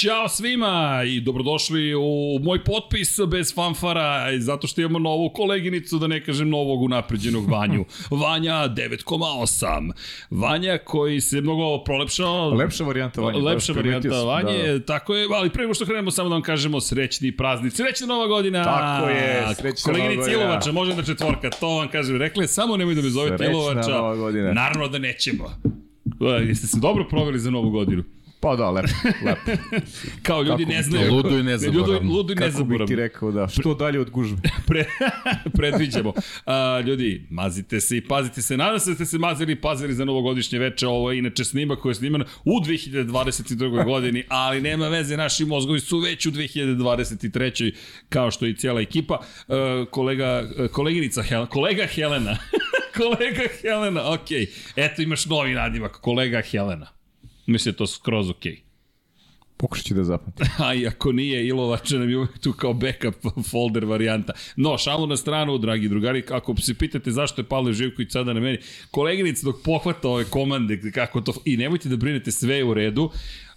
Ćao svima i dobrodošli u moj potpis bez fanfara, zato što imamo novu koleginicu, da ne kažem novog unapređenog Vanju. Vanja 9,8. Vanja koji se mnogo prolepšao. Lepša varijanta Vanja. Lepša varijanta Vanje, da, da. tako je, ali pre nego što krenemo samo da vam kažemo srećni praznici. Srećna nova godina! Tako je, srećna nova godina. Ilovača, može da četvorka, to vam kažem. Rekli, samo nemoj da me zovete Ilovača. Srećna nova godina. Naravno da nećemo. Jeste se dobro proveli za novu godinu? Pa da, lepo, lepo. Kao ljudi Kako ne znaju. Ludo i nezaboravno. Ludo, ludo i Kako nezaboravno. bih ti rekao da, što dalje od gužve. Pre, predviđamo. A, ljudi, mazite se i pazite se. Nadam se da ste se mazili i pazili za novogodišnje veče. Ovo je inače snima koja je snimana u 2022. godini, ali nema veze, naši mozgovi su već u 2023. kao što i cijela ekipa. A, kolega, koleginica Helena, kolega Helena. kolega Helena, okej. Okay. Eto imaš novi nadimak, kolega Helena. Mislim da to skroz okej. Okay. Pokušat ću da zapamtim. A i ako nije, Ilovača nam je uvek tu kao backup folder varijanta. No, šalu na stranu, dragi drugari, ako se pitate zašto je Pavle Živković sada na meni, koleginica dok pohvata ove komande, kako to, i nemojte da brinete, sve je u redu,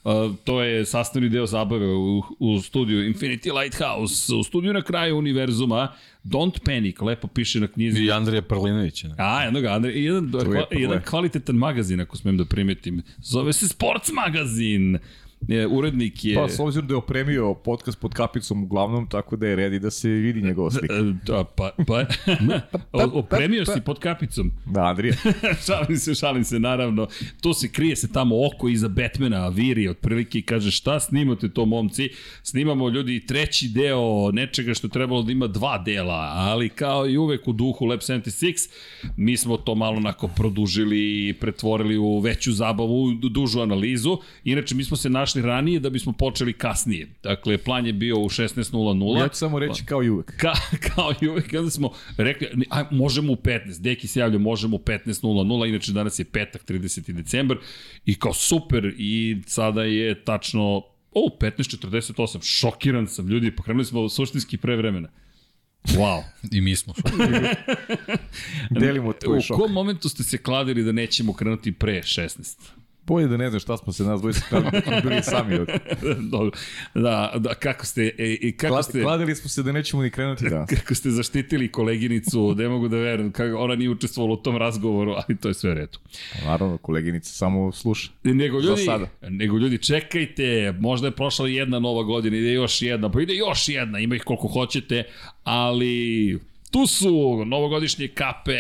Uh, to je sastavni deo zabave u, u studiju Infinity Lighthouse, u studiju na kraju univerzuma, Don't Panic, lepo piše na knjizi. I Andrija Prlinović. Ne? A, jednog Andrija, jedan, kva, jedan kvalitetan magazin, ako smem da primetim. Zove se Sports magazin je, urednik je... Pa, s obzirom da je opremio podcast pod kapicom uglavnom, tako da je redi da se vidi njegova slika. Da, pa, pa, opremio si pod kapicom. Da, Andrija. šalim se, šalim se, naravno. To se krije se tamo oko iza Batmana, Viri, otprilike i kaže šta snimate to momci? Snimamo ljudi treći deo nečega što trebalo da ima dva dela, ali kao i uvek u duhu Lab 76, mi smo to malo onako produžili i pretvorili u veću zabavu, u dužu analizu. Inače, mi smo se našli našli ranije da bismo počeli kasnije. Dakle, plan je bio u 16.00. Ja ću samo reći kao i uvek. Ka, kao i uvek, kada smo rekli, aj, možemo u 15, Deki se javlja, možemo u 15.00, inače danas je petak, 30. decembar, i kao super, i sada je tačno, o, 15.48, šokiran sam, ljudi, pokrenuli smo suštinski pre vremena. Wow. I mi smo. Delimo tvoj šok. U kom momentu ste se kladili da nećemo krenuti pre 16? Bolje da ne znaš šta smo se nas dvojice bili sami od... Dobro. Da, da, kako ste... E, i kako Klad, ste... Kladili smo se da nećemo ni krenuti, da. Kako ste zaštitili koleginicu, ne mogu da verujem, kako ona nije učestvovala u tom razgovoru, ali to je sve redu. Naravno, koleginica samo sluša. Nego ljudi, nego ljudi, čekajte, možda je prošla jedna nova godina, ide još jedna, pa ide još jedna, ima ih koliko hoćete, ali Tu su novogodišnje kape,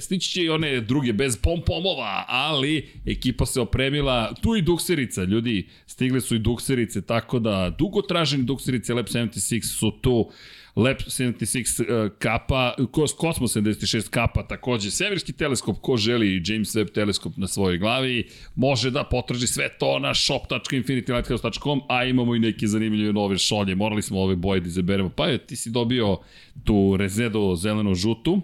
stići će i one druge bez pompomova, ali ekipa se opremila, tu i dukserica, ljudi, stigle su i dukserice, tako da dugo traženi dukserice Lab 76 su tu, Lab 76 uh, kapa, Cosmos 76 kapa takođe, Severski teleskop, ko želi James Webb teleskop na svojoj glavi, može da potraži sve to na shop.infinitylighthouse.com, a imamo i neke zanimljive nove šolje, morali smo ove boje da izaberemo, pa je, ti si dobio tu rezedo zeleno-žutu,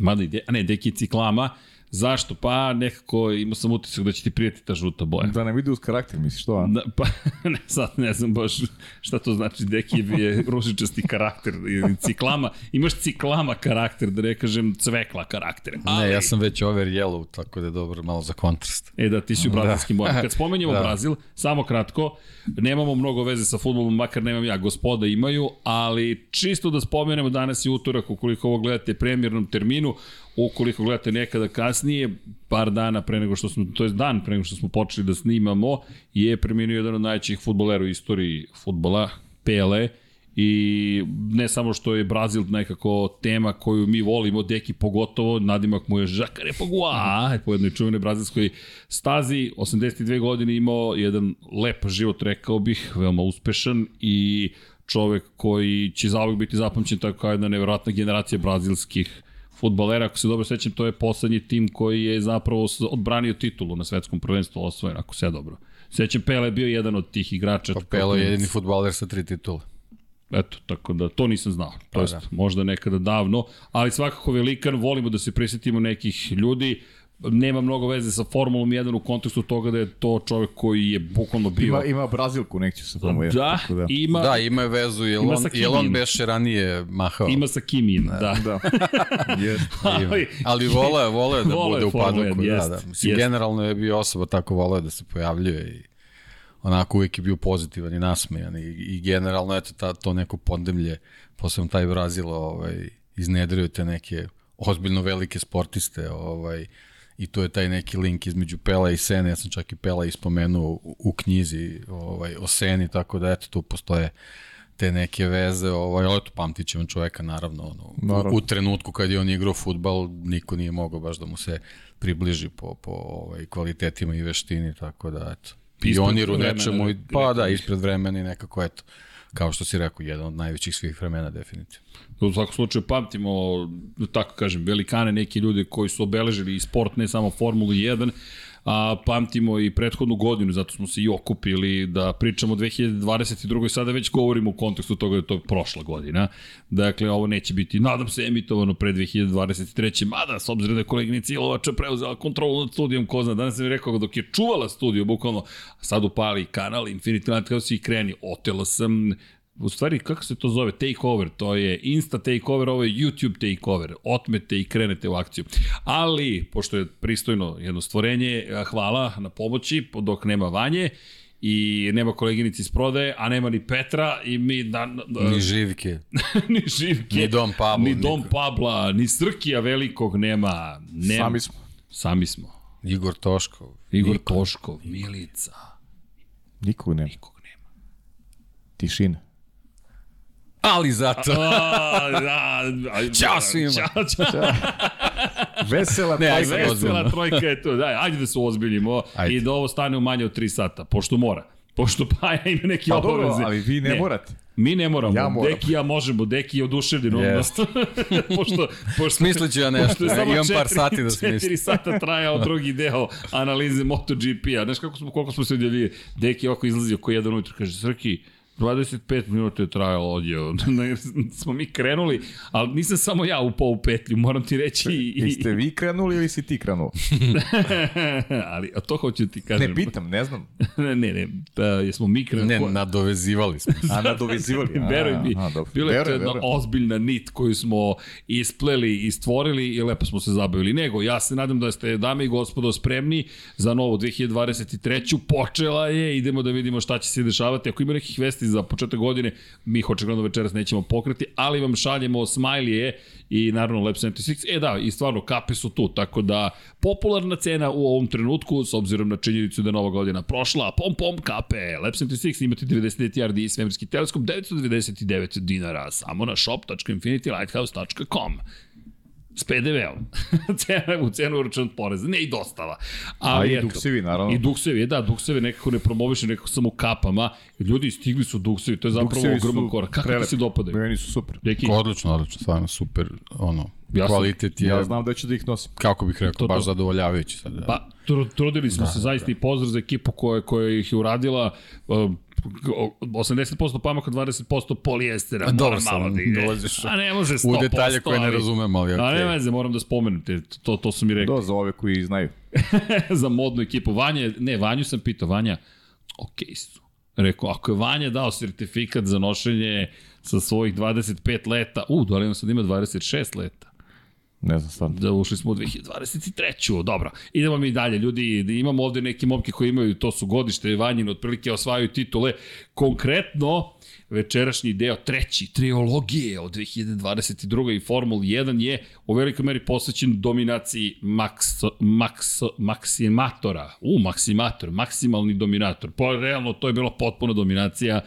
mada ide, a ne, deki ciklama, Zašto? Pa nekako imao sam utisak da će ti prijeti ta žuta boja. Da nam ide uz karakter, misliš to, a? Da, pa ne, sad ne znam baš šta to znači. Dekijev je ružičasti karakter. Ciklama, imaš ciklama karakter, da ne kažem cvekla karakter. Ali... Ne, ja sam već over yellow, tako da je dobro malo za kontrast. E da, ti si u brazilskim da. bojama. Kad spomenjamo da. Brazil, samo kratko, nemamo mnogo veze sa futbolom, makar nemam ja, gospoda imaju, ali čisto da spomenemo, danas je utorak, ukoliko ovo gledate premjernom terminu, ukoliko gledate nekada kasnije, par dana pre nego što smo, to je dan pre nego što smo počeli da snimamo, je preminuo jedan od najvećih futbolera u istoriji futbola, Pele, i ne samo što je Brazil nekako tema koju mi volimo, Deki pogotovo, nadimak mu je Žakare Pogua, po jednoj čuvenoj brazilskoj stazi, 82 godine imao jedan lep život, rekao bih, veoma uspešan i čovek koji će zauvek biti zapamćen tako kao jedna nevjerojatna generacija brazilskih futbolera, ako se dobro sećam, to je poslednji tim koji je zapravo odbranio titulu na svetskom prvenstvu osvojen, ako se dobro. Sećam, Pele je bio jedan od tih igrača. Pa Pele je jedini futbaler sa tri titule. Eto, tako da to nisam znao. Pa to jest, da. možda nekada davno, ali svakako velikan, volimo da se prisetimo nekih ljudi nema mnogo veze sa Formulom 1 u kontekstu toga da je to čovjek koji je bukvalno bio... Ima, ima Brazilku, neću sa Formula 1. Da, da. ima... Da, ima je vezu, jer Ima on, sa jer on beše ranije mahao. Ima sa Kimijem, da. Da, jest. ali, ali voleo, voleo da Voleo bude je u padoku. 1, Da, da. Mislim, jest. generalno je bio osoba tako voleo da se pojavljuje i onako uvijek je bio pozitivan i nasmejan i, i generalno eto ta, to neko podemlje, posebno taj Brazil ovaj, iznedrio te neke ozbiljno velike sportiste ovaj, i to je taj neki link između Pela i Sene, ja sam čak i Pela ispomenuo u, u knjizi ovaj, o Seni, tako da eto tu postoje te neke veze, ovaj, ali eto, pamtit ćemo čoveka, naravno, ono, naravno. U, u, trenutku kad je on igrao futbal, niko nije mogao baš da mu se približi po, po ovaj, kvalitetima i veštini, tako da, eto, pioniru nečemu, i, pa da, ispred vremena i nekako, eto, kao što si rekao, jedan od najvećih svih vremena, definitivno. U svakom slučaju pamtimo, tako kažem, velikane neki ljudi koji su obeležili i sport, ne samo Formulu 1, a pamtimo i prethodnu godinu, zato smo se i okupili da pričamo o 2022. sada već govorimo u kontekstu toga da je prošla godina. Dakle, ovo neće biti, nadam se, emitovano pre 2023. Mada, s obzirom da je koleginica Ilovača preuzela kontrolu nad studijom, ko zna, danas sam rekao dok je čuvala studiju, bukvalno, sad upali kanal Infinity Lighthouse i kreni, otela sam u stvari, kako se to zove, takeover, to je Insta takeover, ovo je YouTube takeover, otmete i krenete u akciju. Ali, pošto je pristojno jedno stvorenje, hvala na pomoći, dok nema vanje, i nema koleginici iz prodaje, a nema ni Petra i mi... Da, da, ni Živke. ni Živke. Ni Dom Pablo. Ni Dom niko. Pabla, ni Srkija velikog nema. nema. Sami smo. Sami smo. Igor Toškov. Igor Niko. Toškov, Milica. Nikog nema. Nikog nema. Tišina ali zato. Ćao svima. Ćao, čao. Vesela ne, trojka. Vesela trojka je to. Daj, ajde da se ozbiljimo ajde. i da ovo stane u manje od 3 sata, pošto mora. Pošto Paja ima neke pa, obaveze. Dobro, ali vi ne, ne. morate. Mi ne moramo, ja moram. Deki ja možemo, Deki je oduševljen yes. odnosno. pošto, pošto, Smislit ja nešto, pošto imam četiri, par sati da smislim. Četiri sata trajao drugi deo analize MotoGP-a. Znaš kako smo, koliko smo se udjeli, Deki ovako izlazi oko jedan ujutru, kaže, Srki, 25 minuta je trajalo odjeo. smo mi krenuli, ali nisam samo ja upao u petlju, moram ti reći. I... Jeste vi krenuli ili si ti krenuo? ali, a to hoću ti kažem. Ne pitam, ne znam. ne, ne, ne, pa, jesmo mi krenuli. Ne, nadovezivali smo. a, nadovezivali. Veruj mi, bila je to jedna veruj. ozbiljna nit koju smo ispleli i stvorili i lepo smo se zabavili. Nego, ja se nadam da ste, dame i gospodo, spremni za novu 2023. Počela je, idemo da vidimo šta će se dešavati. Ako ima nekih vesti vesti za početak godine, mi ih očigledno večeras nećemo pokreti, ali vam šaljemo smajlije i naravno Lab 76. E da, i stvarno kape su tu, tako da popularna cena u ovom trenutku, s obzirom na činjenicu da je nova godina prošla, pom pom kape, Lab 76 imate 99 RD i svemirski teleskop, 999 dinara, samo na shop.infinitylighthouse.com s PDV-om. cena u cenu uračunat poreza, ne i dostava. Ali, A i duksevi, naravno. I duksevi, da, duksevi nekako ne promoviše, nekako samo kapama. Ljudi stigli su duksevi, to je zapravo ogroman korak. Kako prelep. ti se dopadaju? Meni su super. Deki? Odlično, odlično, stvarno super, ono, ja kvalitet je... Ja znam da ću da ih nosim. Kako bih rekao, to, baš to. zadovoljavajući sad. Da. Pa, trudili smo da, se zaista da. i pozdrav za ekipu koja, koja ih je uradila. Uh, 80% pamaka, 20% polijestera. Dobro sam, da ide. dolaziš A ne može 100%. U detalje koje ne razumem, ali okay. A ne veze, moram da spomenem, te, to, to su mi rekli. Do, za ove koji znaju. za modnu ekipu. Vanja, ne, Vanju sam pitao, Vanja, okej okay su. Rekao, ako je Vanja dao sertifikat za nošenje sa svojih 25 leta, u, da li on sad ima 26 leta? Ne znam stvarno. Da ušli smo u 2023. Dobro, idemo mi dalje. Ljudi, imamo ovde neke momke koji imaju, to su godište Vanjine, otprilike osvajaju titule. Konkretno, večerašnji deo, treći, triologije od 2022. i Formula 1 je u velikoj meri posvećen dominaciji Max, Max, Maximatora. U, Maximator, maksimalni dominator. Po, realno, to je bila potpuna dominacija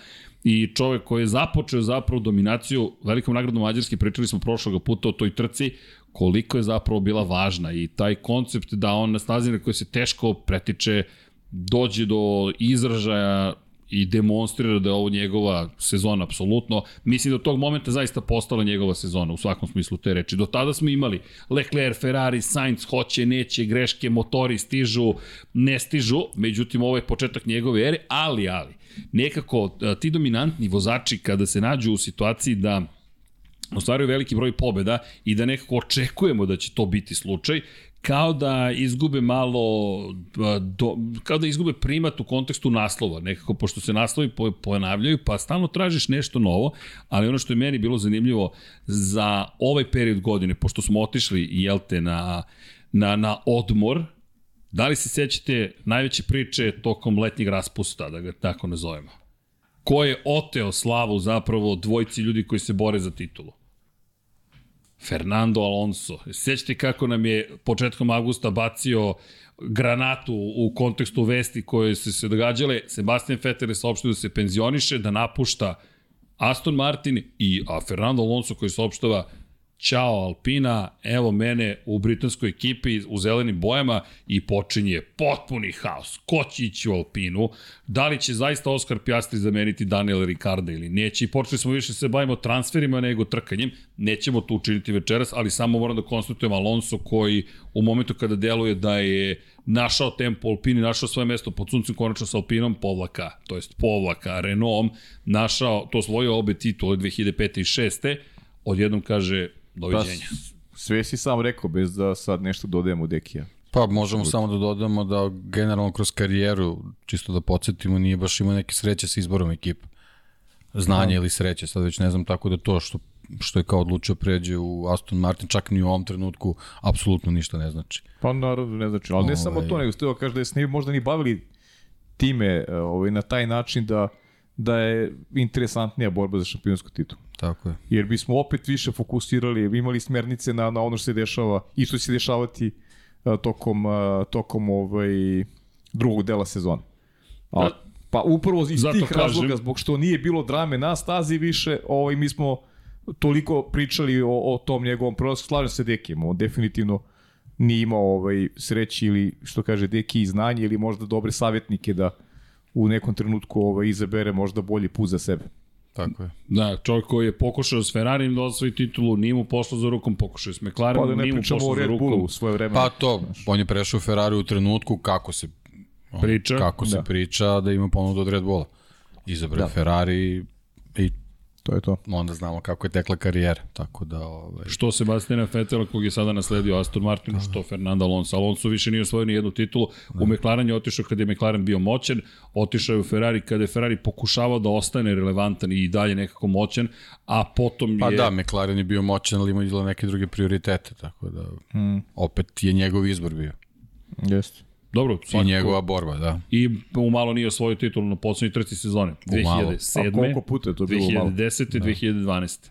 i čovek koji je započeo zapravo dominaciju velikom nagradom Mađarske, pričali smo prošlog puta o toj trci, koliko je zapravo bila važna i taj koncept da on na stazi na kojoj se teško pretiče dođe do izražaja i demonstrira da je ovo njegova sezona apsolutno. Mislim da od tog momenta zaista postala njegova sezona u svakom smislu te reči. Do tada smo imali Leclerc, Ferrari, Sainz, hoće, neće, greške, motori stižu, ne stižu, međutim ovo je početak njegove ere, ali, ali, nekako ti dominantni vozači kada se nađu u situaciji da ostvaruju veliki broj pobeda i da nekako očekujemo da će to biti slučaj, kao da izgube malo, do, kao da izgube primat u kontekstu naslova, nekako, pošto se naslovi ponavljaju, pa stalno tražiš nešto novo, ali ono što je meni bilo zanimljivo za ovaj period godine, pošto smo otišli, jel te, na, na, na odmor, Da li se sećate najveće priče tokom letnjeg raspusta, da ga tako nazovemo? Ko je oteo slavu zapravo dvojci ljudi koji se bore za titulu? Fernando Alonso. Sećate kako nam je početkom avgusta bacio granatu u kontekstu vesti koje se se događale. Sebastian Vettel je saopštio da se penzioniše, da napušta Aston Martin i a Fernando Alonso koji saopštava Ćao Alpina, evo mene u britanskoj ekipi u zelenim bojama i počinje potpuni haos. Ko će ići u Alpinu? Da li će zaista Oscar Piastri zameniti Daniela Ricarda ili neće? I počeli smo više se bavimo transferima nego trkanjem. Nećemo to učiniti večeras, ali samo moram da konstatujem Alonso koji u momentu kada deluje da je našao tempo Alpini, našao svoje mesto pod suncem konačno sa Alpinom povlaka, to jest povlaka Renaultom, našao, to svojio obe titule 2005. i 6. Odjednom kaže Doviđenja. Da, sve si sam rekao, bez da sad nešto dodajemo Dekija. Pa možemo samo da dodamo da generalno kroz karijeru, čisto da podsjetimo, nije baš imao neke sreće sa izborom ekipa. Znanje da. ili sreće, sad već ne znam, tako da to što, što je kao odlučio pređe u Aston Martin, čak ni u ovom trenutku, apsolutno ništa ne znači. Pa naravno ne znači, ali ne Ove... samo to, ovaj. nego ste kaže da je s ne možda ni bavili time ovaj, na taj način da da je interesantnija borba za šampionsku titulu. Tako je. Jer bismo opet više fokusirali, imali smernice na, na ono što se dešava i što će se dešavati a, tokom, a, tokom ovaj, drugog dela sezona. A, da. pa upravo iz Zato tih kažem. razloga, zbog što nije bilo drame na stazi više, ovaj, mi smo toliko pričali o, o tom njegovom prolasku. Slažem se Dekijem, on definitivno nije imao ovaj, sreći ili što kaže Deki znanje ili možda dobre savjetnike da u nekom trenutku ovaj, izabere možda bolji put za sebe. Tako je. Da, čovjek koji je pokušao s Ferrarijem da osvoji titulu, nije mu pošlo za rukom, pokušao je s McLarenom, pa da nije mu pošlo za rukom. u svoje vreme. Pa to, on je prešao u Ferrari u trenutku kako se priča, kako se da. priča da ima ponudu od Red Bulla. Izabrao da. Ferrari i To je to. Onda znamo kako je tekla karijera, tako da... Ovaj... Što Sebastiana Vettel, kog je sada nasledio Aston Martin, da. što Fernando Alonso. Alonso više nije osvojio ni jednu titulu. Da. U McLaren je otišao kada je McLaren bio moćan, otišao je u Ferrari kada je Ferrari pokušavao da ostane relevantan i dalje nekako moćan, a potom pa je... Pa da, McLaren je bio moćan, ali ima neke druge prioritete, tako da hmm. opet je njegov izbor bio. Jeste. Dobro, svakako. I njegova borba, da. I u malo nije osvojio titulu na poslednjoj trci sezone. 2007. A koliko puta je to bilo 2010. malo? 2010. Da. 2012.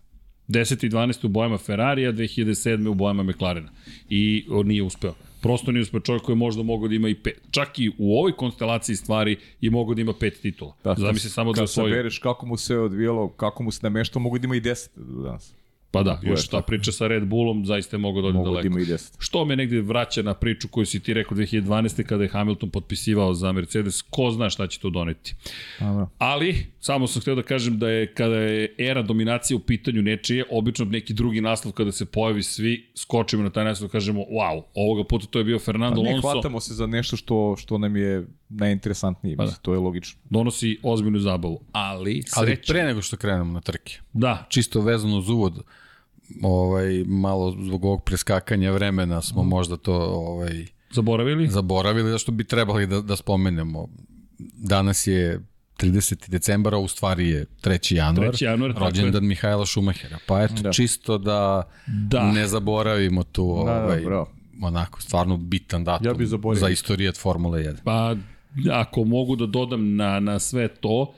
10. i 12. u bojama Ferrarija, 2007. u bojama McLarena. I on nije uspeo. Prosto nije uspeo čovjek koji je možda mogao da ima i pet. Čak i u ovoj konstelaciji stvari je mogao da ima pet titula. Da, Zamisli samo da osvoji. Kad sabereš kako mu se odvijelo, kako mu se nameštao, mogu da ima i deset danas. Pa da, još ta priča sa Red Bullom zaista je mogo da ode daleko. Da Što me negde vraća na priču koju si ti rekao 2012. kada je Hamilton potpisivao za Mercedes, ko zna šta će to doneti. da. Ali, samo sam hteo da kažem da je kada je era dominacije u pitanju nečije, obično neki drugi naslov kada se pojavi svi, skočimo na taj naslov i kažemo wow, ovoga puta to je bio Fernando Alonso. Pa ne hvatamo se za nešto što, što nam je najinteresantnije, pa da. to je logično. Donosi ozbiljnu zabavu, ali sreća. Ali pre nego što krenemo na trke. Da. Čisto vezano uz uvod, ovaj, malo zbog ovog preskakanja vremena smo mm. možda to ovaj, zaboravili. Zaboravili, zašto bi trebali da, da spomenemo. Danas je 30. decembara, u stvari je 3. januar, 3. januar rođendan Mihajla Šumahera. Pa eto, da. čisto da, da, ne zaboravimo tu da, da ovaj, da, onako, stvarno bitan datum ja bi za istorijat Formule 1. Pa, ako mogu da dodam na, na sve to,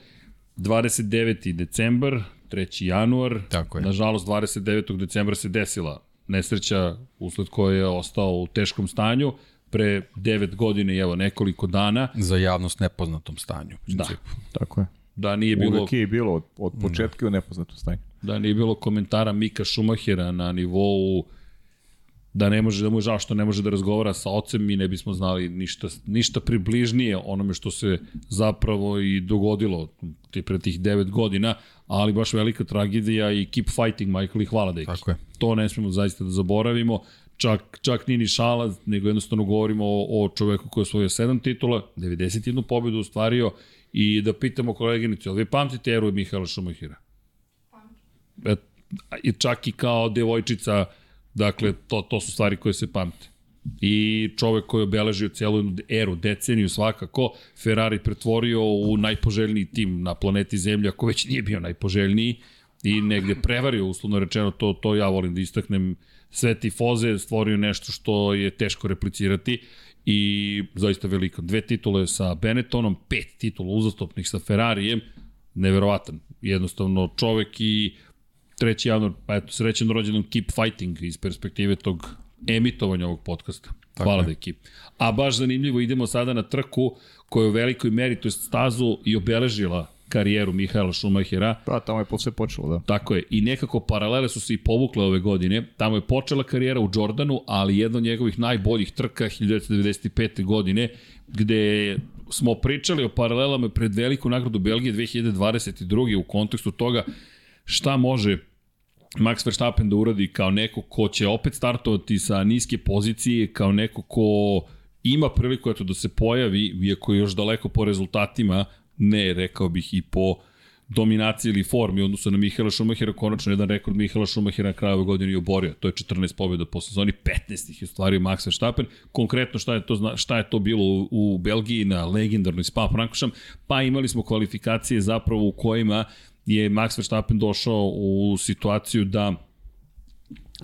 29. decembar, 3. januar. Tako je. Nažalost, 29. decembra se desila nesreća usled koje je ostao u teškom stanju pre 9 godine i evo nekoliko dana. Za javnost nepoznatom stanju. Da. Tako je. Da nije bilo... Uvijek je bilo od, od početka da. u nepoznatom stanju. Da nije bilo komentara Mika Šumahira na nivou da ne može da mu je žao što ne može da razgovara sa ocem mi ne bismo znali ništa, ništa približnije onome što se zapravo i dogodilo te pre tih 9 godina, ali baš velika tragedija i keep fighting Michael i hvala da Tako je. To ne smemo zaista da zaboravimo. Čak, čak nije ni šala, nego jednostavno govorimo o, o čoveku koji je osvojio 7 titula, 91 pobedu ostvario i da pitamo koleginicu, ali vi pamtite eru Mihaela Šumahira? E, I čak i kao devojčica Dakle, to, to su stvari koje se pamte. I čovek koji je obeležio celu eru, deceniju svakako, Ferrari pretvorio u najpoželjniji tim na planeti Zemlja, ako već nije bio najpoželjniji, i negde prevario, uslovno rečeno, to, to ja volim da istaknem, sve tifoze stvorio nešto što je teško replicirati i zaista veliko. Dve titule sa Benettonom, pet titula uzastopnih sa Ferrarijem, neverovatan. Jednostavno čovek i 3. januar, pa eto, srećen rođendan Keep Fighting iz perspektive tog emitovanja ovog podcasta. Hvala da ekip. A baš zanimljivo, idemo sada na trku koja je u velikoj meri, to je stazu i obeležila karijeru Mihaela Šumahira. Pa, tamo je sve počelo, da. Tako je. I nekako paralele su se i povukle ove godine. Tamo je počela karijera u Jordanu, ali jedna od njegovih najboljih trka 1995. godine, gde smo pričali o paralelama pred veliku nagradu Belgije 2022. u kontekstu toga šta može Max Verstappen da uradi kao neko ko će opet startovati sa niske pozicije, kao neko ko ima priliku eto, da se pojavi, iako je još daleko po rezultatima, ne, rekao bih i po dominaciji ili formi odnosno na Mihaela Šumahira, konačno jedan rekord Mihaela Šumahira na kraju ove godine i oborio. To je 14 pobjeda po sezoni, 15 ih je stvario Max Verstappen. Konkretno šta je to, šta je to bilo u, u Belgiji na legendarnoj Spa Frankošam, pa imali smo kvalifikacije zapravo u kojima je Max Verstappen došao u situaciju da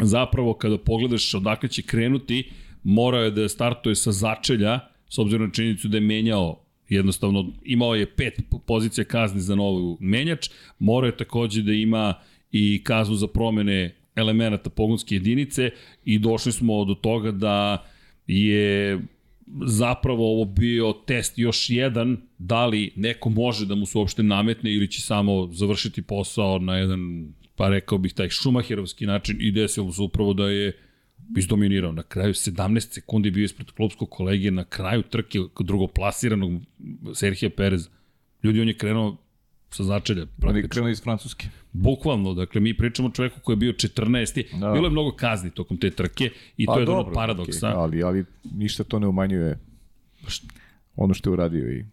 zapravo kada pogledaš odakle će krenuti, morao je da startuje sa začelja, s obzirom na činjenicu da je menjao jednostavno imao je pet pozicija kazni za novu menjač, morao je takođe da ima i kaznu za promene elemenata pogonske jedinice i došli smo do toga da je zapravo ovo bio test još jedan, da li neko može da mu se uopšte nametne ili će samo završiti posao na jedan, pa rekao bih, taj šumahirovski način i desilo se upravo da je izdominirao. Na kraju 17 sekundi bio ispred klubskog kolege, na kraju trke drugoplasiranog Serhija Perez. Ljudi, on je krenuo sa začelja. On je krenuo iz Francuske. Bukvalno, dakle, mi pričamo o čoveku koji je bio 14. Da. Bilo je mnogo kazni tokom te trke i pa, to je dobro, ono paradoksa. Okay, ali, ali ništa to ne umanjuje ono što je uradio i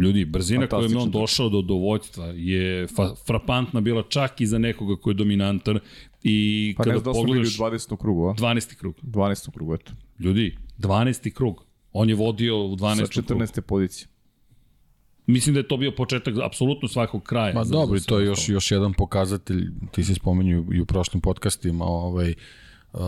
Ljudi, brzina kojom je on došao do, do vojstva je fa, frapantna bila čak i za nekoga koji je dominantan i pa kada ne znam da pogledaš... u 20. krugu, a? 12. krug. 12. krugu, eto. Ljudi, 12. krug. On je vodio u 12. Sa 14. Krugu. Mislim da je to bio početak apsolutno svakog kraja. Ma dobro, to je još, još jedan pokazatelj, ti si spomenju i u prošlim podcastima, ovaj, uh,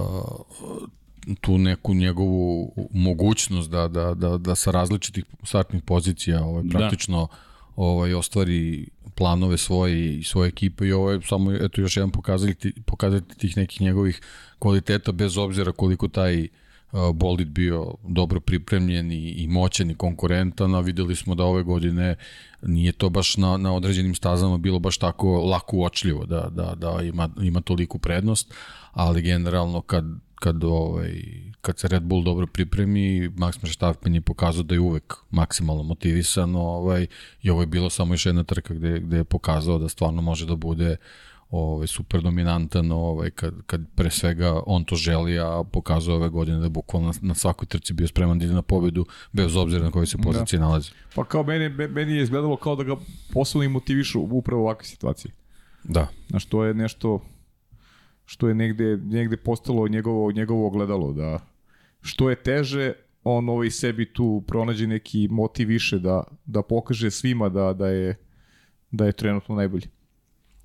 tu neku njegovu mogućnost da, da, da, da sa različitih startnih pozicija ovaj, da. praktično da. ovaj, ostvari planove svoje i svoje ekipe i ovo je samo eto, još jedan pokazatelj, pokazatelj tih nekih njegovih kvaliteta bez obzira koliko taj uh, Boldit bio dobro pripremljen i, i moćan i konkurentan, a videli smo da ove godine nije to baš na, na određenim stazama bilo baš tako lako uočljivo da, da, da ima, ima toliku prednost, ali generalno kad kad, ovaj, kad se Red Bull dobro pripremi, Max Verstappen je pokazao da je uvek maksimalno motivisan ovaj, i ovo je bilo samo još jedna trka gde, gde je pokazao da stvarno može da bude ovaj, super dominantan ovaj, kad, kad pre svega on to želi, a pokazao ove godine da je bukvalno na, na svakoj trci bio spreman da ide na pobedu bez obzira na kojoj se poziciji da. nalazi. Pa kao meni, meni je izgledalo kao da ga poslovno motivišu upravo u ovakve situacije. Da. Znaš, to je nešto što je negde, negde postalo njegovo, njegovo ogledalo, da što je teže, on ovaj sebi tu pronađe neki motiv više da, da pokaže svima da, da, je, da je trenutno najbolji.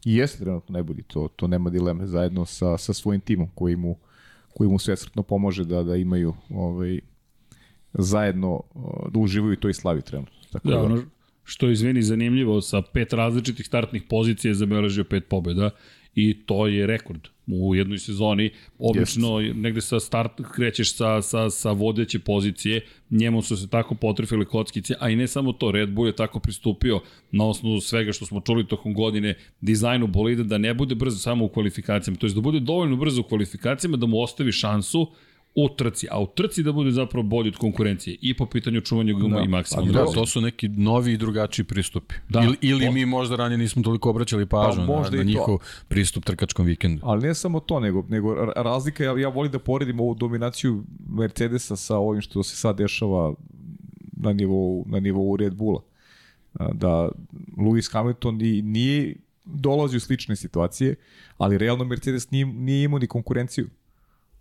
I jeste trenutno najbolji, to, to nema dileme, zajedno sa, sa svojim timom koji mu, koji mu svesretno pomože da, da imaju ovaj, zajedno da uživaju toj slavi trenutno. Tako da, da, ono što je izvini zanimljivo, sa pet različitih startnih pozicija je zabeležio pet pobjeda i to je rekord u jednoj sezoni. Obično yes. negde sa start krećeš sa, sa, sa vodeće pozicije, njemu su se tako potrefili kockice, a i ne samo to, Red Bull je tako pristupio na osnovu svega što smo čuli tokom godine, dizajnu bolida da ne bude brzo samo u kvalifikacijama, to je da bude dovoljno brzo u kvalifikacijama da mu ostavi šansu u trci, a u trci da bude zapravo bolji od konkurencije i po pitanju čuvanja guma da, i maksimalno. Da, to su neki novi i drugačiji pristupi. Da. Ili, ili mi možda ranije nismo toliko obraćali pažnju pa, na, na njihov pristup trkačkom vikendu. Ali ne samo to, nego, nego razlika, ja, ja volim da poredim ovu dominaciju Mercedesa sa ovim što se sad dešava na nivou, na nivou Red Bulla. Da Lewis Hamilton i nije dolazi u slične situacije, ali realno Mercedes nije, nije imao ni konkurenciju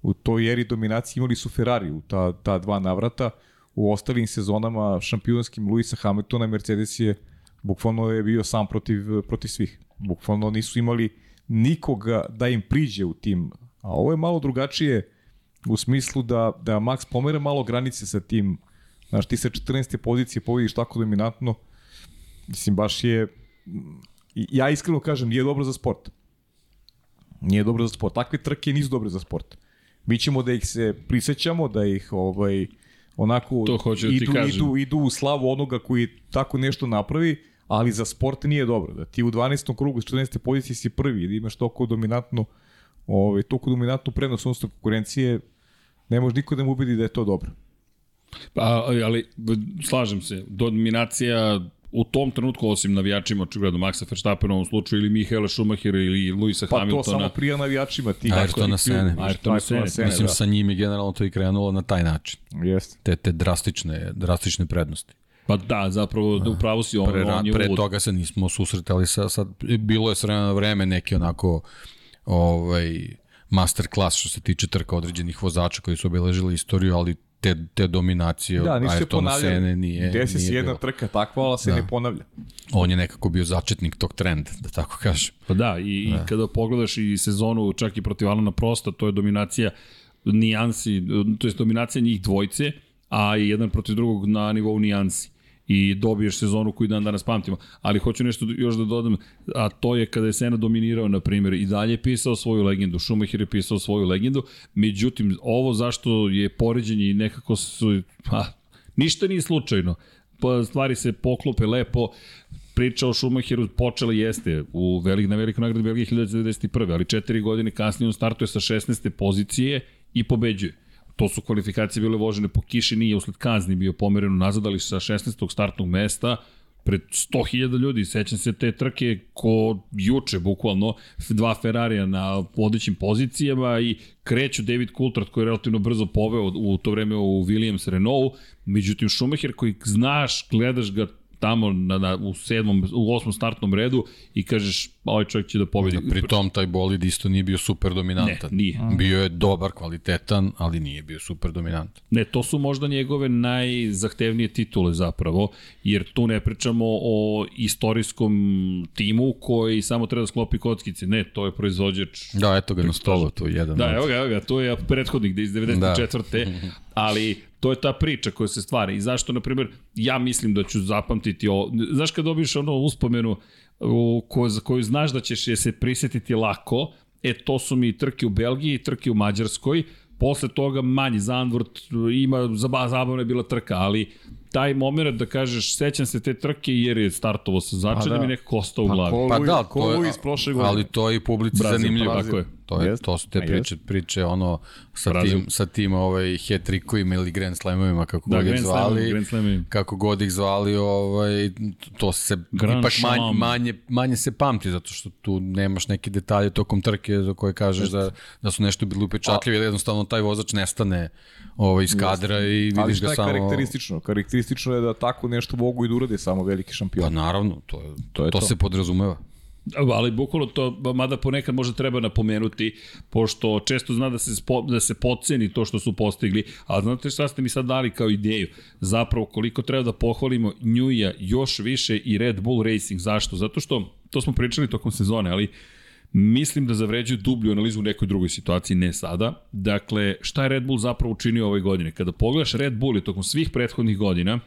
u toj eri dominacije imali su Ferrari u ta, ta dva navrata. U ostalim sezonama šampionskim Luisa Hamiltona Mercedes je bukvalno je bio sam protiv, protiv svih. Bukvalno nisu imali nikoga da im priđe u tim. A ovo je malo drugačije u smislu da, da Max pomera malo granice sa tim, znaš, ti sa 14. pozicije povediš tako dominantno, mislim, baš je, ja iskreno kažem, nije dobro za sport. Nije dobro za sport. Takve trke nisu dobre za sport. Mi ćemo da ih se prisećamo, da ih ovaj, onako to hoću idu, da idu, idu u slavu onoga koji tako nešto napravi, ali za sport nije dobro. Da ti u 12. krugu s 14. pozicije si prvi, da imaš toliko dominantnu ovaj, toliko dominantnu prednost odnosno konkurencije, ne može niko da mu ubedi da je to dobro. Pa, ali slažem se, dominacija u tom trenutku, osim navijačima, očigledno Maxa Verstappen u ovom slučaju, ili Mihaela Schumachera ili Luisa pa Hamiltona. Pa to samo prija navijačima. Ti Ayrtona Sene. Ayrtona Sene. Sene. Mislim, da. sa njim je generalno to i krenulo na taj način. Jeste. Te, te drastične, drastične prednosti. Pa da, zapravo da upravo si on, pre, on je pre uvod. toga se nismo susretali sa, sad, bilo je s vremena na vreme neki onako ovaj, master klas što se tiče trka određenih vozača koji su obeležili istoriju, ali te, te dominacije da, nisu Ayrtona Sene nije Desi se jedna bilo. trka takva, ali se da. ne ponavlja. On je nekako bio začetnik tog trenda, da tako kažem. Pa da, i, da. i kada pogledaš i sezonu čak i protiv Alana Prosta, to je dominacija nijansi, to je dominacija njih dvojce, a i jedan protiv drugog na nivou nijansi i dobiješ sezonu koju dan danas pamtimo. Ali hoću nešto još da dodam, a to je kada je Sena dominirao, na primjer, i dalje je pisao svoju legendu, Schumacher je pisao svoju legendu, međutim, ovo zašto je poređenje i nekako su, pa, ništa nije slučajno. Pa stvari se poklope lepo, priča o Schumacheru počela jeste u velik, na velikoj nagradi Belgije 1991. Ali četiri godine kasnije on startuje sa 16. pozicije i pobeđuje to su kvalifikacije bile vožene po kiši, nije usled kazni bio pomereno nazad, ali sa 16. startnog mesta pred 100.000 ljudi, sećam se te trke ko juče bukvalno, dva Ferrarija na vodećim pozicijama i kreću David Coulthard koji je relativno brzo poveo u to vreme u Williams Renault, međutim Schumacher koji znaš, gledaš ga tamo na, na, u sedmom, u osmom startnom redu i kažeš ovaj čovjek će da pobedi. Da, pri tom taj bolid isto nije bio super dominantan. Ne, nije. Bio je dobar, kvalitetan, ali nije bio super dominantan. Ne, to su možda njegove najzahtevnije titule zapravo, jer tu ne pričamo o istorijskom timu koji samo treba da sklopi kockice. Ne, to je proizvođač. Da, eto ga na stolu, to je jedan. Da, evo ga, evo ga, to je prethodnik iz 94. Da. ali to je ta priča koja se stvara i zašto, na primjer, ja mislim da ću zapamtiti o... Znaš kad dobiješ ono uspomenu u ko, za koju znaš da ćeš je se prisetiti lako, e to su mi trke u Belgiji i trke u Mađarskoj, posle toga manji Zandvort ima zabavna je bila trka, ali taj moment da kažeš sećam se te trke jer je startovo sa začeljem da. i nekako ostao u glavi. Pa, pa da, to je, iz prošle godine. ali to je i publici Brazil, zanimljivo. Tako je. To, je, to su te priče, priče ono sa Brazil. tim, sa tim ovaj, hat-trickovima ili Grand Slamovima, kako da, god ih zvali. Grand Slamovima. Kako god ih zvali, ovaj, to se Grand ipak manje, manje, manje se pamti, zato što tu nemaš neke detalje tokom trke za koje kažeš da, da su nešto bili upečatljivi, jednostavno taj vozač nestane ovaj, iz kadra i vidiš ga samo... Ali karakteristično? Karakteristično je da tako nešto mogu i da urade samo veliki šampion. Pa naravno, to, je, to, je to, to se podrazumeva. Ali bukvalno to, mada ponekad možda treba napomenuti, pošto često zna da se, spo, da se podceni to što su postigli, a znate šta ste mi sad dali kao ideju? Zapravo koliko treba da pohvalimo Njuja još više i Red Bull Racing. Zašto? Zato što, to smo pričali tokom sezone, ali mislim da zavređuju dublju analizu u nekoj drugoj situaciji, ne sada. Dakle, šta je Red Bull zapravo učinio ove godine? Kada pogledaš Red Bull i tokom svih prethodnih godina,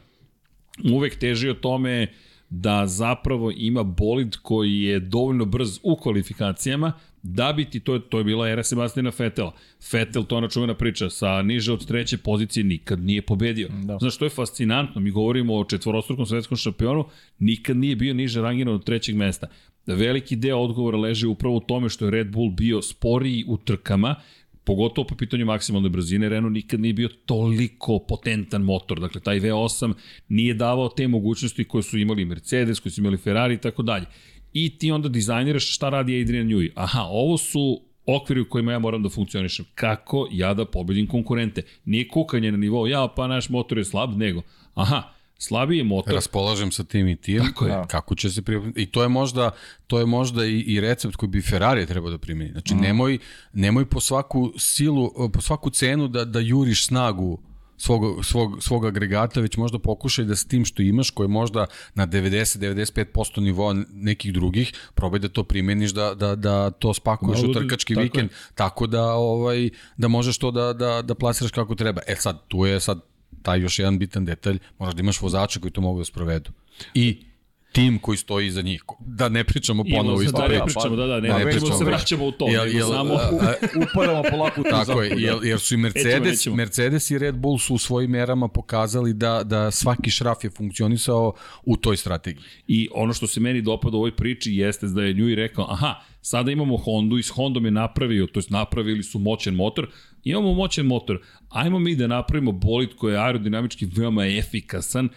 uvek teži o tome da zapravo ima bolid koji je dovoljno brz u kvalifikacijama, da bi ti, to je, to je bila era Sebastina Fetela. Fetel, to je ona čuvena priča, sa niže od treće pozicije nikad nije pobedio. Da. Znaš, to je fascinantno, mi govorimo o četvorostrukom svetskom šampionu, nikad nije bio niže rangiran od trećeg mesta. Veliki deo odgovora leži upravo u tome što je Red Bull bio sporiji u trkama, pogotovo po pitanju maksimalne brzine, Renault nikad nije bio toliko potentan motor. Dakle, taj V8 nije davao te mogućnosti koje su imali Mercedes, koje su imali Ferrari i tako dalje. I ti onda dizajniraš šta radi Adrian Newey. Aha, ovo su okviri u kojima ja moram da funkcionišem. Kako ja da pobedim konkurente? Nije kukanje na nivou, ja pa naš motor je slab, nego, aha, slabiji motor. Raspolažem sa tim i tim. Tako je. Kako će se pripremiti? I to je možda, to je možda i, i recept koji bi Ferrari trebao da primeni. Znači, mm. nemoj, nemoj po svaku silu, po svaku cenu da, da juriš snagu svog, svog, svog agregata, već možda pokušaj da s tim što imaš, koje možda na 90-95% nivoa nekih drugih, probaj da to primeniš, da, da, da to spakuješ u trkački tako vikend, je. tako da, ovaj, da možeš to da, da, da plasiraš kako treba. E sad, tu je sad taj još jedan bitan detalj, možda da imaš vozača koji to mogu da sprovedu. I tim koji stoji iza njih. Da ne pričamo ponovo isto. Da, ne pričamo, da, da, ne, ne, ne pričamo, se vraćamo u to. Jel, jel, samo upadamo polako u tu Tako je, jer, jer su i Mercedes, nećemo, nećemo. Mercedes i Red Bull su u svojim merama pokazali da, da svaki šraf je funkcionisao u toj strategiji. I ono što se meni dopada u ovoj priči jeste da je Njui rekao, aha, sada imamo Hondu i s Hondom je napravio, to jest napravili su moćan motor, imamo moćan motor, ajmo mi da napravimo bolid koji je aerodinamički veoma efikasan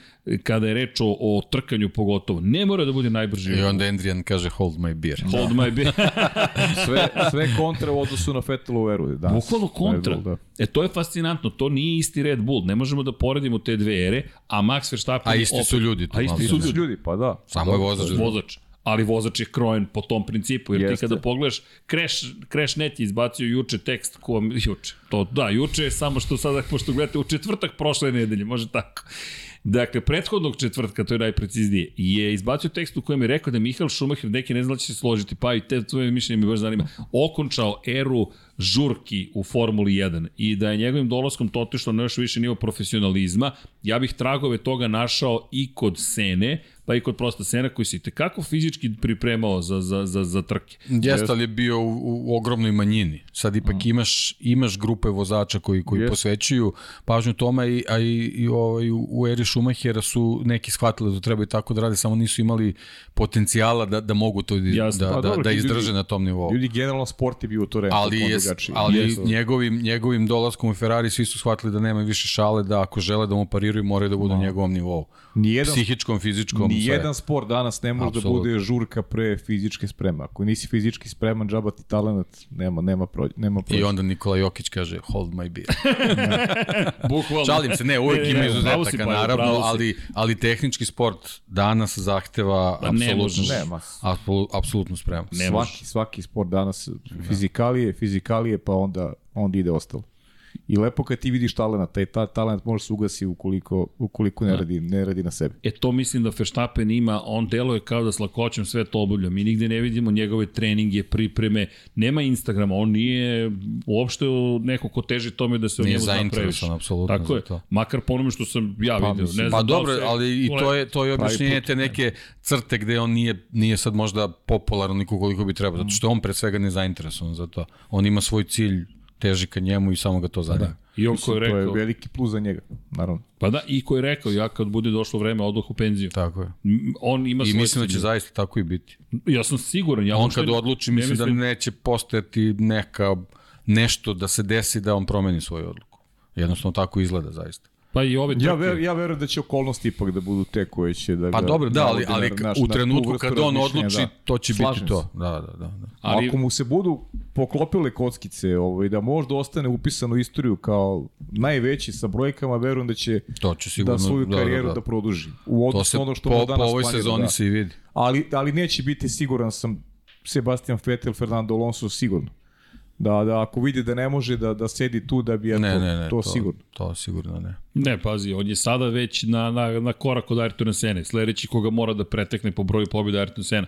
kada je reč o, o trkanju pogotovo. Ne mora da bude najbrži. I onda Andrian kaže hold my beer. Hold my beer. sve, sve kontra u odnosu na Fettelu eru. Danas. Bukvalno kontra. Bull, da. E to je fascinantno, to nije isti Red Bull. Ne možemo da poredimo te dve ere, a Max Verstappen... A isti opet, su ljudi. A isti su ljudi. ljudi, pa da. Samo je vozač. Vozač ali vozač je krojen po tom principu, jer Jeste. ti kada pogledaš, Crash, Crash Net je izbacio juče tekst, ko, juče, to, da, juče je samo što sada, pošto gledate u četvrtak prošle nedelje, može tako. Dakle, prethodnog četvrtka, to je najpreciznije, je izbacio tekst u kojem je rekao da je Mihael Schumacher, neki ne zna da će se složiti, pa i te tvoje mišljenje mi baš zanima, okončao eru žurki u Formuli 1 i da je njegovim dolaskom to otišlo na još više nivo profesionalizma, ja bih tragove toga našao i kod Sene, pa i kod prosta Sena koji se tekako fizički pripremao za, za, za, za trke. Jeste, ali je bio u, u ogromnoj manjini. Sad ipak mm. imaš, imaš grupe vozača koji, koji yes. posvećuju pažnju tome, i, a i, i ovaj, u eri Schumachera su neki shvatili da treba i tako da rade, samo nisu imali potencijala da, da mogu to Jasne. da, pa, da, dobro, da izdrže ljudi, na tom nivou. Ljudi generalno sport je bio to vreme. Ali, je, ali yes. njegovim, njegovim dolaskom u Ferrari svi su shvatili da nema više šale, da ako žele da mu pariraju moraju da budu no. na njegovom nivou. Nijedan, Psihičkom, fizičkom, ni jedan sport danas ne može da Absolut. da bude žurka pre fizičke spreme. Ako nisi fizički spreman, džaba ti talent, nema, nema, pro, nema prođe. I onda Nikola Jokić kaže, hold my beer. Bukvalno. Šalim se, ne, uvijek ima izuzetaka, pa, naravno, ali, ali tehnički sport danas zahteva pa apsolutno, nema. apsolutno spremno. Svaki, svaki sport danas fizikalije, fizikalije, pa onda, onda ide ostalo. I lepo kad ti vidiš talent, taj ta, talent može se ugasi ukoliko, ukoliko ne, da. radi, ne radi na sebi. E to mislim da Verstappen ima, on deluje kao da s lakoćem sve to obavlja. Mi nigde ne vidimo njegove treninge, pripreme, nema Instagrama, on nije uopšte neko ko teži tome da se o njemu zna previše. apsolutno Tako je, to. makar po onome što sam ja pa, vidio. Ne znam pa da dobro, se, ali i to je, to je objašnjenje te neke crte gde on nije, nije sad možda popularan niko koliko bi trebao, zato što on pre svega ne zainteresovan za to. On ima svoj cilj teži ka njemu i samo ga to zanima. Da. I on ko je rekao... To je veliki plus za njega, naravno. Pa da, i ko je rekao, ja kad bude došlo vreme, odoh u penziju. Tako je. On ima I mislim da će zaista tako i biti. Ja sam siguran. Ja on kad odluči, mislim, mislim da neće postojati neka, nešto da se desi da on promeni svoju odluku. Jednostavno tako izgleda zaista. Pa i ove trke. Ja, ver, ja verujem da će okolnosti ipak da budu te koje će da Pa ga, dobro, da, ali, ali naš, u trenutku kad on odluči, da. to će Slažem biti to. Da, da, da. da. Ali, Ako mu se budu poklopile kockice ovaj, da možda ostane upisano istoriju kao najveći sa brojkama, verujem da će, to će sigurno, da svoju karijeru da, da, da. da produži. U odnosu ono što po, danas po ovoj sezoni da. se i vidi. Ali, ali neće biti siguran sam Sebastian Vettel, Fernando Alonso sigurno. Da, da, ako vidi da ne može da, da sedi tu da bi ja ne, to, ne, ne, to, to sigurno. To sigurno ne. Ne, pazi, on je sada već na, na, na korak od Ayrtona Sene. Sledeći koga mora da pretekne po broju pobjeda Ayrtona Sena.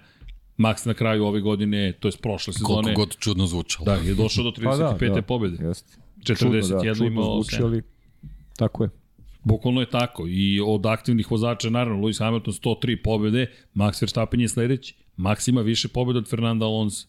Max na kraju ove godine, to je prošle sezone. Koliko god čudno zvučalo. Da, je došao do 35. pa da, da, pobjede. Jeste. 41 da, imao zvuči, ali tako je. Bukvalno je tako. I od aktivnih vozača, naravno, Lewis Hamilton 103 pobjede, Max Verstappen je sledeći. Max ima više pobjeda od Fernanda Alonso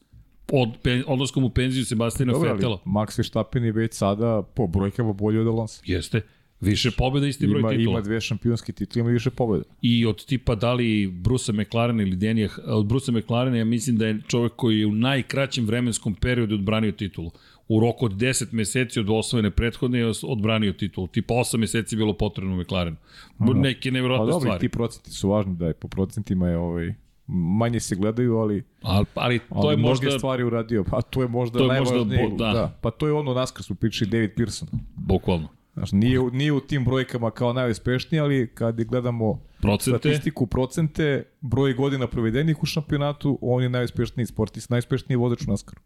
od pen, odlaskom u penziju Sebastina Dobre, Fetela. Max Verstappen je već sada po brojkama bolji od Alonso. Jeste. Više pobjeda, isti broj ima, titula. Ima dve šampionske titule, ima više pobjeda. I od tipa da li Brusa McLaren ili Denija, od Brusa McLarena ja mislim da je čovek koji je u najkraćem vremenskom periodu odbranio titulu. U roku od 10 meseci od osvojene prethodne je odbranio titulu. Tipa 8 meseci je bilo potrebno u McLarenu. Neke nevjerojatne stvari. Pa dobro, ti procenti su važni da je po procentima je ovaj manje se gledaju, ali ali, ali to ali je možda stvari uradio. Pa to je možda to je. Možda, da. da. Pa to je ono naskar smo pričali David Pearson. Bukvalno. Znaš, nije, nije u tim brojkama kao najuspešniji, ali kad gledamo procente. statistiku, procente, broj godina provedenih u šampionatu, on je najuspešniji sportist, najuspešniji vozač u naskaru.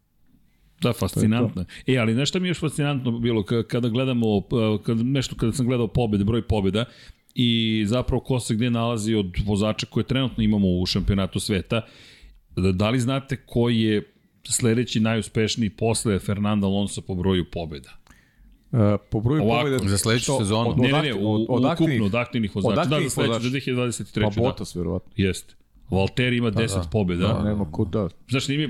Da, fascinantno. E, ali nešto mi je još fascinantno bilo kada gledamo, kada, nešto kada sam gledao pobede, broj pobeda, i zapravo ko se gde nalazi od vozača koje trenutno imamo u šampionatu sveta. Da li znate koji je sledeći najuspešniji posle Fernanda Alonso po broju pobeda? Uh, po broju Ovako, pobjeda... Za sledeću sezonu? Od, ne, ne, ne, u, od, ukupno od aktivnih vozača. Da, za sledeću, za 2023. Pa Bottas, da. verovatno. Jeste. Valtteri ima 10 da, da. pobjeda. Da, nema ko da. Znaš, nije,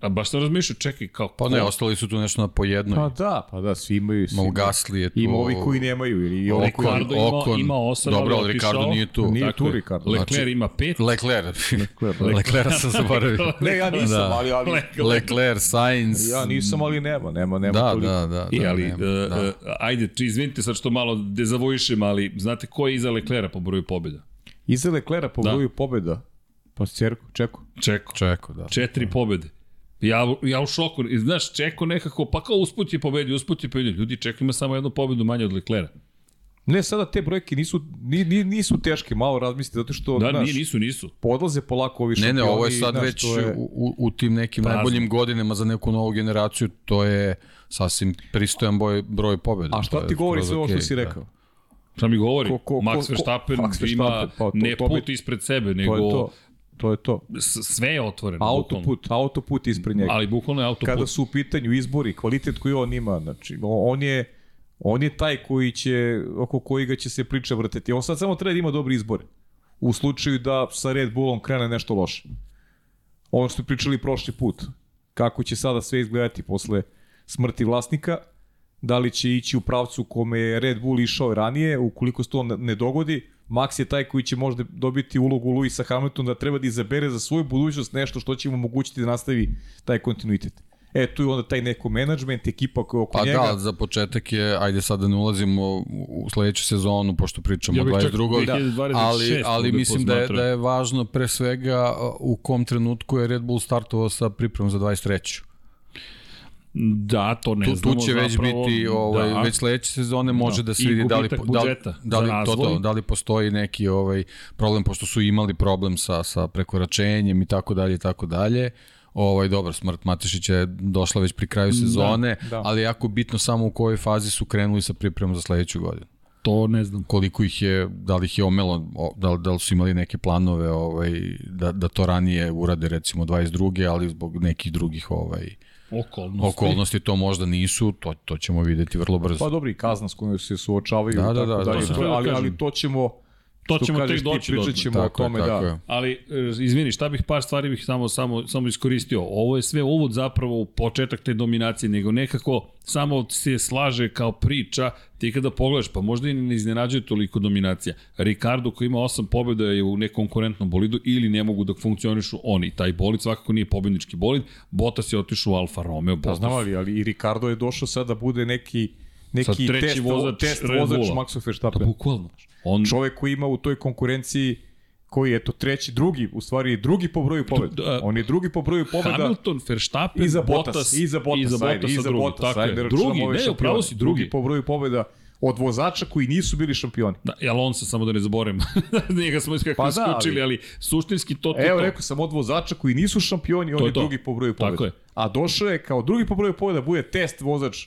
a baš sam razmišljao, čekaj, kao... Pa ne, ostali su tu nešto na po jednoj. Pa da, pa da, svi imaju... Svi Ima Gasly je tu. Ima ovi koji nemaju. Ili ovi koji... Ricardo ima, ima 8, Dobro, ali Ricardo nije tu. Nije tu Ricardo. Leclerc znači, ima 5. Leclerc. Leclerc, Leclerc sam zaboravio. ne, ja nisam, da. ali... ali Leclerc, Sainz. Ja nisam, ali nema, nema, nema da, toliko. Da, da, I, da, ali, nema, uh, da. Uh, ajde, izvinite sad što malo dezavoišem, ali znate ko je iza Leclerca po broju pobjeda? Iza Leclerca po broju da. pobjeda? Pa Cerko, Čeko. Čeko. Čeko, da. Četiri da. pobede. Ja, ja u šoku. I znaš, Čeko nekako, pa kao usput je pobedio, usput je pobedio. Ljudi, Čeko ima samo jednu pobedu manje od Leklera. Ne, sada te brojke nisu, ni, nisu teške, malo razmislite, zato što, da, znaš, nisu, nisu. Podlaze polako ovi šampioni. Ne, ne, ovo je sad znaš, već je... u, u tim nekim prazno. najboljim godinama za neku novu generaciju, to je sasvim pristojan broj, broj pobjeda. A šta ti govori sve ovo što si rekao? Da. Šta mi govori? Ko, ko, Max Verstappen Max ima pa, to, ne to, put ispred sebe, nego to to je to. Sve je otvoreno. Autoput, autoput ispred njega. Ali bukvalno je autoput. Kada su u pitanju izbori, kvalitet koji on ima, znači, on je, on je taj koji će, oko koji ga će se priča vrteti. On sad samo treba da ima dobri izbore. U slučaju da sa Red Bullom krene nešto loše. Ono što pričali prošli put. Kako će sada sve izgledati posle smrti vlasnika, da li će ići u pravcu kome je Red Bull išao ranije, ukoliko se to ne dogodi, Max je taj koji će možda dobiti ulogu Luisa Hamiltona da treba da izabere za svoju budućnost nešto što će mu omogućiti da nastavi taj kontinuitet. E, tu je onda taj neko menadžment, ekipa koja oko pa njega. Pa da, za početak je, ajde sada ne ulazimo u sledeću sezonu, pošto pričamo ja o 22. Da, ali, ali mislim da je, da je važno pre svega u kom trenutku je Red Bull startovao sa pripremom za 23. Da, to ne tu, znamo tu će već biti, ovaj, da. već sledeće sezone može da, da se vidi da li, da, li, da, li, to, to, da li postoji neki ovaj problem, pošto su imali problem sa, sa prekoračenjem i tako dalje i tako dalje. Ovaj, dobro, smrt Matešića je došla već pri kraju da, sezone, da, da. ali jako bitno samo u kojoj fazi su krenuli sa pripremom za sledeću godinu. To ne znam. Koliko ih je, da li ih je omelo, da, da li su imali neke planove ovaj, da, da to ranije urade recimo 22. ali zbog nekih drugih ovaj, Okolnosti. Okolnosti to možda nisu, to, to ćemo videti vrlo brzo. Pa dobri, kazna s kojom se suočavaju, da, da, da, da, da, to, ali, ali to ćemo to ćemo tek doći do ćemo tako o tome, je, da. Je. Ali, e, izvini, šta bih par stvari bih samo, samo, samo iskoristio. Ovo je sve uvod zapravo u početak te dominacije, nego nekako samo se slaže kao priča, ti kada pogledaš, pa možda i ne iznenađuje toliko dominacija. Ricardo koji ima 8 pobjeda je u nekonkurentnom bolidu ili ne mogu da funkcionišu oni. Taj bolid svakako nije pobednički bolid. Bottas je otišao u Alfa Romeo. Da, znam ali, ali i Ricardo je došao sad da bude neki neki test, vozač, test vozač Maxu Verstappen. Pa bukvalno. On... Čovek koji ima u toj konkurenciji koji je to treći, drugi, u stvari drugi po broju pobeda. Da, On je drugi po broju pobeda. Hamilton, Verstappen, iza Bottas, Bottas, iza Bottas, iza Bottas, iza drugi, Bottas, tako ajde, drugi, ne, upravo si drugi. drugi po broju pobeda od vozača koji nisu bili šampioni. Da, i Alonso samo da ne zaboravim. Njega smo iskako pa da, skučili, ali, ali suštinski to... Evo, to. rekao sam od vozača koji nisu šampioni, on je, je drugi po broju pobeda. Tako je. A došao je kao drugi po broju pobeda, bude test vozač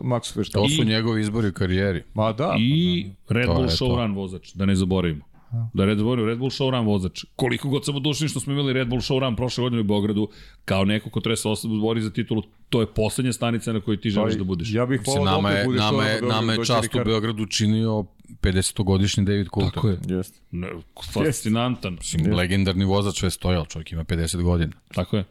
Max Verstappen. To su njegovi izbori u karijeri. Ma da. I Red Bull Showrun vozač, da ne zaboravimo. Da Red Bull, Red Bull Showrun vozač. Koliko god sam odušen što smo imali Red Bull Showrun prošle godine u Beogradu, kao neko ko treba se bori za titulu, to je poslednja stanica na kojoj ti želiš da budeš. Ja bih volao nama da je, nama je, nama je čast u Beogradu činio 50-godišnji David Coulthard. Tako je. Jeste. Fascinantan. Yes. Legendarni vozač je stojao, čovjek ima 50 godina. Tako je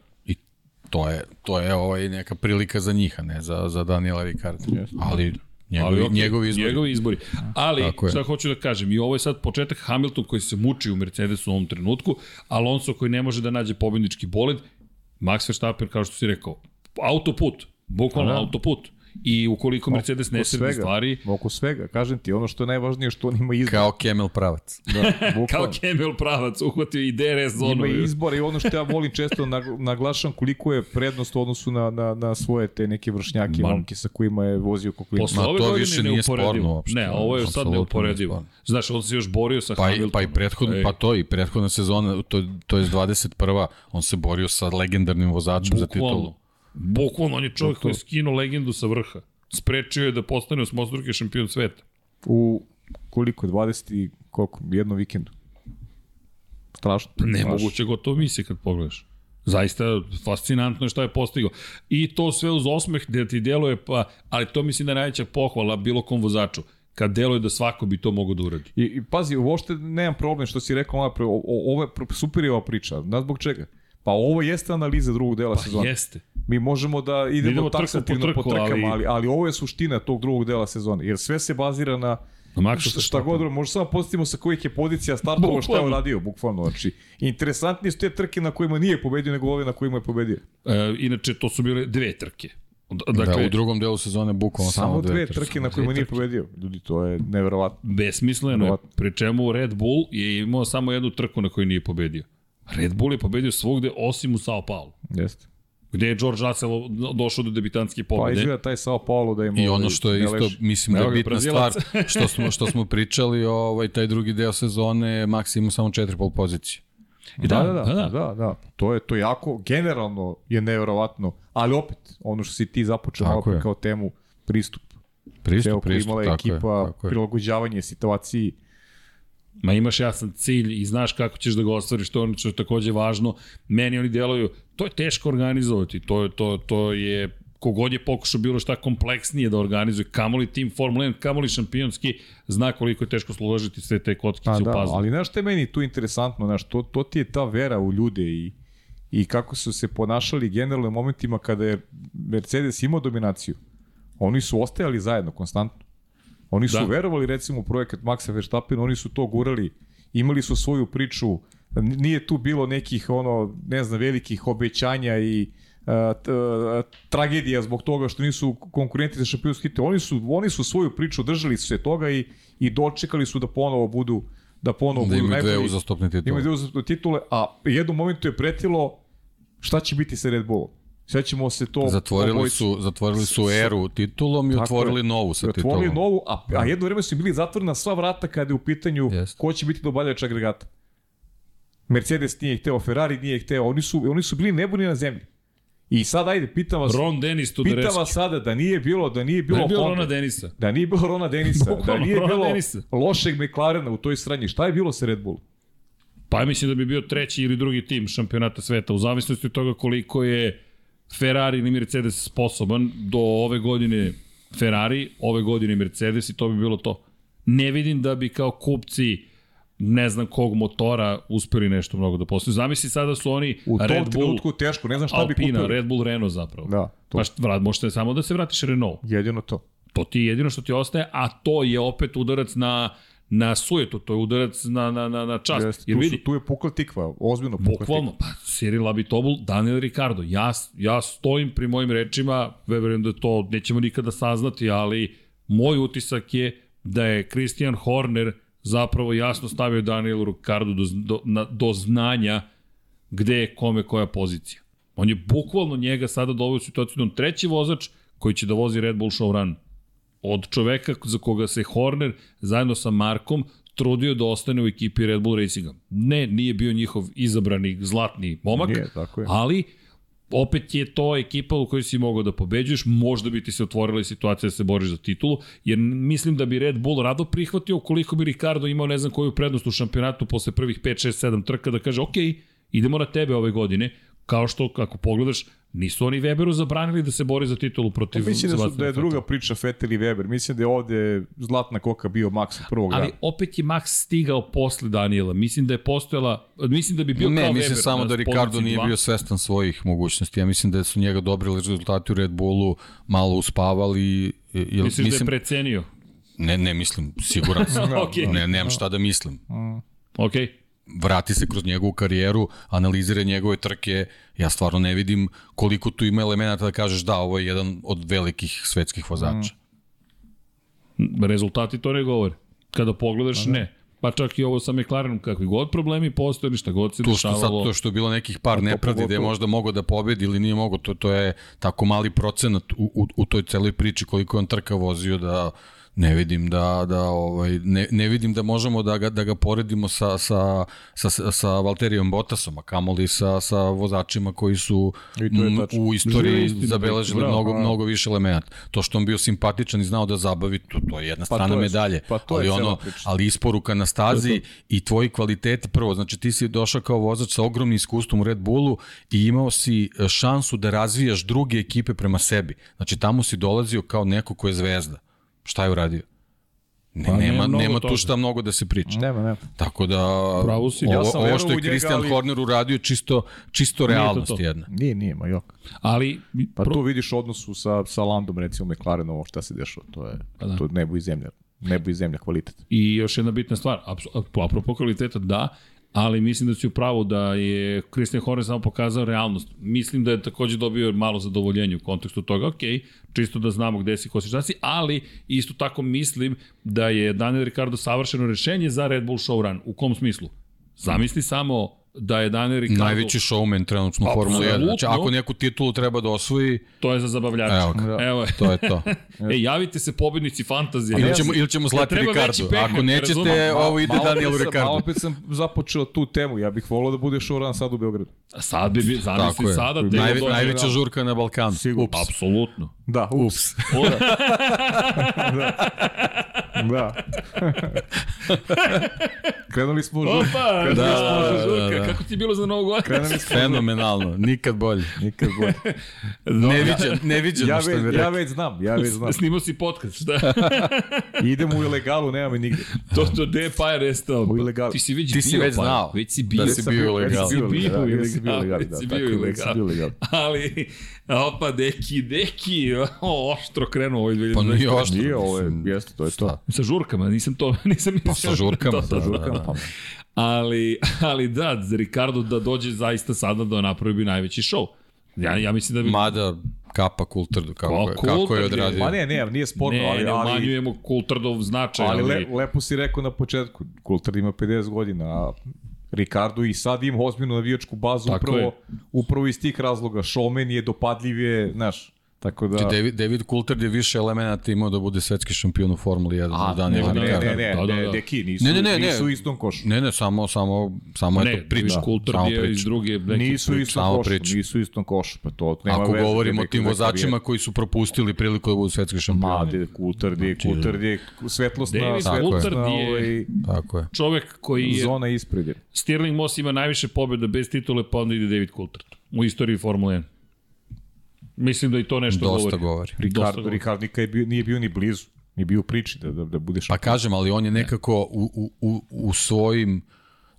to je, to je ovaj neka prilika za njih, a ne za, za Daniela Ricarda. Yes. Ali Njegovi, Ali, okay, njegovi izbori. Njegovi izbori. Ali, šta hoću da kažem, i ovo je sad početak Hamilton koji se muči u Mercedesu u ovom trenutku, Alonso koji ne može da nađe pobednički bolid, Max Verstappen, kao što si rekao, autoput, bukvalno da. autoput. I ukoliko Mercedes ne sredi stvari... Oko svega, kažem ti, ono što je najvažnije što on ima izbor. Kao Kemel Pravac. Da, Kao Kemel Pravac, uhvatio i DRS zonu. Ima izbor i ono što ja volim često naglašam koliko je prednost u odnosu na, na, na svoje te neke vršnjake, Man. momke sa kojima je vozio kako ima. Posle ove to više nije sporno uopšte. Ne, ovo je sad neuporedivo. Znaš, on se još borio sa pa Hamiltonom. Pa i prethodno, pa to i prethodna sezona, to, to je 21. On se borio sa legendarnim vozačem Bukvalno. za titulu. Bukvalno, on je čovjek koji je skinuo legendu sa vrha. Sprečio je da postane osmostruki šampion sveta. U koliko, 20 i koliko, jednom vikendu. Strašno. Nemoguće gotovo misije kad pogledaš. Zaista fascinantno je šta je postigao. I to sve uz osmeh da ti deluje, pa, ali to mislim da je najveća pohvala bilo kom vozaču kad deluje da svako bi to mogo da uradi. I, i pazi, uopšte nemam problem što si rekao ovo je super je ova priča. Znaš zbog čega? Pa ovo jeste analiza drugog dela Pa sezone. jeste. Mi možemo da idemo, Idemo trku po taksativno po, trku, trkama, ali... ali- ali, ovo je suština tog drugog dela sezone. Jer sve se bazira na Na Maxu šta, šta god, možda samo postavimo sa kojih je pozicija startovao, šta je uradio, bukvalno. Znači, interesantnije su te trke na kojima nije pobedio nego ove na kojima je pobedio. E, inače, to su bile dve trke. D- Dakle, Dakle, da, u drugom delu sezone bukvalno Samo, samo, dve trke na kojima nije pobedio. Ljudi, to je neverovatno. besmisleno je. Pri čemu Red Bull je imao samo jednu trku na kojoj nije pobedio. Red Bull je pobedio svugde osim u Sao Paulo. Jeste. Gde je George Russell došao do debitanske Pa pobede. izgleda taj Sao Paulo da ima... I ono što je isto, mislim da je bitna Brazilac. stvar, što smo, što smo pričali, ovaj, taj drugi deo sezone, Max ima samo četiri pol pozicije. Da, da, da, da, da, da. To je to je jako generalno je neverovatno, ali opet ono što si ti započeo je. kao temu pristup. Pristup, Ceo pristup, imala je tako ekipa, je, tako je. prilagođavanje situaciji. Ma imaš jasan cilj i znaš kako ćeš da ga ostvariš, to je ono što je takođe važno. Meni oni deluju, to je teško organizovati, to je, to, to je kogod je pokušao bilo šta kompleksnije da organizuje, kamoli tim Formula 1, kamoli šampionski, zna koliko je teško složiti sve te kotkice Pa u da, puzzle. ali znaš što je meni tu interesantno, znaš, to, to ti je ta vera u ljude i, i kako su se ponašali generalno u momentima kada je Mercedes imao dominaciju. Oni su ostajali zajedno, konstantno. Oni su Da. verovali recimo u projekat Maxa Verstappen, oni su to gurali, imali su svoju priču, nije tu bilo nekih ono, ne znam, velikih obećanja i a, t, a, tragedija zbog toga što nisu konkurenti za šampionski titul. Oni su, oni su svoju priču držali su se toga i, i dočekali su da ponovo budu da ponovo Da budu imaju dve najbolji. uzastopne titule. Imaju dve uzastopne titule, a jednom momentu je pretilo šta će biti sa Red Bullom. Sve ćemo se to Zatvorili obojicu- su, zatvorili su eru titulom i Tako otvorili je. novu sa I otvorili titulom. novu, a, a jedno vreme su bili zatvorena sva vrata kada je u pitanju Jeste. ko će biti dobavljač agregata. Mercedes nije hteo, Ferrari nije hteo, oni su, oni su bili nebuni na zemlji. I sad ajde, pitam vas, Ron Dennis to pitam vas sada da nije bilo, da nije bilo, Da Rona Denisa. da nije bilo Rona Denisa, da nije Rona bilo Denisa. lošeg McLarena u toj sranji, šta je bilo sa Red Bullom? Pa ja mislim da bi bio treći ili drugi tim šampionata sveta, u zavisnosti od toga koliko je Ferrari ili Mercedes sposoban. Do ove godine Ferrari, ove godine Mercedes i to bi bilo to. Ne vidim da bi kao kupci ne znam kog motora uspeli nešto mnogo da postaju. Zamisli sada su oni U Red Bull, trenutku teško, ne znam šta bi Alpina, kupili. Red Bull, Renault zapravo. Da, to. Pa šta, vrat, možete samo da se vratiš Renault. Jedino to. To ti je jedino što ti ostaje, a to je opet udarac na na sujetu, to je udarac na, na, na, na čast. Jeste, Jer tu, vidi, su, tu je pukla tikva, ozbiljno pukla Bukvalno, pa Cyril Abitobul, Daniel Ricardo. Ja, ja stojim pri mojim rečima, verujem da to nećemo nikada saznati, ali moj utisak je da je Christian Horner zapravo jasno stavio Danielu Ricardo do, do, na, do znanja gde je kome koja pozicija. On je bukvalno njega sada doveo u situaciju da on treći vozač koji će da vozi Red Bull Show Run. Od čoveka za koga se Horner zajedno sa Markom trudio da ostane u ekipi Red Bull Racinga. Ne, nije bio njihov izabrani zlatni momak, Nije, tako je. ali opet je to ekipa u kojoj si mogao da pobeđuješ, možda bi ti se otvorila situacija da se boriš za titulu, jer mislim da bi Red Bull rado prihvatio ukoliko bi Ricardo imao ne znam koju prednost u šampionatu posle prvih 5, 6, 7 trka da kaže ok, idemo na tebe ove godine, kao što ako pogledaš nisu oni Weberu zabranili da se bori za titulu protiv Pa Mislim da, su, da je druga priča Vettel i Weber. Mislim da je ovde zlatna koka bio Max od prvog Ali dana. opet je Max stigao posle Daniela. Mislim da je postojala, mislim da bi bio ne, kao mislim Weber samo na da Ricardo nije dva. bio svestan svojih mogućnosti. Ja mislim da su njega dobri rezultati u Red Bullu malo uspavali. i- Jel, Misliš da je mislim, precenio? Ne, ne mislim, siguran sam. Okej. Ne, nemam šta da mislim. Okej. Vrati se kroz njegovu karijeru, analizira njegove trke, ja stvarno ne vidim koliko tu ima elemenata da kažeš da, ovo je jedan od velikih svetskih vozača. Rezultati to ne govore. Kada pogledaš, ne. Pa čak i ovo sa McLarenom, kakvi god problemi postoje, šta god se Tu što sad dešavalo. to što je bilo nekih par nepravdi da je možda mogao da pobedi ili nije mogao, to, to je tako mali procenat u, u, u toj celoj priči koliko je on trka vozio da Ne vidim da, da ovaj, ne, ne vidim da možemo da ga, da ga poredimo sa, sa, sa, sa Valterijom Bottasom, a kamoli sa, sa vozačima koji su u istoriji zabeležili bravo, mnogo, mnogo više elemenata. To što on bio simpatičan i znao da zabavi, to, to je jedna pa strana je, medalje. Pa to ali, je ono, ali isporuka na stazi i tvoji kvaliteti prvo, znači ti si došao kao vozač sa ogromnim iskustvom u Red Bullu i imao si e, šansu da razvijaš druge ekipe prema sebi. Znači tamo si dolazio kao neko ko je zvezda Šta je uradio? Ne, pa, nema, nema, nema tu šta mnogo da se priča. Nema, nema. Tako da, Pravo si, ovo, ja ovo što je Christian ali... Horner uradio čisto, čisto realnost to to. jedna. Nije, nije, ma jok. Ali, pa pro... tu vidiš odnosu sa, sa Landom, recimo McLaren, ovo šta se dešava. To je, pa da. to je nebo i zemlja nebo i zemlja kvalitet. I još jedna bitna stvar, apropo kvaliteta, da, ali mislim da će upravo da je Christian Horner samo pokazao realnost. Mislim da je takođe dobio malo zadovoljenje u kontekstu toga, ok, čisto da znamo gde si, ko si, šta si, ali isto tako mislim da je Daniel Ricardo savršeno rešenje za Red Bull Showrun. U kom smislu? Zamisli samo da je Daniel Ricciardo... Najveći showman trenutno u Formuli 1. Znači, ako neku titulu treba da osvoji... To je za zabavljača. Evo, ga. Evo je. To je to. e, javite se pobednici fantazije. Ili ćemo, ili ćemo slati ja Ricardo. Ako nećete, ovo ide Danielu Ricardo. Malo opet sam započeo tu temu. Ja bih volao da bude showrun sad u Beogradu. Sad bi, zamisli sada. Najve, najveća žurka na Balkanu. Sigurno. Ups. Apsolutno. Da, ups. ups. da. Da. Krenuli smo u žurku. Opa, Krenuli da, smo u žurka. Da, da. Kako ti je bilo za Novu godinu? Fenomenalno, nikad bolje. Nikad bolje. ne viđem, ne viđem ja što mi rekao. Ja već znam, ja već znam. Snimao si podcast, šta? Idemo u ilegalu, nema mi nigde. To, to, gde je Paja restao? U ilegalu. Ti si već ti si već znao. Već si bio. Da si bio u ilegalu. Već si bio u ilegalu. Već si bio u ilegalu. Ali, opa, deki, deki, oštro krenuo ovaj 2020. Pa nije oštro. Nije, ovo je, jeste, to je to. Sa žurkama, nisam to, nisam mislio. Pa sa žurkama, sa žurkama. Ali, ali da, za Ricardo da dođe zaista sada da napravi bi najveći show. Ja, ja mislim da bi... Mada kapa Kultrdu, kako, pa, je, kako je odradio. Pa ne, ne, nije sporno, ne, ali... Ne, umanjujemo Kultrdov značaj. Ali, ali... Le, lepo si rekao na početku, Kultrd ima 50 godina, a Ricardo i sad ima ozbiljnu navijačku bazu Tako upravo, je. upravo iz tih razloga. Showman je, dopadljiv je, znaš, Tako da... Znači, David, David Coulthard je više elemenata imao da bude svetski šampion u Formuli 1. A, Daniel ne, ne, ne, ne, ne, da, da, da. deki, nisu, ne, ne, ne, nisu u istom košu. Ne, ne, samo, samo, samo ne, eto priča. Da, Coulthard je iz druge... Nisu u istom košu, priča. nisu u istom košu, pa to nema Ako veze. Ako govorimo o tim vozačima koji su propustili priliku da budu svetski šampioni. Ma, de, Coulthard je, znači, Coulthard je svetlosna, David svetlosna je, ovaj, tako je. čovek koji je... Zona ispred je. Stirling Moss ima najviše pobjeda bez titule, pa onda ide David Coulthard u istoriji Formule 1. Mislim da i to nešto Dosta govori. govori. Ricardo, Ricardo nikad je bio, nije bio ni blizu. Nije bio u priči da, da, da bude šampion. Pa kažem, ali on je nekako u, u, u svojim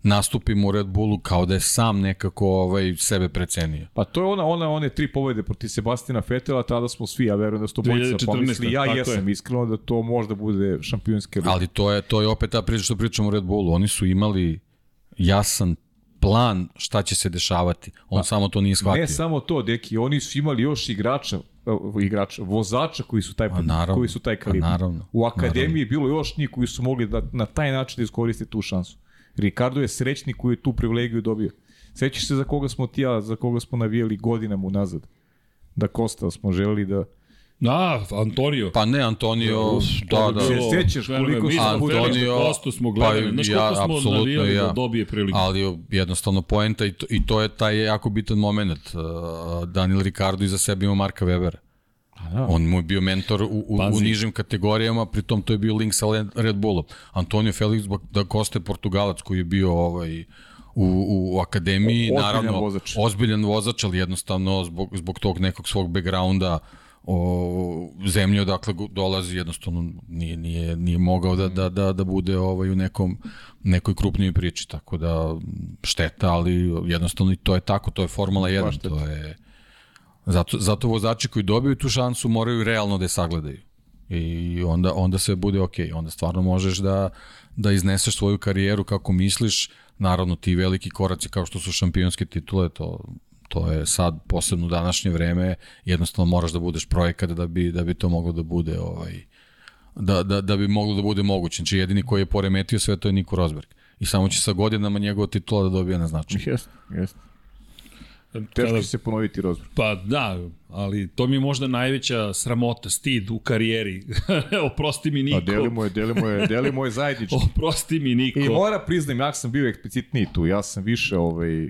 nastupima u Red Bullu kao da je sam nekako ovaj, sebe precenio. Pa to je ona, ona one tri pobede protiv Sebastina Fetela, tada smo svi, ja verujem da su to bojica pomisli, ja jesam je. iskreno da to možda bude šampionski Ali to je, to je opet ta priča što pričamo u Red Bullu. Oni su imali jasan plan šta će se dešavati. On pa, samo to nije shvatio. Ne samo to, deki, oni su imali još igrača, igrača, vozača koji su taj, naravno, koji su taj kalibar. Naravno, U akademiji naravno. je bilo još njih koji su mogli da na taj način da iskoriste tu šansu. Ricardo je srećni koji je tu privilegiju dobio. Sećaš se za koga smo ti ja, za koga smo navijali godinama unazad? Da Kosta smo želeli da Da, Antonio. Pa ne, Antonio, da, da. Se sećaš koliko smo Antonio, Kostu smo gledali, pa, znaš ja, smo navijali ja, da dobije priliku. Ali jednostavno poenta i to, i to je taj jako bitan moment. Uh, Daniel Ricardo iza sebe ima Marka Webera. Da. On mu je bio mentor u, u, u nižim kategorijama, pritom to je bio link sa Red Bullom. Antonio Felix da Costa je Portugalac koji je bio ovaj, u, u akademiji, o, naravno vozač. ozbiljan vozač, ali jednostavno zbog, zbog tog nekog svog backgrounda uh, o zemlji odakle dolazi jednostavno nije nije nije mogao da da da da bude ovaj u nekom nekoj krupnijoj priči tako da šteta ali jednostavno i to je tako to je Formula 1 to je zato zato vozači koji dobiju tu šansu moraju realno da je sagledaju. I onda onda sve bude ok onda stvarno možeš da da izneseš svoju karijeru kako misliš naravno ti veliki koraci kao što su šampionske titule to to je sad posebno u današnje vreme jednostavno moraš da budeš projekat da bi da bi to moglo da bude ovaj da, da, da bi moglo da bude moguće. Znači jedini koji je poremetio sve to je Niko Rosberg. I samo će sa godinama njegova titula da dobije na značaju. Jeste, jeste. Teško će se ponoviti Rosberg. Pa da, ali to mi je možda najveća sramota, stid u karijeri. Oprosti mi Niko. Pa delimo je, delimo je, delimo je zajednički. Oprosti mi Niko. I mora priznam, ja sam bio eksplicitniji tu, ja sam više ovaj,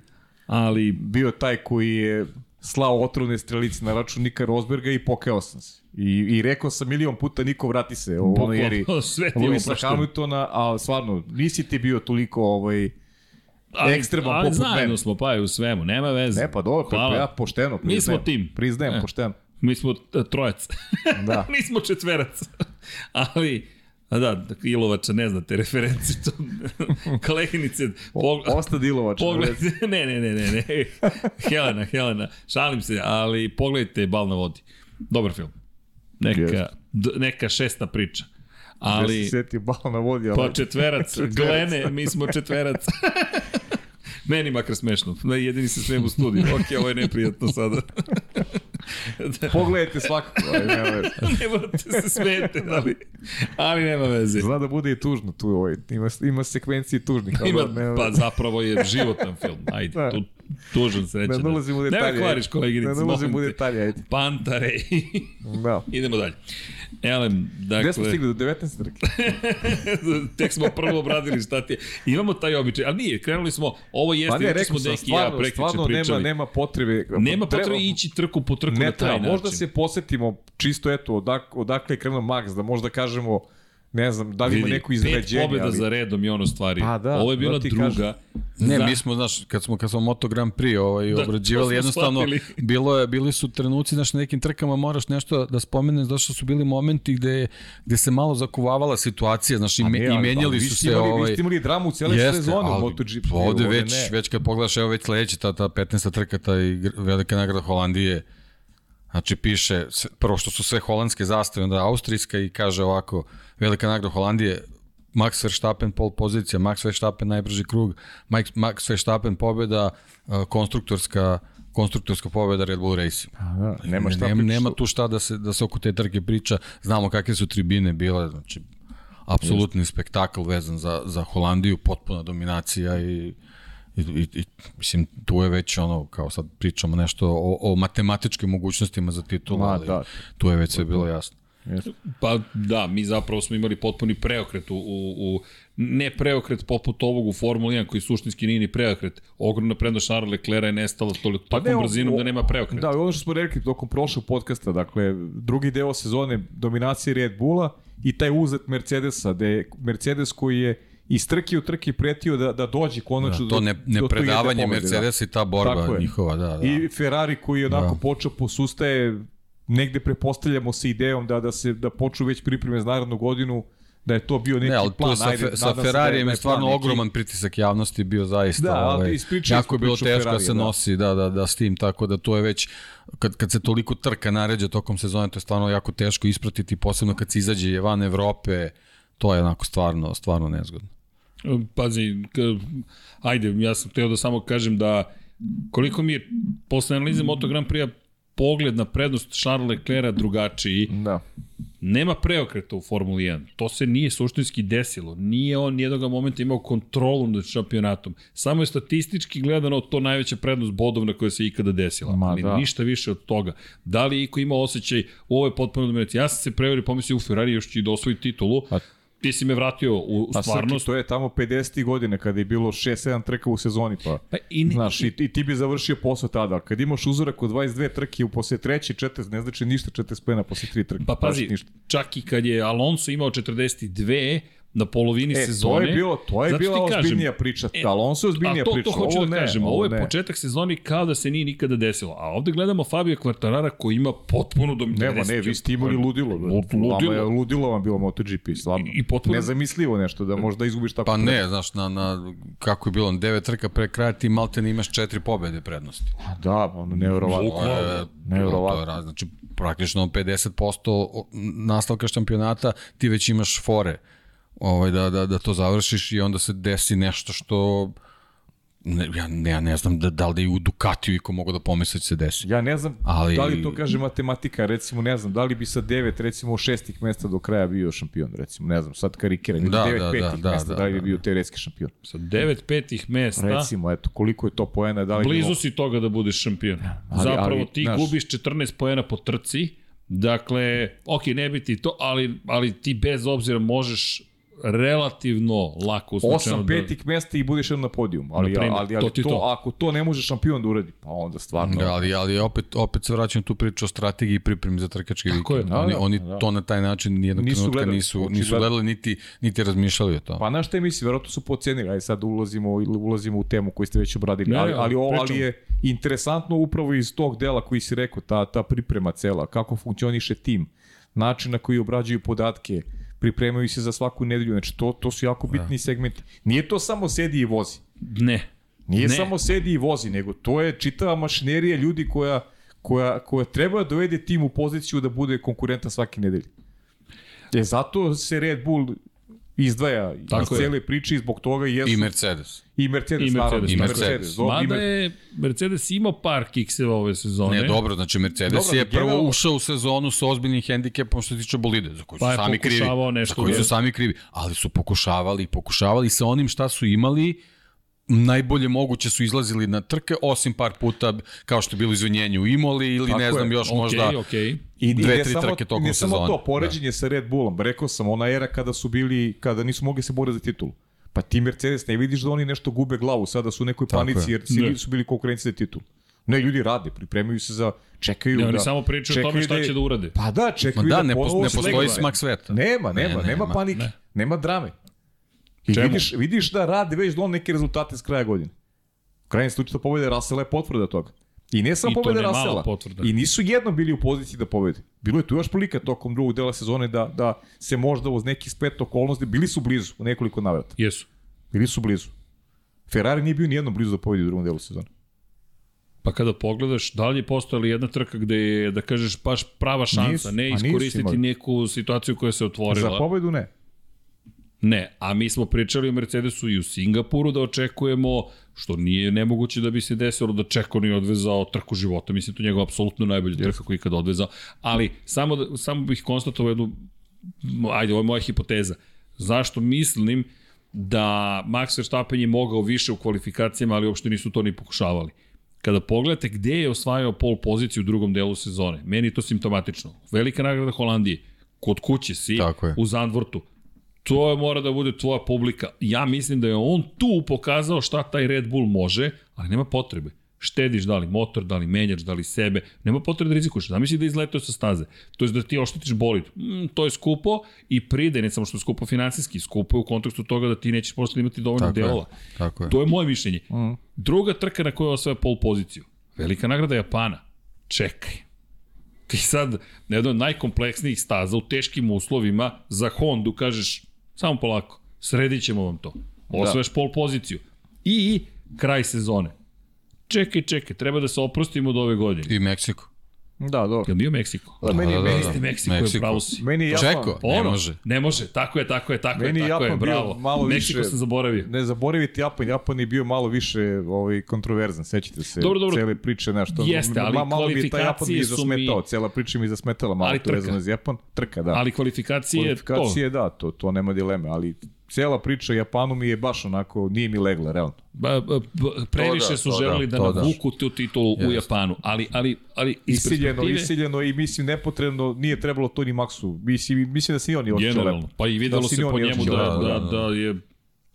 ali bio taj koji je slao otrovne strelice na račun Nika Rosberga i pokao sam se. I, I rekao sam milion puta Niko vrati se u onoj eri ti Luisa Hamiltona, a stvarno nisi ti bio toliko ovaj, ali, ekstreman ali poput zajedno mene. smo pa u svemu, nema veze. Ne pa dobro, pa, Hvala. ja pošteno priznajem. Mi smo tim. Priznajem, E. pošteno. Mi smo e, trojac. Da. Nismo četverac. Ali, a da, Ilovača, ne znate referenci. To, koleginice, pog, Osta Dilovač. pogled, ne, ne, ne, ne, ne. Helena, Helena, šalim se, ali pogledajte Bal na vodi. Dobar film. Neka, d, neka šesta priča. Ali... Ali, se setio bal na vodi, ali... pa četverac, Četverac. Glene, mi smo četverac. Meni makar smešno. Jedini se smijem u studiju. Ok, ovo je neprijatno sada. Pogledajte svakako, ali nema veze. ne morate se smijete, ali, ali nema veze. Zna da bude i tužno tu, ovaj, ima, ima sekvencije tužnih. ali Ima, nema pa zapravo je životan film. Ajde, Da. tu, tužan srećan. Ne nalazimo u detalje. Nema kvariš koleginici. Ne nalazimo u detalje, ajde. Pantare. Da. Idemo dalje. Elem, dakle... Gde smo stigli do 19. trke? tek smo prvo obradili šta ti je. Imamo taj običaj, ali nije, krenuli smo, ovo jeste, Pa ne, rekao smo neki ja stvarno, prekriče stvarno nema, pričali. nema potrebe. Nema Treba- potrebe ići trku po trku Ne na treba, taj način. možda se posetimo čisto eto, odak, odakle je krenuo Max, da možda kažemo, ne znam, da li ima neko pet iznenađenje. pobjeda ali... za redom i ono stvari. Pa da, Ovo je bila da druga. Ne, za... mi smo, znaš, kad smo, kad smo Moto Grand Prix ovaj, Da, da, obrađivali, jednostavno, shvatili. bilo je, bili su trenuci, znaš, na nekim trkama moraš nešto da spomeneš, zato što su bili momenti gde, gde se malo zakuvavala situacija, znaš, i, me, Ne, i ali- menjali su se... imali, ovaj, Vi ste imali dramu cijele sezone u MotoGP. Ovde ovde već, ne. već kad pogledaš, evo već sledeća, ta, ta 15. trka, ta i velika nagrada Holandije, znači piše, prvo što su sve holandske zastave, onda austrijska i kaže ovako, velika nagrada Holandije, Max Verstappen pol pozicija, Max Verstappen najbrži krug, Max, Max Verstappen pobjeda, uh, konstruktorska konstruktorska pobjeda Red Bull Racing. Da, nema šta nema, nema tu šta da se, da se oko te trke priča. Znamo kakve su tribine bile, znači apsolutni spektakl vezan za, za Holandiju, potpuna dominacija i I, i, i, mislim, tu je već ono, kao sad pričamo nešto o, o matematičkim mogućnostima za titulu, Ma, ali da. tu je već sve bilo jasno. Pa da, mi zapravo smo imali potpuni preokret u, u, u ne preokret poput ovog u Formuli 1 koji suštinski nije ni preokret. Ogromna prednost Charles Leclerc je nestala toliko pa ne, brzinom o- da nema preokret. Da, ono što smo rekli tokom prošlog podcasta, dakle, drugi deo sezone dominacije Red Bulla i taj uzet Mercedesa, da je Mercedes koji je iz trke u trke pretio da, da dođe konačno Da, to ne, ne do predavanje Mercedes i ta borba je. njihova, da, da. I Ferrari koji je onako Da. počeo posustaje, negde prepostavljamo se idejom da da se da počnu već pripreme za narednu godinu, da je to bio neki Ne, ali plan. sa, ajde, sa da Ferrarijem da je stvarno plan neki. ogroman pritisak javnosti bio zaista. Da, ovaj, jako je bilo teško da Ferrarija, se da. nosi da, da, da s tim, tako da to je već, kad, kad se toliko trka naređa tokom sezone, to je stvarno jako teško ispratiti, posebno kad se izađe van Evrope, to je onako stvarno, stvarno nezgodno. Pazi, ajde, ja sam hteo da samo kažem da koliko mi je posle analize Moto Grand Prix pogled na prednost Charles Leclerca drugačiji, Da. nema preokreta u Formuli 1. To se nije suštinski desilo. Nije on nijednog momenta imao kontrolu nad šampionatom. Samo je statistički gledano to najveća prednost bodovna koja se ikada desila. Ma ali da. ništa više od toga. Da li je iko imao osjećaj u ovoj potpuno dominaciji? Ja sam se preverio pomislio u Ferrari još će i da osvoji titulu. Pa- Ti si me vratio u, u Pa stvarnost. Srki, to je tamo 50. godine kada je bilo 6-7 trka u sezoni, pa... Pa i ne, Znaš, i, i ti bi završio posao tada. Kad imaš uzorak od 22 trke u posle treće 40, ne znači ništa 40 pojena posle tri trke. Pa pazi, ništa. čak i kad je Alonso imao 42 na polovini E, sezone... to je, bilo, to je zato bila ozbiljnija priča. E, Alonso je ozbiljnija A to, priča. to hoću ovo da ne, kažem, ovo je ne. početak sezoni kao da se nije nikada desilo. A ovde gledamo Fabio Quartarara koji ima potpuno dominaciju. Nema, ne, vi ste imali ludilo. Da. Ludilo. Vama je ludilo vam bilo MotoGP, stvarno. I- i potpuno- Nezamislivo nešto, da možda izgubiš tako. Pa trku. ne, znaš, na, na, kako je bilo, devet trka pre kraja, ti malte ne imaš četiri pobede prednosti. Da, ono, nevjerovatno. To je, Nevjerovatno. znači, praktično 50% nastavka šampionata ti već imaš fore ovaj, da, da, da to završiš i onda se desi nešto što Ne, ja, ne, ja ne znam da, da li da i u Ducatiju iko mogu da pomisli da se desi. Ja ne znam Ali- da li to kaže matematika, recimo ne znam, da li bi sa devet, recimo šestih mesta do kraja bio šampion, recimo, ne znam, sad karikiram, Da, da, devet da, petih da, mesta, da, da, li bi da, bio teoretski šampion. Sa devet petih mesta, Recimo, eto, koliko je to poena, da li bi blizu mo- si toga da budeš šampion. ali- Zapravo ali, ti znaš- gubiš 14 poena po trci, dakle, ok, ne bi ti to, ali, ali ti bez obzira možeš relativno lako uslučeno osam petih mesta i budeš jedan na podijumu, ali, Na primer, ali, ali, to ali ti to, to. ako to ne može šampion da uradi, pa onda stvarno... Da, ali, ali opet, opet se vraćam tu priču o strategiji i pripremi za trkački vikend. je. Oni, Da, oni da. to na taj način nijednog Nisu trenutka gledali, nisu, nisu gledali niti, niti razmišljali o tome. Pa znaš šta je misli, verovatno su pocenili, ajde sad ulazimo, ulazimo u temu koju ste već obradili, Ne, ali, ali, o, pričamo. ali je interesantno upravo iz tog dela koji si rekao, ta, ta priprema cela, kako funkcioniše tim, način na koji obrađuju podatke, pripremaju se za svaku nedelju, znači to, to su jako bitni segmenti. Nije to samo sedi i vozi. Ne. Nije Ne. samo sedi i vozi, nego to je čitava mašinerija ljudi koja, koja, koja treba da dovede tim u poziciju da bude konkurentan svake nedelje. E, zato se Red Bull izdvaja Tako iz je. cele priče i zbog toga i jesu I Mercedes. i Mercedes, I naravno, Mercedes, i Mercedes. i Mada je Mercedes imao par kikseva ove sezone. Ne, dobro, znači Mercedes Dobro, je prvo generalno- ušao u sezonu sa ozbiljnim hendikepom što se tiče bolide, za koji su Pa je sami krivi. pokušavao nešto, za koji su sami krivi, ali su pokušavali, pokušavali sa onim šta su imali, najbolje moguće su izlazili na trke, osim par puta, kao što je bilo izvinjenje u Imoli ili Tako ne je. znam još Okej, možda okej. I, dve, i ne tri samo, trke tokom ne samo sezone. to, poređenje sa Red Bullom. Rekao sam, ona era kada su bili, kada nisu mogli se boriti za titulu. Pa ti Mercedes, ne vidiš da oni nešto gube glavu, sada su u nekoj panici, je. jer si, Ne. su bili konkurenci za titul. Ne, ljudi rade, pripremaju se za, čekaju Ne, da... oni samo pričaju o tome šta je- će da urade. Pa da, Ma čekaju da, da, ne, ponovo pos, ne postoji smak sveta. Nema, nema, Ne, nema nema. panike, Ne. nema drame. I Čemu? vidiš, vidiš da rade već do neke rezultate s kraja godine. U krajnjem slučaju pobjede Rasela je potvrda toga. I ne samo mala Rasela. I nisu jednom bili u poziciji da pobede. Bilo je tu još prilika tokom drugog dela sezone da, da se možda uz neki spet okolnosti, bili su blizu u nekoliko navrata. Jesu. Bili su blizu. Ferrari nije bio nijednom blizu da pobedi u drugom delu sezone. Pa kada pogledaš, da li je postojala jedna trka gde je, da kažeš, baš prava šansa, Nisu, ne a nisu iskoristiti neku situaciju koja se otvorila. Za pobedu ne. Ne, a mi smo pričali o Mercedesu i u Singapuru da očekujemo, što nije nemoguće da bi se desilo da Čeko nije odvezao trku života. Mislim, to je njegov apsolutno najbolja trka koji je ikada odvezao. Ali samo, da, samo bih konstatovao jednu, ajde, ovo je moja hipoteza. Zašto mislim da Max Verstappen je mogao više u kvalifikacijama, ali uopšte nisu to ni pokušavali. Kada pogledate gde je osvajao pol poziciju u drugom delu sezone, meni je to simptomatično. Velika nagrada Holandije, kod kuće si, u Zandvortu, to je mora da bude tvoja publika. Ja mislim da je on tu pokazao šta taj Red Bull može, ali nema potrebe. Štediš da li motor, da li menjač, da li sebe, nema potrebe da rizikuješ. Zamisli da izletao sa staze. To je da ti oštetiš bolid. Mm, to je skupo i pride, ne samo što je skupo finansijski, skupo je u kontekstu toga da ti nećeš posle imati dovoljno Tako je. delova. Tako je. To je moje mišljenje. Mm. Druga trka na kojoj je osvaja pol poziciju. Velika nagrada Japana. Čekaj. Ti sad na jednoj od najkompleksnijih staza u teškim uslovima za Hondu kažeš samo polako, sredit ćemo vam to. Osvajaš da. pol poziciju. I kraj sezone. Čekaj, čekaj, treba da se oprostimo od ove godine. I Meksiko. Da, dobro. Jel bio Meksiko? Da, meni, da, da, meni, da. Jeste Meksiko, je Meksiko. pravo si. meni je Japan, Čeko, ne Ono, može. Ne može, tako je, tako je, tako Meni je, tako je, Japan bio bravo. malo Meksiko više- sam zaboravio. Ne zaboraviti Japan, Japan je bio malo više ovaj, kontroverzan, sećate se Dobro, dobro. cele priče, nešto. Jeste, ali malo mi je taj Japan mi je kvalifikacije su mi- zasmetao, cela priča mi je zasmetala malo Ali to vezano za Japan, trka, da. Ali kvalifikacije, Kvalifikacije, to. da, to, to nema dileme, ali cela priča o Japanu mi je baš onako, nije mi legla, realno. Ba, ba, ba, previše To da, su to da, želeli da, to da. navuku tu titulu u Jeste. Japanu, ali, ali, ali iz Isiljeno, perspektive- isiljeno i mislim nepotrebno, nije trebalo to ni Maksu. Mislim, mislim da se i oni Generalno, lepo. pa i videlo Da, se po je njemu da, da, da, da, da. je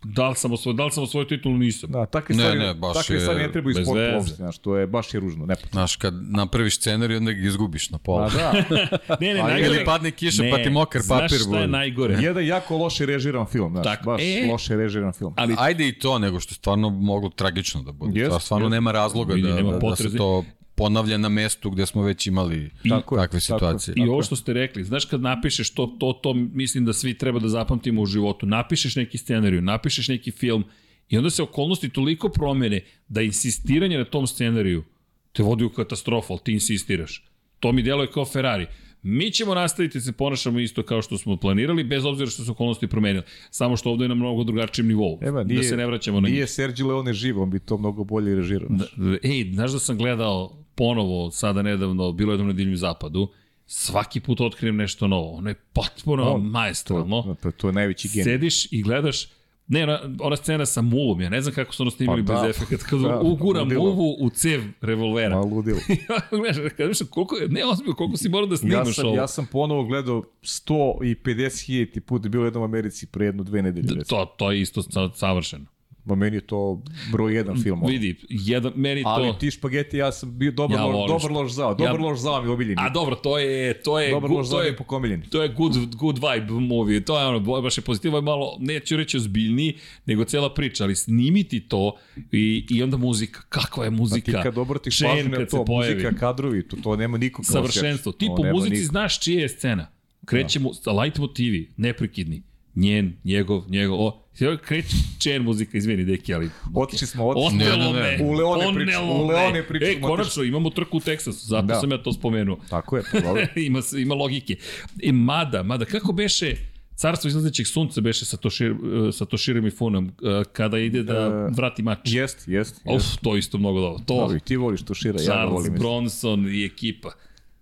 da li sam osvoj, da li sam osvojio titulu, nisam. Da, takve Ne, stvari, ne, baš takve je stvari ne trebaju u bez sportu uopšte, znaš, to je baš je ružno, nepotrebno. Znaš, kad napraviš scenarij, onda ga izgubiš na pola. A da, Ne, ne, Ali najgore. ili padne kiša, pa ti mokar papir Znaš šta je najgore? jedan jako loše režiran film, znaš, Tako, baš e. loše režiran film. Ali Ajde i to, nego što je stvarno moglo tragično da bude. Jest, Jest, stvarno jest. nema razloga Vidi, da, nema da, da se to ponavlja na mestu gde smo već imali Tako takve tako je. situacije. I ovo što ste rekli, znaš kad napišeš to, to, to mislim da svi treba da zapamtimo u životu. Napišeš neki scenariju, napišeš neki film i onda se okolnosti toliko promene da insistiranje na tom scenariju te vodi u katastrofu, ali ti insistiraš. To mi deluje kao Ferrari. Mi ćemo nastaviti da se ponašamo isto kao što smo planirali, bez obzira što su okolnosti promenili. Samo što ovde je na mnogo drugačijem nivou. Ema, nije, da se ne vraćamo na Nije njih. Sergio Leone živ, on bi to mnogo bolje režirao. Da, ej, znaš da sam gledao ponovo, sada nedavno, bilo je jednom divljem zapadu, svaki put otkrijem nešto novo. Ono je potpuno On, maestralno. To, to je najveći genij. Sediš i gledaš Ne, ona, ona scena sa mulom, ja ne znam kako su ono snimili Pa bez da. efekata, kad Da, ugura ludilo. muvu u cev revolvera. Ma ludilo. ja, gledaš, kad viš, koliko ne ozbiljno, koliko si morao da Ja snimaš sam, ovo. ja sam ponovo gledao 150.000 put, je bilo jednom u Americi pre jednu, dve nedelje. recimo. To, to je isto sa- savršeno. Ma meni je to broj jedan film. Vidi, jedan, meni to... Ali ti špageti, ja sam bio dobar, Ja volim dobar loš zao. Dobar Ja- loš zao mi je omiljeni. A dobro, to je, to je, dobar loš to zao mi je je pokomiljeni. To je good, good vibe movie, to je ono, baš je pozitivno, je malo, neću reći ozbiljniji, nego cela priča, ali snimiti to i, i onda muzika, kakva je A ti muzika, kad obratiš pažnju na to, muzika, kadrovi, to, to nema niko kao savršenstvo. Ti po muzici niko. znaš čija je scena. Krećemo, da. light motivi, neprekidni. Njen, njegov, njegov, o, sve kreće muzika, izvini, deki, ali... Otišli smo, otišli. Ne, Otelo ne, ne. me, U Leone pričamo, ponelo u Leone pričamo, E, konačno, imamo trku u Teksasu, zato Da. sam ja to spomenuo. Tako je, pa dobro. ima, ima logike. I mada, mada, kako beše carstvo izlazećeg sunca beše sa, Tošir, sa Toširom i Funom uh, kada ide da E, vrati mač? Jest, jest. Uf, jest. to isto mnogo dobro. To, Dobro, i ti voliš to šira, ja ga Charles volim. isto. Bronson i ekipa.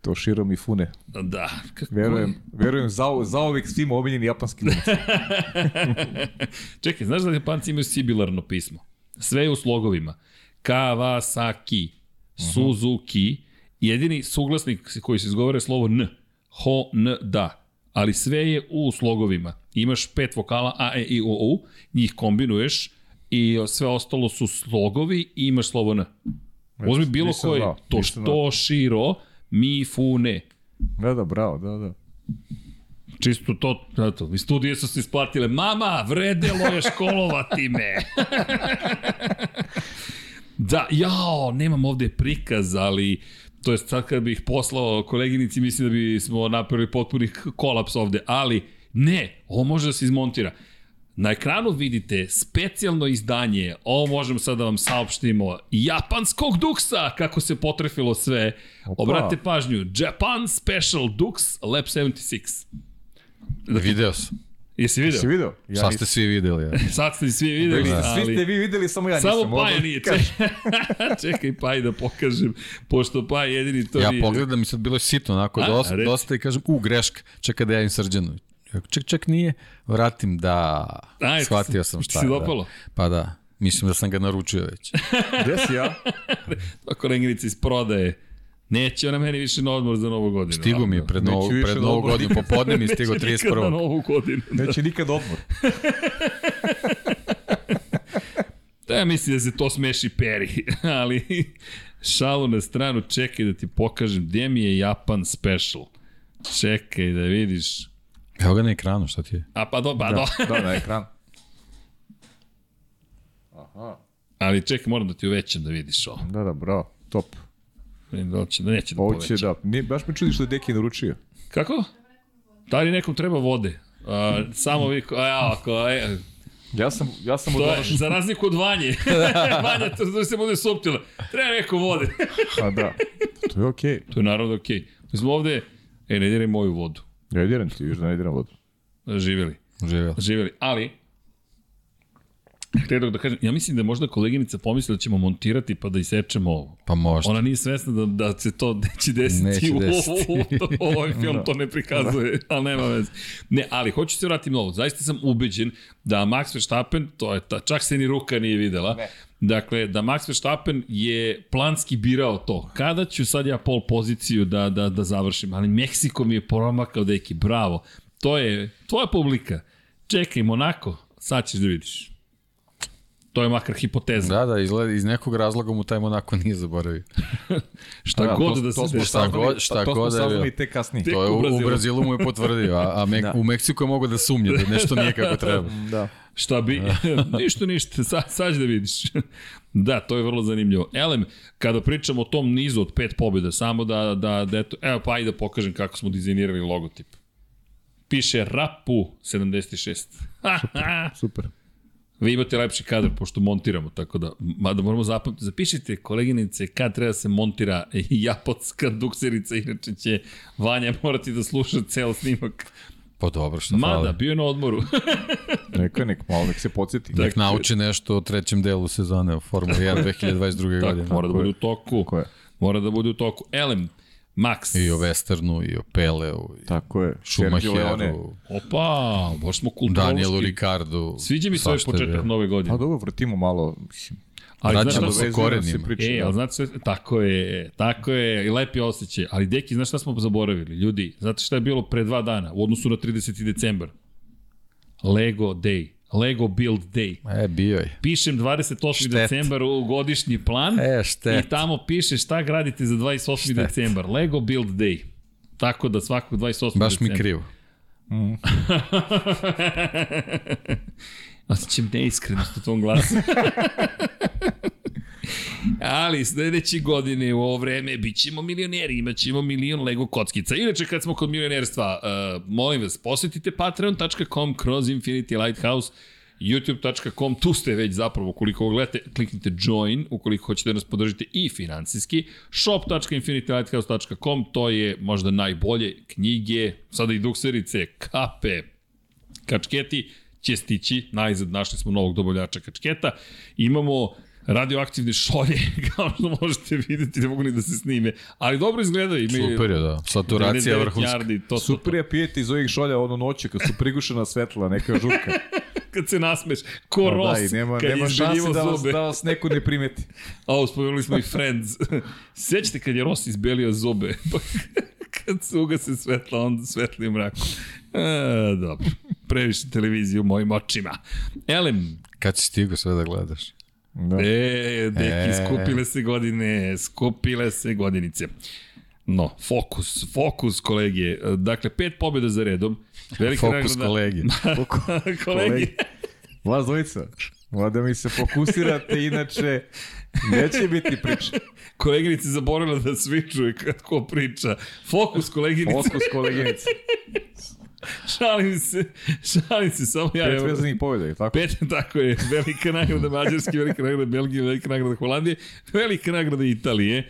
To širom i fune. Da. Kako... Verujem, verujem za, za ovih svima omiljeni japanski glumac. Čekaj, znaš da Japanci imaju sibilarno pismo? Sve je u slogovima. Kawasaki, Suzuki, jedini suglasnik koji se izgovara je slovo N. Ho, N, da. Ali sve je u slogovima. Imaš pet vokala A, E, I, O, U, njih kombinuješ i sve ostalo su slogovi i imaš slovo N. Uzmi bilo koji, to što širo, mi, fu, ne. Da, da, bravo, da, da. Čisto to, eto, i studije su se isplatile. Mama, vredelo je školovati me. da, jao, nemam ovde prikaz, ali to je sad kad bih poslao koleginici, mislim da bi smo napravili potpuni kolaps ovde, ali ne, ovo može da se izmontira. Na ekranu vidite specijalno izdanje, ovo možemo sad da vam saopštimo, japanskog duksa, kako se potrefilo sve. Opa. Obratite pažnju, Japan Special Dux Lab 76. Video sam. Jesi video? Si video? Ja Sad ste svi videli. Ja. Sad ste svi videli, Svi ali... ste vi videli, samo ja nisam. Samo Paja nije, čekaj, čekaj Paj da pokažem, pošto Paj jedini to ja nije. pogledam i sad bilo je sitno, onako, A, dosta, dosta i kažem, u, greška, čekaj da ja im srđanu. Ček, ček, nije, vratim da, Aj, shvatio sam ti šta se je. dopalo? Da. Pa da, mislim da sam ga naručio već. Gde si ja? Ako Rengenica iz prodaje, neće ona meni više na odmor za novu godinu. Stigo mi je pred, novu, pred novu odmor godinu, popodne mi je stigo Neće nikad na 31. novu godinu. Neće nikad odmor. Da, ja mislim da se to smeši peri, ali šalu na stranu, čekaj da ti pokažem gde mi je Japan Special. Čekaj da vidiš. Evo ga na ekranu, šta ti je? A pa do, pa do. Da, na ekran. Aha. Ali čekaj, moram da ti uvećam da vidiš ovo. Da, da, bravo. Top. Da će, da neće da Ovo će povećam. da... Nije, baš me čudi što je Deki naručio. Kako? Da li nekom treba vode? A, samo vi, a ja, ako, e, Ja sam, ja sam to je, odnošao. za razliku od Vanje. Vanja, to da se bude suptila. Treba neko vode. A da. To je okej. to je naravno okej. Okay. Mi smo ovde, e, ne diraj moju vodu. Ja diram ti, viš da ne diram vodu. Živjeli. Živjela. Živjeli. Ali, Htio da kažem, ja mislim da je možda koleginica pomislila da ćemo montirati pa da isečemo ovo. Pa možda. Ona nije svesna da, da se to neće desiti. Neće desiti. u, u, ovaj film to ne prikazuje, ali nema veze. Ne, ali hoću se vratiti ovo. Zaista sam ubeđen da Max Verstappen, to je ta, čak se ni ruka nije videla, ne. dakle, da Max Verstappen je planski birao to. Kada ću sad ja pol poziciju da, da, da završim, ali Meksiko mi je promakao deki, bravo. To je tvoja publika. Čekaj, Monako, sad ćeš da vidiš. To je makar hipoteza. Da, da, izgleda, iz nekog razloga mu taj Monako nije zaboravio. Šta Da, god to- da to se smo desi. Šta god- šta to god da je tek kasnije. To je u u, Brazilu. u Brazilu mu je potvrdio, a, a Mek, Da. u Meksiku je mogo da sumnje da nešto nije kako treba. Da. Šta bi? ništa, ništa, sad, sad da vidiš. da, to je vrlo zanimljivo. Elem, kada pričamo o tom nizu od pet pobjeda, samo da, da, da eto, evo pa i da pokažem kako smo dizajnirali logotip. Piše Rapu 76. Super. Vi imate lepši kadar, pošto montiramo, tako da, mada moramo zapamtiti. Zapišite, koleginice, kad treba se montira japonska dukserica, inače će Vanja morati da sluša ceo snimak. Pa dobro, što Mada, fali. bio je na odmoru. Neka, nek malo, nek se podsjeti. Nek nauči nešto o trećem delu sezone Formula 1 2022. tako, godine. mora da bude u toku. Tako je. Mora da bude u toku. Elem, Max. I o Westernu, i o Peleu, i Tako je. Schumacheru, Opa, baš smo kulturološki. Danielu Ricardu. Sviđa mi se ovaj početak nove godine. Pa dobro, vrtimo malo, mislim. Ali znaš vraćamo šta se korenima. E, ali znate sve, tako je, tako je, i lepi osjećaj. Ali deki, znaš šta smo zaboravili? Ljudi, znate šta je bilo pre dva dana u odnosu na 30. decembar? Lego Day. Lego Build Day. E, bio je. Pišem 28. Štet. decembar u godišnji plan E, štet. i tamo piše šta gradite za 28. Štet. decembar. Lego Build Day. Tako da svakog 28. Baš mi decembra. krivo. Osjećam neiskrenost u tvom glasu. Ali sledeće godine u ovo vreme bit ćemo milioneri, imat ćemo milion Lego kockica. Inače, kad smo kod milionerstva, uh, molim vas, posetite patreon.com kroz Infinity Lighthouse, youtube.com, tu ste već zapravo, koliko ovo gledate, kliknite join, ukoliko hoćete da nas podržite i finansijski, shop.infinitylighthouse.com, to je možda najbolje, knjige, sada i dukserice, kape, kačketi će stići, najzad našli smo novog dobavljača kačketa, imamo radioaktivne šolje, kao što možete vidjeti, ne mogu ni da se snime, ali dobro izgledaju. Imaju Super je, da. Saturacija 99 vrhunska. to, to, to, Super je pijeti iz ovih šolja ono noću kad su prigušena svetla, neka žurka. kad se nasmeš, ko Pa Ross, da, i nema, kad nema šanse da vas, zube. da vas neko ne primeti. A, spomenuli smo i Friends. Sećate kad je Ross izbelio zube? Kad se ugase svetla, onda svetli u mraku. E, dobro. Previše televizije u mojim očima. Elem, Kad si stigo sve da gledaš? Da. E, deki, E. skupile se godine, skupile se godinice. No, fokus, fokus kolege. Dakle, pet pobjeda za redom. Velika Fokus nagrada- kolegi. kolegi. Kolegi. Vas dvojica, da mi se fokusirate, inače neće biti priče. Koleginica zaboravila da svi čuje kad ko priča. Fokus koleginice. Fokus koleginice. Šalim se, šalim se, samo ja. Pet vezanih pobjeda, tako? Pet, tako je. Velika nagrada Mađarske, velika nagrada Belgije, velika nagrada Holandije, velika nagrada Italije.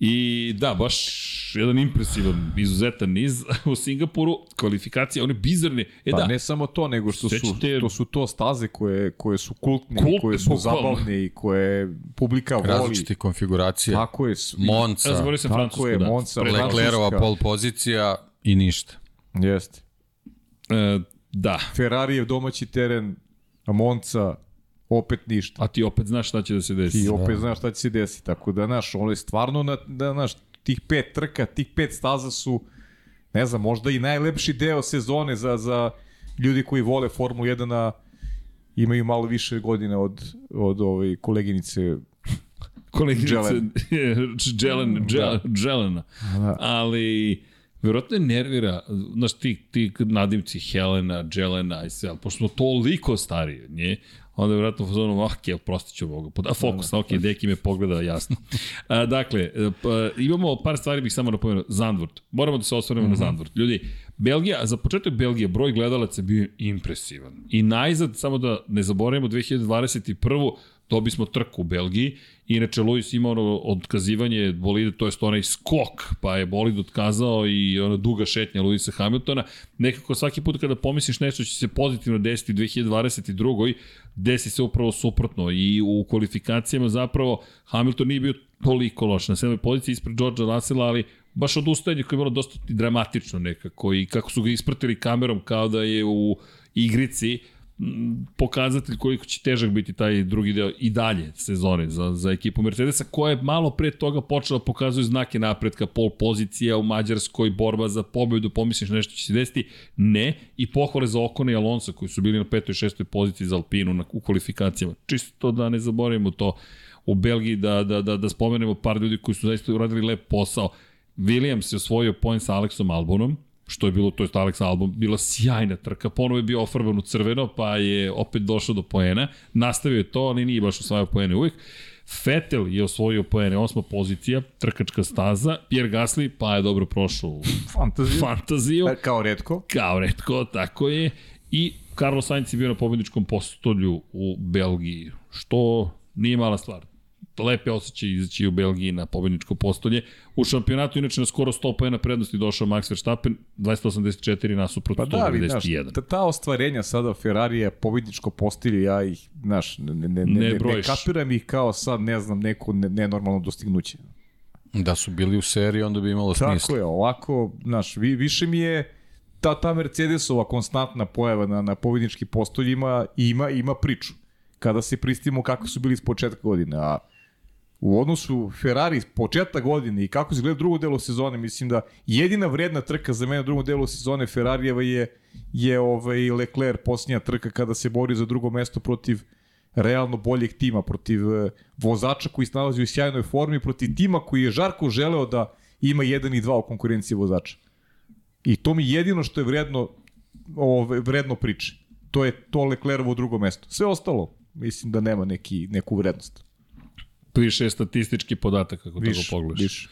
I da, baš jedan impresivan, izuzetan niz u Singapuru, kvalifikacije, one bizarne. E Pa da, ne samo to, nego što su, Sećate- to su to staze koje, koje su kultne, Kultne, koje su bukvalno. zabavne i koje publika voli. Različite konfiguracije. Tako je. Monca, ja sam Tako Francusku, je, da. Francuska. Leclerova pol pozicija i ništa. Jeste. E, da, Ferrarijev domaći teren, a Monca, opet ništa. a ti opet znaš šta će da se desi. I opet znaš šta će se desiti. Tako da, znaš, ono je stvarno, na, da, znaš, tih pet trka, tih pet staza su, ne znam, možda i najlepši deo sezone za, za ljudi koji vole Formulu 1, a imaju malo više godina od, od ove koleginice. Koleginice Dželen. Dželen, Dželen, Dželena. Da. Ali, verovatno je nervira, znaš, ti, ti nadimci Helena, Dželena i sve, ali pošto smo toliko stariji od nje, onda je vjerojatno u fazonu, ah, okay, prostit ću ovoga. A fokus, ok, deki me pogleda jasno. A, dakle, e, pa, imamo par stvari bih samo napomenuo. Zandvoort. Moramo da se osvrnemo mm -hmm. na Zandvoort. Ljudi, Belgija, za početak Belgije, broj gledalaca je bio impresivan. I najzad, samo da ne zaboravimo, 2021 dobili smo trku u Belgiji. Inače, Luis ima ono otkazivanje bolide, to je onaj skok, pa je bolid otkazao i ona duga šetnja Luisa Hamiltona. Nekako svaki put kada pomisliš nešto će se pozitivno desiti u 2022. desi se upravo suprotno i u kvalifikacijama zapravo Hamilton nije bio toliko loš na sedmoj poziciji ispred Georgea Russella, ali baš odustajanje koje je bilo dosta dramatično nekako i kako su ga ispratili kamerom kao da je u igrici pokazatelj koliko će težak biti taj drugi deo i dalje sezone za, za ekipu Mercedesa, koja je malo pre toga počela da pokazuje znake napretka, pol pozicija u Mađarskoj, borba za pobedu, pomisliš nešto će se desiti, ne, i pohvale za Okona i Alonso koji su bili na petoj i šestoj poziciji za Alpinu na, u kvalifikacijama. Čisto da ne zaboravimo to u Belgiji, da, da, da, da spomenemo par ljudi koji su zaista uradili lep posao. Williams je osvojio poen sa Alexom Albonom, što je bilo, to je Alex Albon, bila sjajna trka, ponovo je bio ofarban u crveno, pa je opet došao do poena, nastavio je to, ali nije baš osvajao poene uvijek. Vettel je osvojio poene, osma pozicija, trkačka staza, Pierre Gasly, pa je dobro prošao u Fantazija. fantaziju, E, Kao redko. kao redko, tako je, i Carlos Sainz je bio na pobedničkom postolju u Belgiji, što nije mala stvar lepe osjećaje izaći u Belgiji na pobedničko postolje. U šampionatu inače na skoro 100 pojena prednosti došao Max Verstappen, 284 nasuprot pa 191. Da, ta, ta ostvarenja sada Ferrari pobedničko postolje, ja ih, znaš, ne, ne, ne, ne, ne, ne kapiram ih kao sad, ne znam, neko nenormalno dostignuće. Da su bili u seriji, onda bi imalo smisla. Tako je, ovako, znaš, vi, više mi je ta, ta Mercedesova konstantna pojava na, na pobedničkim postoljima ima, ima priču. Kada se pristimo kako su bili s početka godine, a u odnosu Ferrari početak godine i kako se gleda drugo delo sezone, mislim da jedina vredna trka za mene u drugom delu sezone Ferrarijeva je, je ovaj Leclerc posljednja trka kada se bori za drugo mesto protiv realno boljeg tima, protiv eh, vozača koji se nalazi u sjajnoj formi, protiv tima koji je žarko želeo da ima jedan i dva u konkurenciji vozača. I to mi jedino što je vredno, ove, vredno priče. To je to Leclerovo drugo mesto. Sve ostalo, mislim da nema neki, neku vrednost više je statistički podatak kako više, tako pogledaš. Više.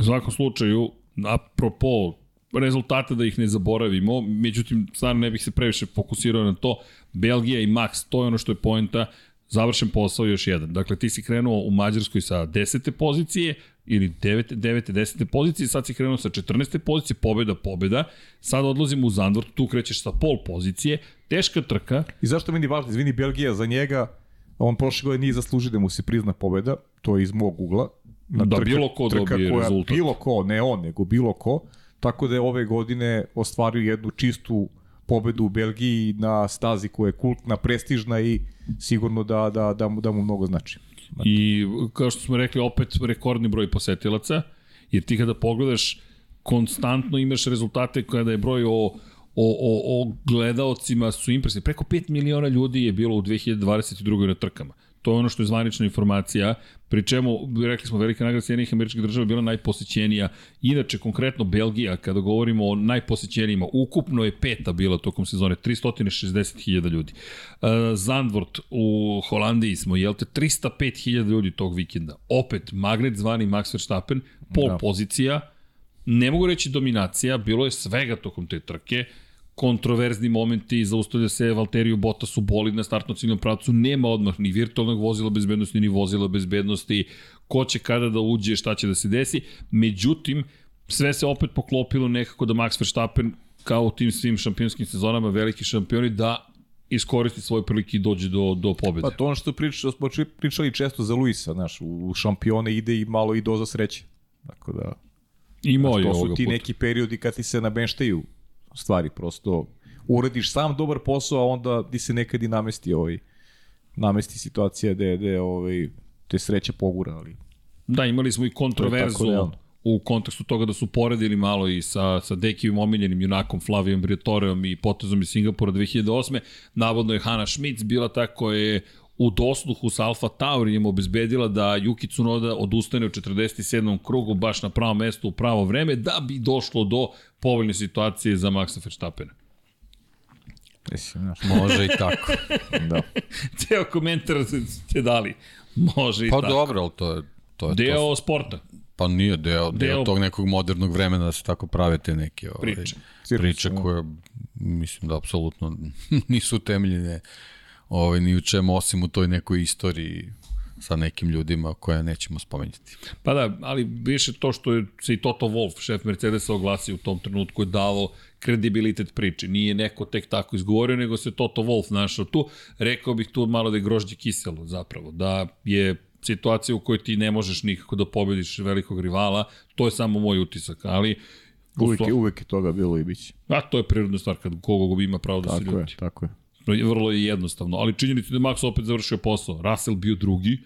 U svakom slučaju, apropo rezultate da ih ne zaboravimo, međutim, stvarno ne bih se previše fokusirao na to. Belgija i Max, to je ono što je poenta, završen posao još jedan. Dakle, ti si krenuo u Mađarskoj sa 10. pozicije, ili 9. 9. 10. pozicije, sad si krenuo sa 14. pozicije, pobeda, pobeda. Sad odlazimo u Zandvort, tu krećeš sa pol pozicije, teška trka. I zašto meni važno, izvini Belgija, za njega On prošle godine nije zaslužio da mu se prizna pobeda, to je iz mog ugla. Na da trka, bilo ko trka dobije koja, rezultat. Bilo ko, ne on, nego bilo ko. Tako da je ove godine ostvario jednu čistu pobedu u Belgiji na stazi koja je kultna, prestižna i sigurno da, da, da, mu, da mu mnogo znači. I kao što smo rekli, opet rekordni broj posetilaca, jer ti kada pogledaš, konstantno imaš rezultate kada je broj o o, o, o gledaocima su impresivni. Preko 5 miliona ljudi je bilo u 2022. na trkama. To je ono što je zvanična informacija, pri čemu, rekli smo, velika nagrada Sjedinih američkih država je bila najposećenija. Inače, konkretno Belgija, kada govorimo o najposećenijima, ukupno je peta bila tokom sezone, 360.000 ljudi. Uh, Zandvort u Holandiji smo, jel te, 305.000 ljudi tog vikenda. Opet, magnet zvani Max Verstappen, pol da. pozicija, ne mogu reći dominacija, bilo je svega tokom te trke, kontroverzni momenti, zaustavlja se Valteriju Bottasu bolid na startnom ciljnom pravcu, nema odmah ni virtualnog vozila bezbednosti, ni vozila bezbednosti, ko će kada da uđe, šta će da se desi. Međutim, sve se opet poklopilo nekako da Max Verstappen, kao u tim svim šampionskim sezonama, veliki šampioni, da iskoristi svoje prilike i dođe do, do pobede. Pa to ono što pričali, smo pričali često za Luisa, znaš, u šampione ide i malo i doza sreće. Tako da... Imao je To su ti puta. neki periodi kad ti se nabenštaju stvari, prosto uradiš sam dobar posao, a onda ti se nekad i namesti ovaj, namesti situacija gde, gde ovaj, te sreće pogura, ali... Da, imali smo i kontroverzu u kontekstu toga da su poredili malo i sa, sa Dekijevim omiljenim junakom Flavijom Briatoreom i potezom iz Singapura 2008. Navodno je Hanna Schmitz bila ta koja je u dosluhu sa Alfa Taurijem obezbedila da Yuki Tsunoda odustane u 47. krugu baš na pravo mesto u pravo vreme da bi došlo do povoljne situacije za Maxa Verstappena. Mislim, znaš, može i tako. da. Ceo komentar ste dali. Može i pa tako. Pa dobro, ali to je... To je deo to... sporta. Pa nije deo, deo, deo tog nekog modernog vremena da se tako prave te neke ovaj, priče, priče da. koje mislim da apsolutno nisu temeljene ovaj, ni u čemu osim u toj nekoj istoriji sa nekim ljudima koje nećemo spomenuti. Pa da, ali više to što je se i Toto Wolff, šef Mercedesa, oglasio u tom trenutku je dalo kredibilitet priči. Nije neko tek tako izgovorio, nego se Toto Wolff našao tu. Rekao bih tu malo da je grožđe kiselo zapravo, da je situacija u kojoj ti ne možeš nikako da pobediš velikog rivala, to je samo moj utisak, ali Uvijek je, uvijek je toga bilo i biće. A to je prirodna stvar kad kogo ima pravo da tako se ljuti. Je, tako je. Vrlo je jednostavno, ali činjenica da je Max opet završio posao. Russell bio drugi,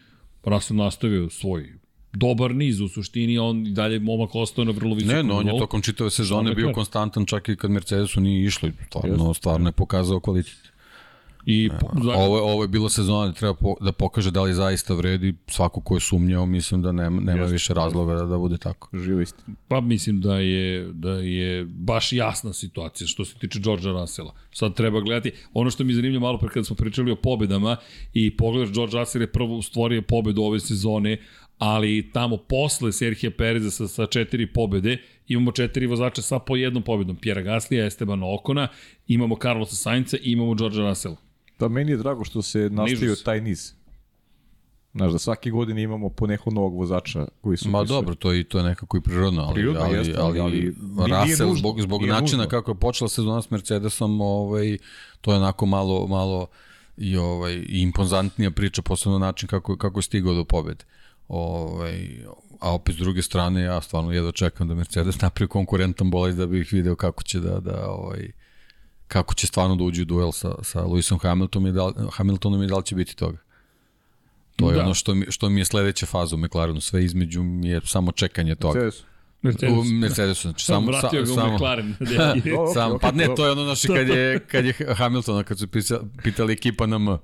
Russell nastavio svoj dobar niz u suštini, on i dalje momak ostao na vrlo visokom Ne, no, on je tokom čitave sezone bio konstantan čak i kad Mercedesu nije išlo. Stvarno, stvarno je pokazao kvalitet. I po, za... ovo, je, ovo je bilo sezona da treba po, da pokaže da li zaista vredi svako ko je sumnjao, mislim da nema, nema Jeste. više razloga da, da bude tako. Živo istina. Pa mislim da je, da je baš jasna situacija što se tiče Georgea Russella. Sad treba gledati, ono što mi je zanimljivo malo pre kada smo pričali o pobedama i pogledaš George Russell je prvo stvorio pobedu ove sezone, ali tamo posle Serhija Pereza sa, sa četiri pobede imamo četiri vozača sa po jednom pobedom. Pjera Gaslija, Esteban Okona, imamo Carlosa Sainca i imamo Georgea Russella. Da, meni je drago što se nastavio taj niz. Znaš, da svake godine imamo po nekog novog vozača koji su... Ma dobro, to je, to je nekako i prirodno, ali, Prirodno, ali, jeste, ali, ali Russell, nužno, zbog, zbog načina nužno. kako je počela sezona s Mercedesom, ovaj, to je onako malo, malo i, ovaj, i impozantnija priča, posebno način kako, kako je stigao do pobede. Ovaj, a opet s druge strane, ja stvarno jedva čekam da Mercedes napravi konkurentan bolid da bih video kako će da, da ovaj, kako će stvarno da uđe u duel sa, sa Lewisom Hamiltonom i da, Hamiltonom i da li će biti toga. To je Da. da. ono što mi, što mi je sledeća faza u McLarenu. Sve između mi je samo čekanje toga. Mercedes. Mercedes. U Mercedesu, znači Sam samo, vratio sa, ga u samo, McLaren. Dobro, sam, okej, pa ne, to je ono naše kad je, kad je Hamiltona, kad su pisa, pitali ekipa na M.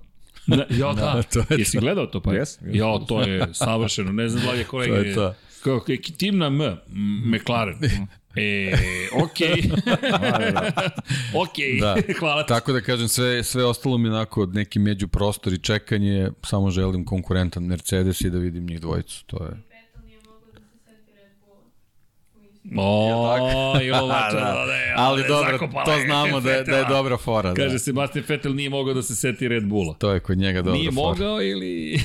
Da, ja, da. to je Jesi gledao to pa? Jesam, jesam. Ja, to je savršeno. Ne znam da li je kolega. To je to. Kao, tim na M, McLaren. E, okej. okej, Da. hvala ti. Tako da kažem, sve, sve ostalo mi onako neki među prostor i čekanje, samo želim konkurentan Mercedes i da vidim njih dvojicu. To je. Vettel nije mogao da se seti Red Bulla. u istoriji. O, i ovo da, da. da, je, Ali je dobro, to znamo da je, da je Vettela. dobra fora. Da. Kaže, Sebastian Vettel nije mogao da se seti Red Bulla. To je kod njega dobra Nije fora. mogao ili...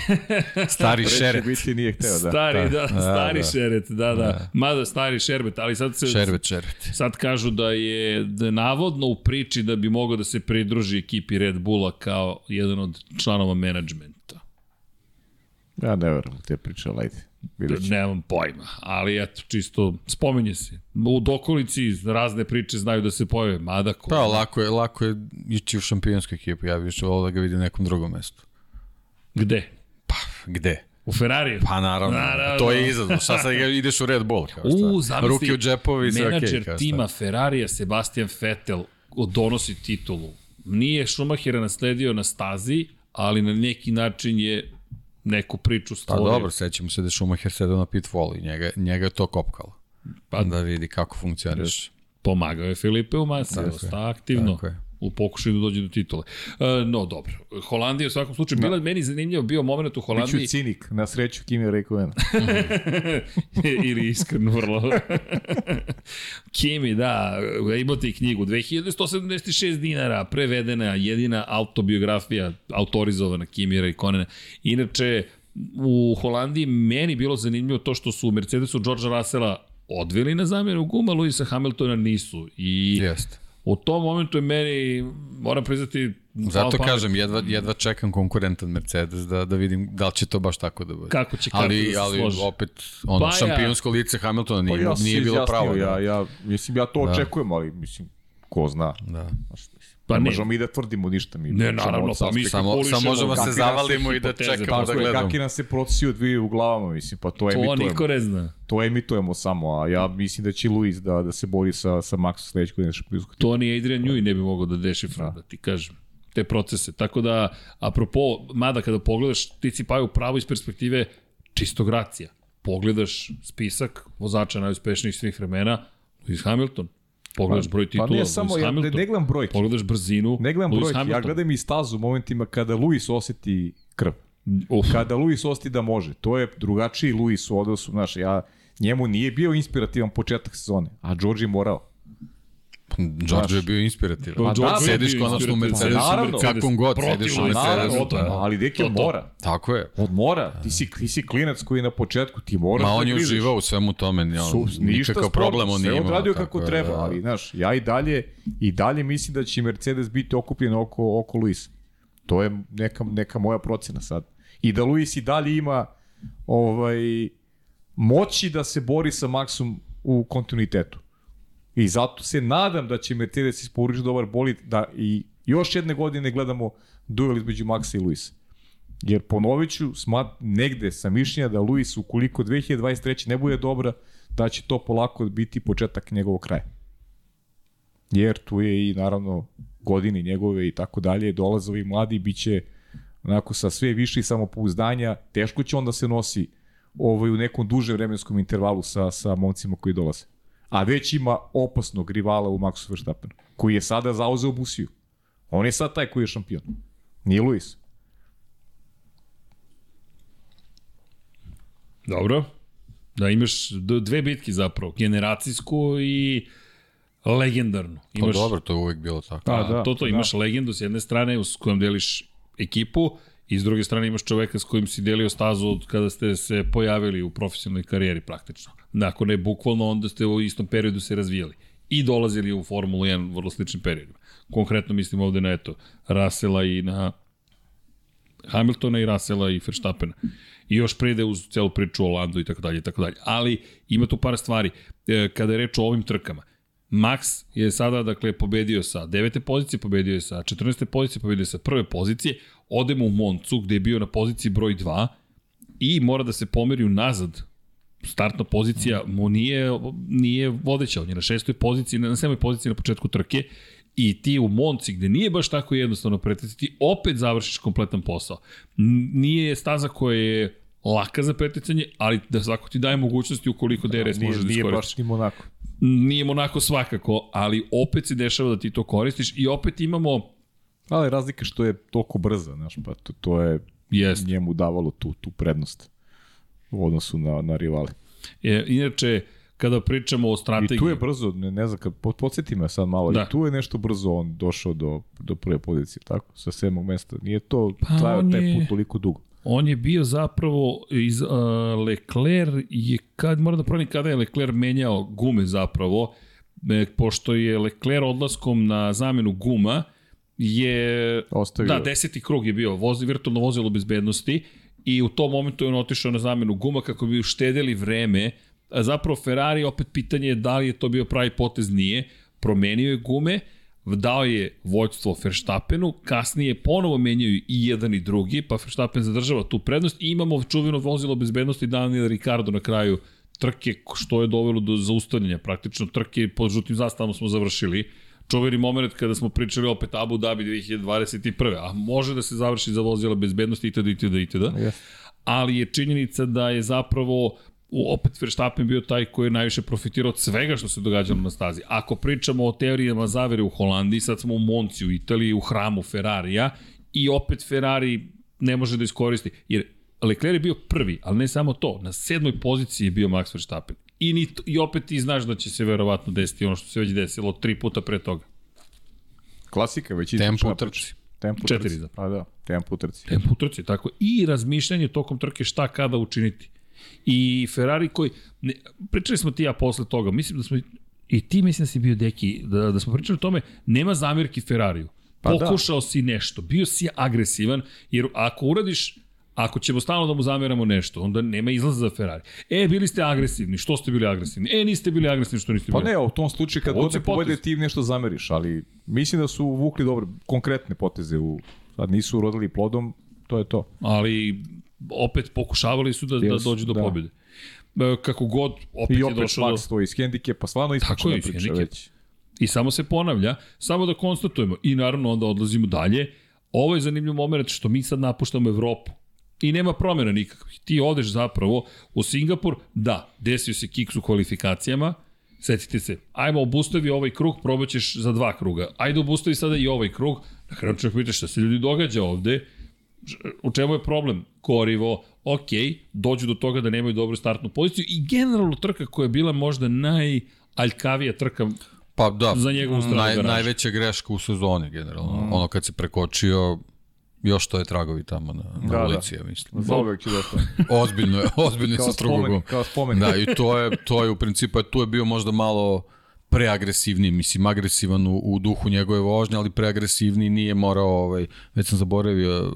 Stari šeret. biti nije hteo, da. stari, da, da, stari da. šeret, da, da. Mada stari šerbet, ali sad se... Šerbet, šerbet. Sad kažu da je da je navodno u priči da bi mogao da se pridruži ekipi Red Bulla kao jedan od članova menadžmenta. Ja ne verujem te priče, ćemo. Nemam pojma, ali eto, čisto spominje se. U dokolici razne priče znaju da se pojave, mada ko... Pa, lako je, lako je ići u šampionsku ekipu. Ja više volao da ga vidim na nekom drugom mestu. Gde? Gde? U Ferrariju? Pa naravno, Naravno. to je izazov. Šta sad ideš u Red Bull? Kao šta? U, zamisli, Ruke u džepovi, sve okej. menadžer šta. tima Ferrarija Sebastian Vettel donosi titulu. Nije Schumachera nasledio na stazi, ali na neki način je neku priču Pa stvorio. dobro, sećamo se da je Schumacher sedao na pit wall i njega, njega je to kopkalo. Pa da vidi kako funkcioniš. Pomagao je Filipe u Masi, dosta aktivno Tako je. U pokušaju da dođe do titule. E, no, dobro. Holandija u svakom slučaju, bila meni zanimljivo bio moment u Biću Holandiji, cinik, na sreću Kimi Rekoven. ili iskreno vrlo. Kimi, da, imate i knjigu, 2176 dinara, prevedena, jedina autobiografija, autorizovana Kimi Raikkonena. Inače, u Holandiji meni bilo zanimljivo to što su Mercedesu Georgea Russella odveli na zamjenu guma, Luisa Hamiltona nisu. I Jeste. U tom momentu je meni, moram priznati, Zato pamet. kažem, jedva, jedva čekam konkurentan Mercedes da, da vidim da li će to baš tako da bude. Kako će ali, da se ali složi. opet, ono, Pa ja- šampionsko lice Hamiltona nije, Pa ja nije bilo izjasnio, pravo. Ja, da. ja, mislim, ja to očekujem, ali mislim, ko zna. Da. Znaš, Pa ne ne. možemo mi da tvrdimo ništa. Mi Ne, naravno, pa mi Samo, samo možemo se nas zavalimo i da čekamo Tako da gledamo. kakvi nam se procesi odvijaju u glavama, mislim, pa to To emitujemo. niko ne zna. To emitujemo samo, a ja mislim da će Luis da, da se bori sa, sa Maxom sledećeg godine šampionsku To ni Adrian Newey ne bi mogao da dešifra, da. ti kažem te procese. Tako da, apropo, mada kada pogledaš, ti si pa u pravo iz perspektive čistog racija. Pogledaš spisak vozača najuspešnijih svih vremena, Lewis Hamilton. Pogledaš broj titula, Pa ne samo, ja ne, ne gledam brojke. Pogledaš brzinu, Ne gledam Lewis brojke, Hamilton. ja gledam i stazu u momentima kada Luis oseti krv. Uf, Kada Luis oseti da može. To je drugačiji Luis u odnosu, znaš, ja, njemu nije bio inspirativan početak sezone, a George je morao. George je bio inspirativan. Pa Pa da, sediš konačno u. Mercedesu, naravno. kakvom god, Protiv sediš u Mercedesu. Da. Ali deki to. mora. Tako je. Od mora. Ti si, ti si klinac koji je na početku, ti moraš Ma da on je uživao u svemu tome, on, Su, ništa sporno, problem on nije sve imao. odradio tako kako je, treba, da. ali znaš, ja i dalje, i dalje mislim da će Mercedes biti okupljen oko, oko Luisa. To je neka, neka moja procena sad. I da Luis i dalje ima ovaj, moći da se bori sa Maxom u kontinuitetu. I zato se nadam da će Mercedes isporučiti dobar bolid da i još jedne godine gledamo duel između Maxa i Luisa. Jer ponovit ću, smat, negde sam mišljenja da Luis ukoliko 2023. ne bude dobra, da će to polako biti početak njegovog kraja. Jer tu je i naravno godine njegove i tako dalje, dolaze ovi mladi, bit će onako sa sve više samopouzdanja, teško će onda se nosi ovaj, u nekom duže vremenskom intervalu sa, sa momcima koji dolaze. A već ima opasnog rivala u Maxu Verstappenu, koji je sada zauzeo busiju. On je sad taj koji je šampion. Nije Luis. Dobro. Da imaš dve bitke zapravo, generacijsku i legendarnu. Pa Imaš, dobro, to je uvijek bilo tako. Da, A, da, to, to, da. imaš legendu s jedne strane s kojom deliš ekipu i s druge strane imaš čoveka s kojim si delio stazu od kada ste se pojavili u profesionalnoj karijeri praktično. Ako ne bukvalno, onda ste u istom periodu se razvijali i dolazili u Formulu 1 u vrlo sličnim periodima. Konkretno mislim ovde na eto, Rasela i na Hamiltona i Rasela i Verstappena. I još pride uz celu priču o Landu i tako dalje i tako dalje. Ali ima tu par stvari. E, kada je reč o ovim trkama, Max je sada dakle pobedio sa devete pozicije, pobedio je sa 14. pozicije, pobedio je sa prve pozicije, odemo u Moncu gde je bio na poziciji broj 2 i mora da se pomeri unazad startna pozicija mu nije, nije vodeća, on je na šestoj poziciji, na sedmoj poziciji na početku trke i ti u Monci gde nije baš tako jednostavno preticati, opet završiš kompletan posao. Nije staza koja je laka za preticanje, ali da svako ti daje mogućnosti ukoliko DRS nije, može da nije iskoristiš baš ni Monako. nije onako svakako, ali opet se dešava da ti to koristiš i opet imamo Ali razlika što je toliko brza, znaš, pa to, to je Jest. njemu davalo tu, tu prednost u odnosu na, na rivale. E, inače, kada pričamo o I strategiji... tu je brzo, ne, ne znam, kad, pod- podsjeti me sad malo, Da. i tu je nešto brzo on došao do, do prve pozicije, tako, sa sedmog mesta. Nije to Pa trajao taj je- put toliko dugo. On je bio zapravo iz uh, Leclerc je kad moram da pronim kada je Leclerc menjao gume zapravo e, pošto je Leclerc odlaskom na zamenu guma je Ostavio. da deseti krug je bio vozi virtualno vozilo bezbednosti i u tom momentu je on otišao na zamenu guma kako bi uštedeli vreme. A zapravo Ferrari opet pitanje je da li je to bio pravi potez nije. Promenio je gume dao je vođstvo Verstappenu, kasnije ponovo menjaju i jedan i drugi, pa Verstappen zadržava tu prednost. I imamo čuveno vozilo bezbednosti Daniel Ricardo na kraju trke, što je dovelo do zaustavljanja praktično trke, pod žutim zastavom smo završili. Čuveni moment kada smo pričali opet Abu Dhabi 2021. A može da se završi za vozila bezbednosti itd. itd. itd. Yes. Ali je činjenica da je zapravo u- opet Verstappen bio taj koji je najviše profitirao od svega što se događalo na stazi. Ako pričamo o teorijama zavere u Holandiji, sad smo u Monci u Italiji, u hramu Ferrarija i opet Ferrari ne može da iskoristi. Jer Leclerc je bio prvi, ali ne samo to. Na sedmoj poziciji je bio Max Verstappen. I, ni, I opet ti znaš da će se verovatno desiti ono što se već desilo tri puta pre toga. Klasika već Tempo u trci. priča. Tempo Četiri trci. zapravo. A da, tempo trci. Tempo trci, tako. I razmišljanje tokom trke šta kada učiniti. I Ferrari koji, ne, pričali smo ti ja posle toga, mislim da smo, i ti mislim da si bio deki, da, da smo pričali o tome, nema zamirki Ferrariju. Pa da. Pokušao si nešto, bio si agresivan, jer ako uradiš Ako ćemo stalno da mu zameramo nešto, onda nema izlaza za Ferrari. E, bili ste agresivni, što ste bili agresivni? E, niste bili agresivni, što niste Pa bili? ne, u tom slučaju kad god ne pobede ti nešto zameriš, ali mislim da su vukli dobre, konkretne poteze u sad nisu urodili plodom, to je to. ali opet pokušavali su da, da dođu do da. pobjede. E, Kako god, opet, I je opet došao do... Max to iz hendikepa, stvarno ispočena je, iz priča hendikepa. već. I samo se ponavlja, samo da konstatujemo i naravno onda odlazimo dalje. Ovo je zanimljiv moment što mi sad napuštamo Evropu. I nema promjena nikakvih. Ti odeš zapravo u Singapur, da, desio se kiks u kvalifikacijama, setite se, ajmo obustavi ovaj krug, probat ćeš za dva kruga. Ajde obustavi sada i ovaj krug. Na kraju čovjek pita šta se ljudi događa ovde, u čemu je problem? Gorivo, ok, dođu do toga da nemaju dobru startnu poziciju i generalno trka koja je bila možda najaljkavija trka Pa da, Za njegovu stranu naj, garaže. najveća greška u sezoni generalno. Mm. Ono kad se prekočio, još to je tragovi tamo na, na Da, da. ulici, ja mislim. Da ostane. Ozbiljno je, ozbiljno je sa strugogom. kao spomenik. Da, i to je, to je u principu, tu je bio možda malo preagresivniji, mislim, agresivan u, u duhu njegove vožnje, ali preagresivniji nije morao, ovaj, već sam zaboravio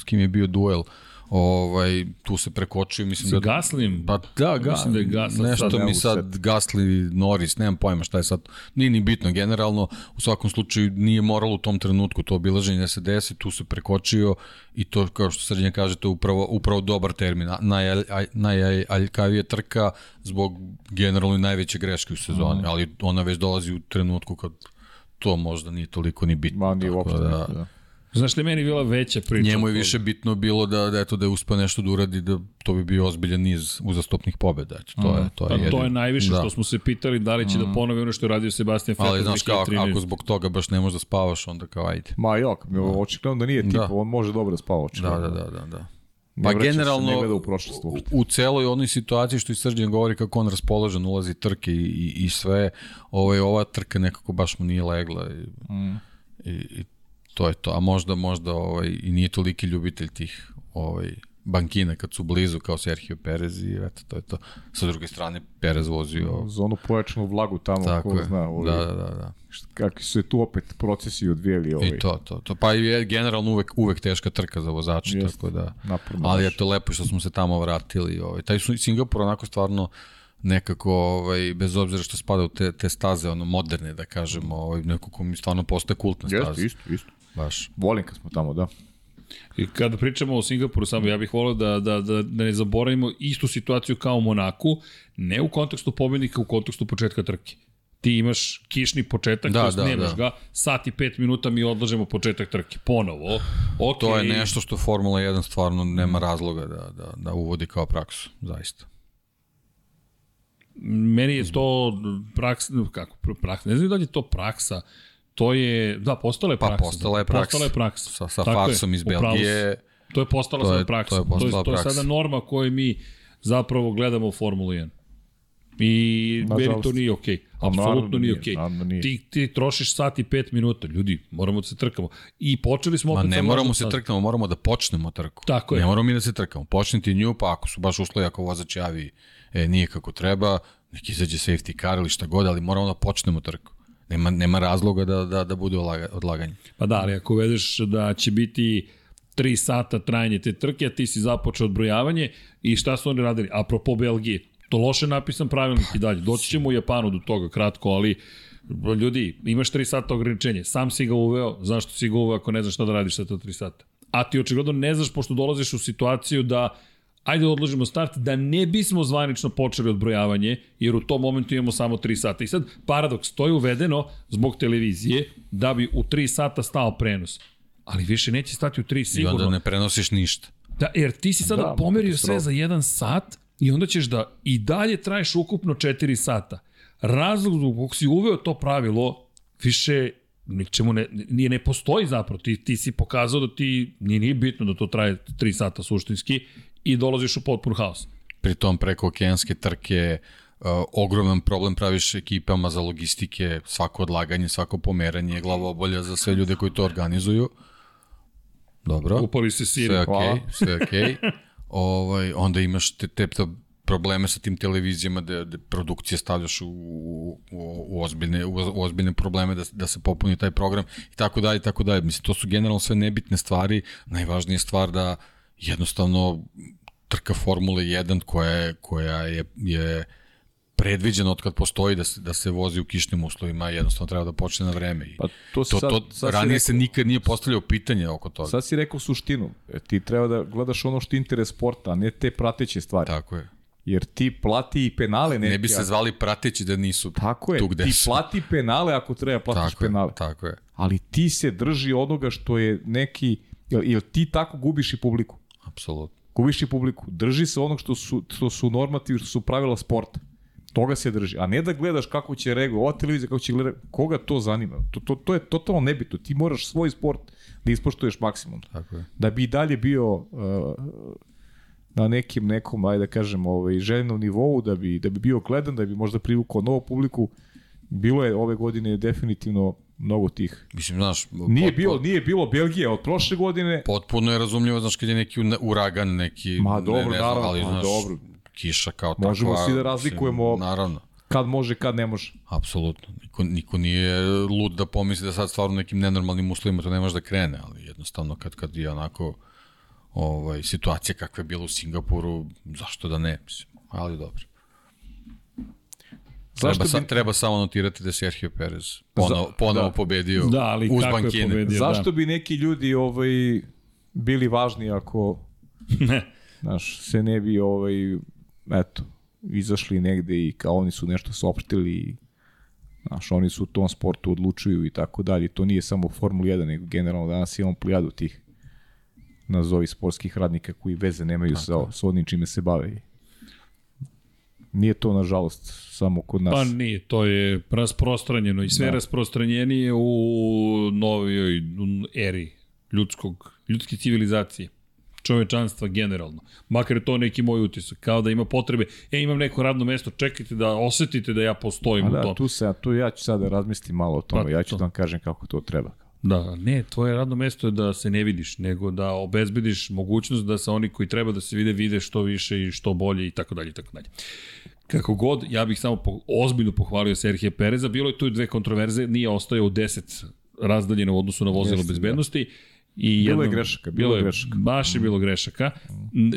s kim je bio duel, ovaj, tu se prekočio, mislim Sa da... Gaslim? Pa da, ga, Mislim da je Gasly nešto sad, mi sad Gasli, Norris, nemam pojma šta je sad, nije ni bitno, generalno u svakom slučaju nije moralo u tom trenutku to obilaženje da se desi, tu se prekočio i to kao što Srđan kaže, to je upravo, upravo dobar termin, Najal- aj- najaljkavije trka zbog generalno najveće greške u sezoni, Mhm. ali ona već dolazi u trenutku kad to možda nije toliko ni bitno. Ma, nije uopšte. da, Da. Znaš li je meni bila veća priča? Njemu je više bitno bilo da, da, eto, da je uspeo nešto da uradi, da to bi bio ozbiljan niz uzastopnih pobjeda. Eto, to je, to je, Pa to je najviše Da. što smo se pitali da li će da ponovi ono što je radio Sebastian Vettel Ali znaš kao, ako, 2013. ako zbog toga baš ne možeš da spavaš, onda kao ajde. Ma jok, mi očigledno da nije tip, Da. on može dobro da spava Da, očigledno. da, da, da. da. Ne Pa generalno, u prošlost uopšte. u celoj onoj situaciji što i Srđan govori kako on raspoložen, ulazi trke i, i, i sve, ovaj, ova trka nekako baš mu nije legla i, Mm. i, i to je to. A možda, možda ovaj, i nije toliki ljubitelj tih ovaj, bankina kad su blizu kao Sergio Perez i eto, to je to. Sa druge strane, Perez vozio Za onu pojačanu vlagu tamo, tako ko je. zna, ovaj, Da, da, da, da. kakvi su se tu opet procesi odvijeli. Ovaj, I to, to, to. Pa je generalno uvek, uvek teška trka za vozače, tako da... Naporno Ali je to lepo što smo se tamo vratili. Ovaj. Taj su Singapur onako stvarno nekako, ovaj, bez obzira što spada u te, te staze, ono, moderne, da kažemo, ovaj, nekako mi stvarno postaje kultna staza. Jeste, isto, isto. Baš. Volim kad smo tamo, da. I kada pričamo o Singapuru, samo ja bih volio da, da, da, da ne zaboravimo istu situaciju kao u Monaku, ne u kontekstu pobednika, u kontekstu početka trke. Ti imaš kišni početak, Da, da, nemaš da. ga, sat i pet minuta mi odlažemo početak trke. Ponovo. Okay. To je nešto što Formula 1 stvarno nema razloga da, da, da uvodi kao praksu, zaista. Meni je to praksa, kako, praksa, ne znam da li je to praksa, to je, da, postala je Pa praksa. postala je praksa. Postala je praksa. Sa, sa Tako je, farsom iz. Belgije, To je postala To je- sada praksa. to je postala to je, to je sada norma koju mi zapravo gledamo u Formulu 1. I meni Nažalost. to nije okej. Pa Apsolutno da nije okej. naravno nije. Ti, ti trošiš sat i pet minuta. Ljudi, moramo da se trkamo. I počeli smo Ma ne moramo se stazom. trkamo, moramo da počnemo trku. Tako je. Ne moramo mi da se trkamo. Počniti nju, pa ako su baš uslovi, ako vozač javi e, nije kako treba, neki izađe safety car ili šta god, ali moramo da počnemo trku. Nema, nema razloga da, da, da bude odlaga, odlaganje. Pa da, ali ako uvedeš da će biti 3 sata trajanje te trke, a ti si započeo odbrojavanje i šta su oni radili? Apropo Belgije, to loše napisan pravilnik i dalje. Doći ćemo u Japanu do toga kratko, ali ljudi, imaš 3 sata ograničenje, sam si ga uveo, zašto si ga uveo ako ne znaš šta da radiš sa to 3 sata? A ti očigledno ne znaš, pošto dolaziš u situaciju da ajde da odložimo start, da ne bismo zvanično počeli odbrojavanje, jer u tom momentu imamo samo 3 sata. I sad, paradoks, to je uvedeno zbog televizije, da bi u 3 sata stao prenos. Ali više neće stati u 3 I sigurno. onda ne prenosiš ništa. Da, jer ti si sada Da, pomerio sve za jedan sat i onda ćeš da i dalje traješ ukupno 4 sata. Razlog zbog kog si uveo to pravilo više ničemu ne, nije, ne postoji zapravo. Ti, ti si pokazao da ti nije, nije bitno da to traje 3 sata suštinski i dolaziš u potpun haos. Pri tom preko okeanske trke uh, ogroman problem praviš ekipama za logistike, svako odlaganje, svako pomeranje, glavobolja za sve ljude koji to organizuju. Dobro. Upali se siri. sve okej, hvala. okay, sve okej. Okay. ovaj, onda imaš te, te, te probleme sa tim televizijama da, da produkcije stavljaš u, u, u, ozbiljne, u, u ozbiljne probleme da, da se popuni taj program i tako dalje i tako dalje. Mislim, to su generalno sve nebitne stvari. Najvažnija je stvar da jednostavno trka Formule 1 koja je, koja je, je predviđena od kad postoji da se, da se vozi u kišnim uslovima, jednostavno treba da počne na vreme. I Pa to, to, sad, to, sad ranije rekao- se nikad nije postavljao pitanje oko toga. Sad si rekao suštinu. E, ti treba da gledaš ono što je interes sporta, a ne te prateće stvari. Tako je. Jer ti plati i penale neke. Ne bi se zvali prateći da nisu Tako je, tu gde ti su. plati penale ako treba platiš tako penale. Je, tako je, Ali ti se drži onoga što je neki... Jel, jel ti tako gubiš i publiku? Apsolutno. Gubiš i publiku. Drži se onog što su, što su normativi, što su pravila sporta. Toga se drži. A ne da gledaš kako će regu, ova televizija kako će gleda, koga to zanima. To, to, to je totalno nebitno. Ti moraš svoj sport da ispoštuješ maksimum. Tako je. Da bi i dalje bio uh, na nekim nekom, ajde da kažem, ovaj, željenom nivou, da bi, da bi bio gledan, da bi možda privukao novu publiku. Bilo je ove godine definitivno mnogo tih. Mislim, znaš, Nije pot- bilo, nije bilo Belgije od prošle godine. potpuno je razumljivo, znaš, kad je neki ura- uragan, neki... Ma, ne, dobro, ne znam, naravno, ali, ma, znaš, dobro. kiša kao Možemo takva. svi da razlikujemo- Mislim, naravno, Kad može, kad ne može. apsolutno. Niko, niko nije lud da pomisli da sad stvarno nekim nenormalnim uslovima to ne može da krene, ali jednostavno kad, kad je onako ovaj, situacija kakva je bila u Singapuru, zašto da ne, mislim, ali dobro. Treba, Zašto sa, bi- treba samo notirati da je Sergio Perez ponovo, ponovo da. pobedio Da, ali uz kako je bankine. pobedio? Zašto bi neki ljudi ovaj bili važni ako Ne. znaš, se ne bi ovaj eto, izašli negde i kao oni su nešto saopštili i znaš, oni su u tom sportu odlučuju i tako dalje. To nije samo Formula 1, nego generalno danas imamo plijadu tih nazovi sportskih radnika koji veze nemaju sa, sa onim čime se bave. Nije to, nažalost, samo kod nas. Pa nije, to je rasprostranjeno i sve da. rasprostranjenije u novijoj eri ljudskog, ljudske civilizacije. čovečanstva generalno. Makar je to neki moj utisak, kao da ima potrebe, ja imam neko radno mesto, čekajte da osetite da ja postojim A u da, tom. tu, se, tu ja ću sad da razmislim malo o tome, Pa, ja ću to. da vam kažem kako to treba. Da, ne, tvoje radno mesto je da se ne vidiš, nego da obezbediš mogućnost da se oni koji treba da se vide, vide što više i što bolje i tako dalje i tako dalje. Kako god, ja bih samo po, ozbiljno pohvalio Serhije Pereza, bilo je tu i dve kontroverze, nije ostajao u 10 razdaljene u odnosu na vozilo Jeste, da. I Bilo jednom- je grešaka, bilo je grešaka. Baš je bilo grešaka,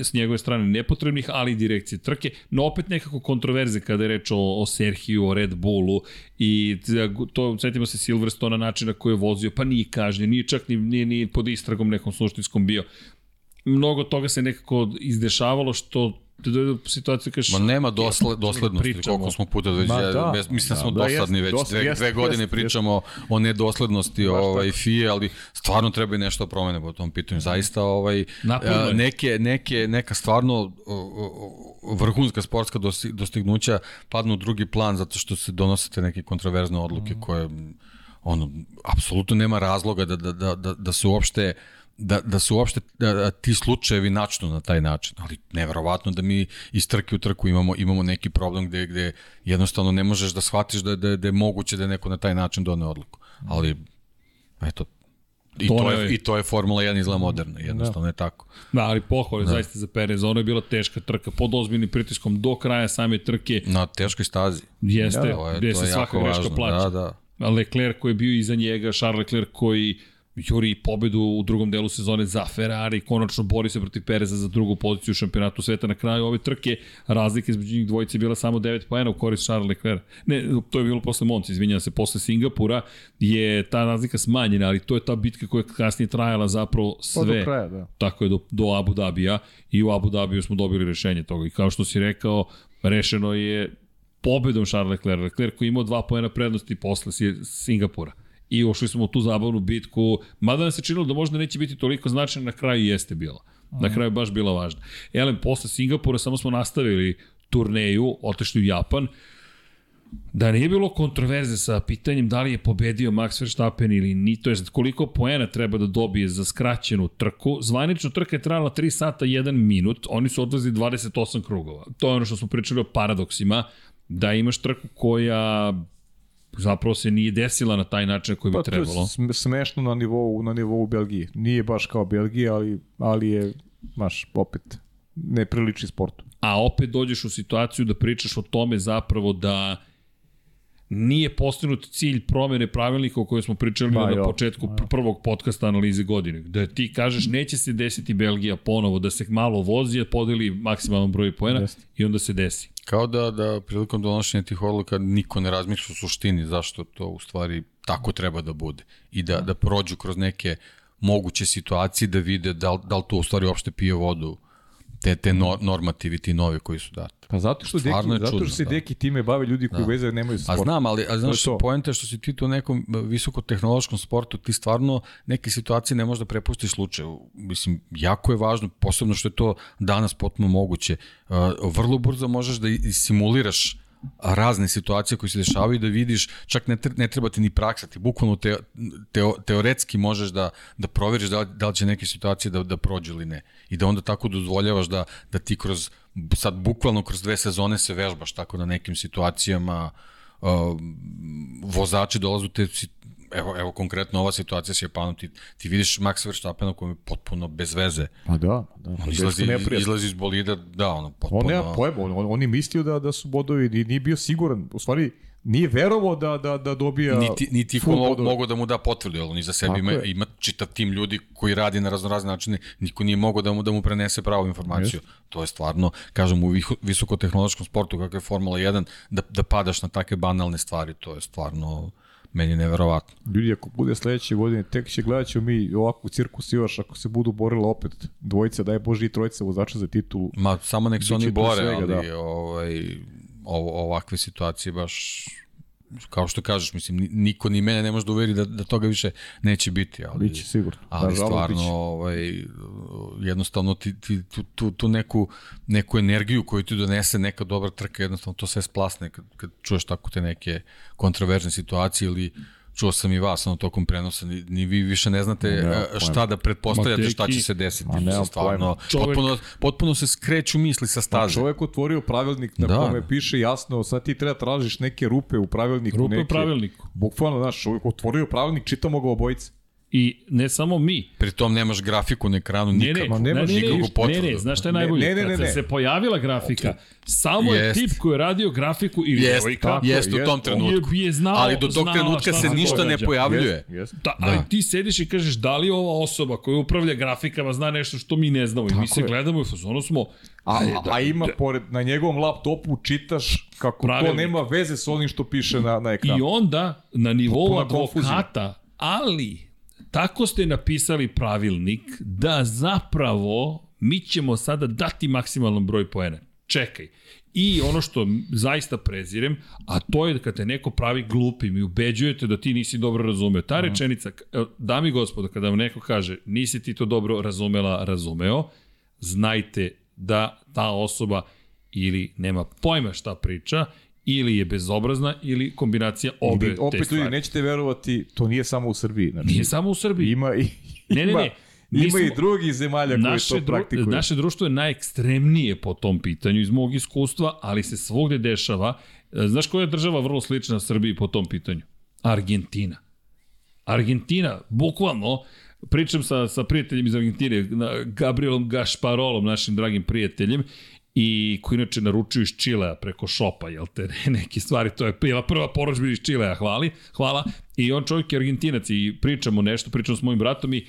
s njegove strane nepotrebnih, ali i direkcije trke, no opet nekako kontroverze kada je reč o, o Serhiju, o Red Bullu i to, setimo se Silverstona načina koji je vozio, pa nije kažnjen, nije čak ni, nije, ni pod istragom nekom suštinskom bio. Mnogo toga se nekako izdešavalo što do situacije kažeš... Ma nema dosle, doslednosti, Pričamo. koliko smo puta već, da, mislim da smo da, da, dosadni jest, već, dve, jest, dve godine jest, pričamo o nedoslednosti ovaj, FIE, ali stvarno treba i nešto da promene po tom pitanju. Zaista ovaj, a, neke, neke, neka stvarno vrhunska sportska dosti- dostignuća padnu u drugi plan zato što se donose te neke kontroverzne odluke Mhm. koje ono, apsolutno nema razloga da, da, da, da, da se uopšte da, da se uopšte da, da, ti slučajevi načnu na taj način, ali neverovatno da mi iz trke u trku imamo, imamo neki problem gde, gde jednostavno ne možeš da shvatiš da, da, da je moguće da je neko na taj način done odluku. Ali, eto, i To to, ne- je, i to je Formula 1 izgleda moderna, jednostavno je tako. Da, ali pohvale da. zaista za Perez, ono je bila teška trka pod ozbiljnim pritiskom do kraja same trke, Na teškoj stazi. jeste, Da, to je, gde se je svaka greška važno. plaća. Da, da. Leclerc koji je bio iza njega, Charles Leclerc koji juri pobedu u drugom delu sezone za Ferrari, konačno bori se protiv Pereza za drugu poziciju u šampionatu sveta na kraju ove trke. Razlika između njih dvojice je bila samo 9 poena u korist Charles Leclerc. Ne, to je bilo posle Monci, izvinjam se, posle Singapura je ta razlika smanjena, ali to je ta bitka koja je kasnije trajala zapravo Pa sve. do kraja, da. Tako je do, do Abu Dabija i u Abu Dabiju smo dobili rešenje toga. I kao što si rekao, rešeno je pobedom Charles Leclerc. Leclerc koji je imao dva poena prednosti posle Si- Singapura. I ušli smo u tu zabavnu bitku, mada nam se činilo da možda neće biti toliko značajna, na kraju jeste bila. Na kraju baš bila važna. Elem, posle Singapura samo smo nastavili turneju, otešli u Japan, da nije bilo kontroverze sa pitanjem da li je pobedio Max Verstappen ili ni, to je koliko poena treba da dobije za skraćenu trku. Zvanično trka je trajala 3 sata 1 minut, oni su odlazili 28 krugova. To je ono što smo pričali o paradoksima, da imaš trku koja zapravo se nije desila na taj način na koji bi Pa to je trebalo. sm- smešno na nivou, na nivou Belgije. Nije baš kao Belgija, ali, ali je, maš, opet, ne priliči sportu. a opet dođeš u situaciju da pričaš o tome zapravo da nije postignut cilj promene pravilnika o kojoj smo pričali Ma, na jo. početku pr- prvog podcasta analize godine. Da ti kažeš neće se desiti Belgija ponovo, da se malo vozi, a podeli maksimalan broj poena i onda se desi. Kao da, da prilikom donošenja tih odluka niko ne razmišlja u suštini zašto to u stvari tako treba da bude. I da, da prođu kroz neke moguće situacije da vide da, li- da li to u stvari uopšte pije vodu te, te no, normativi, ti novi koji su dati. Pa zato što, Stvarno deki, zato što se da. deki time bave ljudi koji da. veze nemaju sa A znam, ali a znaš, To to. poenta je što si ti tu u nekom e, visokotehnološkom sportu, ti stvarno neke situacije ne možeš da prepustiš slučaju. Mislim, jako je važno, posebno što je to danas potpuno moguće. Uh, vrlo brzo možeš da simuliraš razne situacije koje se dešavaju da vidiš, čak ne, ne treba ti ni praksa, ti bukvalno te, teo, teoretski možeš da, da proveriš da da li će neke situacije da, da prođu ili ne. I da onda tako dozvoljavaš da, da ti kroz, sad bukvalno kroz dve sezone se vežbaš tako na nekim situacijama, uh, vozači dolaze u te evo, evo konkretno ova situacija s Japanom, ti, ti vidiš Max Verstappena koji je potpuno bez veze. Pa da, da. On izlazi, izlazi iz bolida, da, ono, potpuno... On nema pojma, on, on, on je mislio da, da su bodovi, nije, nije bio siguran, u stvari nije verovao da, da, da dobija niti, niti ko full mo, bodove. mogu da mu da potvrdu, jer on iza sebe Tako ima, je. ima čitav tim ljudi koji radi na raznorazne načine, niko nije mogao da mu, da mu prenese pravu informaciju. To je stvarno, kažem, u visokotehnološkom sportu kakav je Formula 1, da, da padaš na takve banalne stvari, to je stvarno meni neverovatno. Ljudi, ako bude sledeće godine, tek će gledat ćemo mi ovakvu cirkus još ako se budu borila opet dvojica, daj Bože i trojica vozača za titulu. Ma, samo nek se oni bore, svega, ali da. ovaj, ovo, ovakve situacije baš kao što kažeš, mislim, ni- niko ni mene ne može da uveri da, da toga više neće biti. Ali, Biće sigurno. Ali Nažalost, stvarno, biće. ovaj, jednostavno ti, ti, tu, tu, tu neku, neku energiju koju ti donese neka dobra trka, jednostavno to sve splasne kad, kad čuješ tako te neke kontroverzne situacije ili čuo sam i vas ono tokom prenosa, ni, ni vi više ne znate Nemam e, pojma. šta da pretpostavljate Ma, šta će se desiti. Ma, nemam Stvarno, Čovek- potpuno, potpuno se skreću misli sa staze. čovjek otvorio pravilnik na Da. kome piše jasno, sad ti treba tražiš neke rupe u pravilniku. Rupe neke, u pravilniku. Bukvalno, znaš, otvorio pravilnik, čitamo ga obojice. I ne samo mi, Pri tom nemaš grafiku na ekranu Ne, nikad. ne, Ma ne, nemaš ne, ne, ne, potvrdu. ne, znaš šta je najbolje? ne, ne, ne, Kad ne. se pojavila grafika, samo je Jest. tip koji je radio grafiku ili Jest, devojka, tako jest u jest, tom on trenutku. je, je znao, Ali do tog trenutka se ništa ne pojavljuje. Jest, jest. Da, ali ti sediš i kažeš da li ova osoba koja upravlja grafikama zna nešto što mi ne znamo i mi se je. gledamo i u fazonu smo A, Ajde, a, a ima, da. pored, na njegovom laptopu čitaš kako to Pravilnik. nema veze s onim što piše na, na ekranu. I onda, na nivou advokata, ali tako ste napisali pravilnik da zapravo mi ćemo sada dati maksimalan broj poena. Čekaj. I ono što zaista prezirem, a to je da kad te neko pravi glupim i ubeđujete da ti nisi dobro razumeo. Ta rečenica, evo, dami gospodo, kada vam neko kaže nisi ti to dobro razumela, razumeo, znajte da ta osoba ili nema pojma šta priča, ili je bezobrazna, ili kombinacija obe I te opet stvari. ljudi, nećete verovati, to nije samo u Srbiji. Znači, Nije samo u Srbiji. Ima i, Ne, ne, ne. Ima i drugih zemalja koji naše, to dru, praktikuju. naše društvo je najekstremnije po tom pitanju iz mog iskustva, ali se svugde dešava. E, Znaš koja je država vrlo slična Srbiji po tom pitanju? Argentina. Argentina, bukvalno, pričam sa, sa prijateljem iz Argentine, Gabrielom Gašparolom, našim dragim prijateljem, i koji inače naručuju iz Čilea preko šopa, jel te, neke stvari, to je bila prva poročbina iz Čilea, hvali, hvala, i on čovjek je Argentinac i pričamo nešto, pričamo s mojim bratom i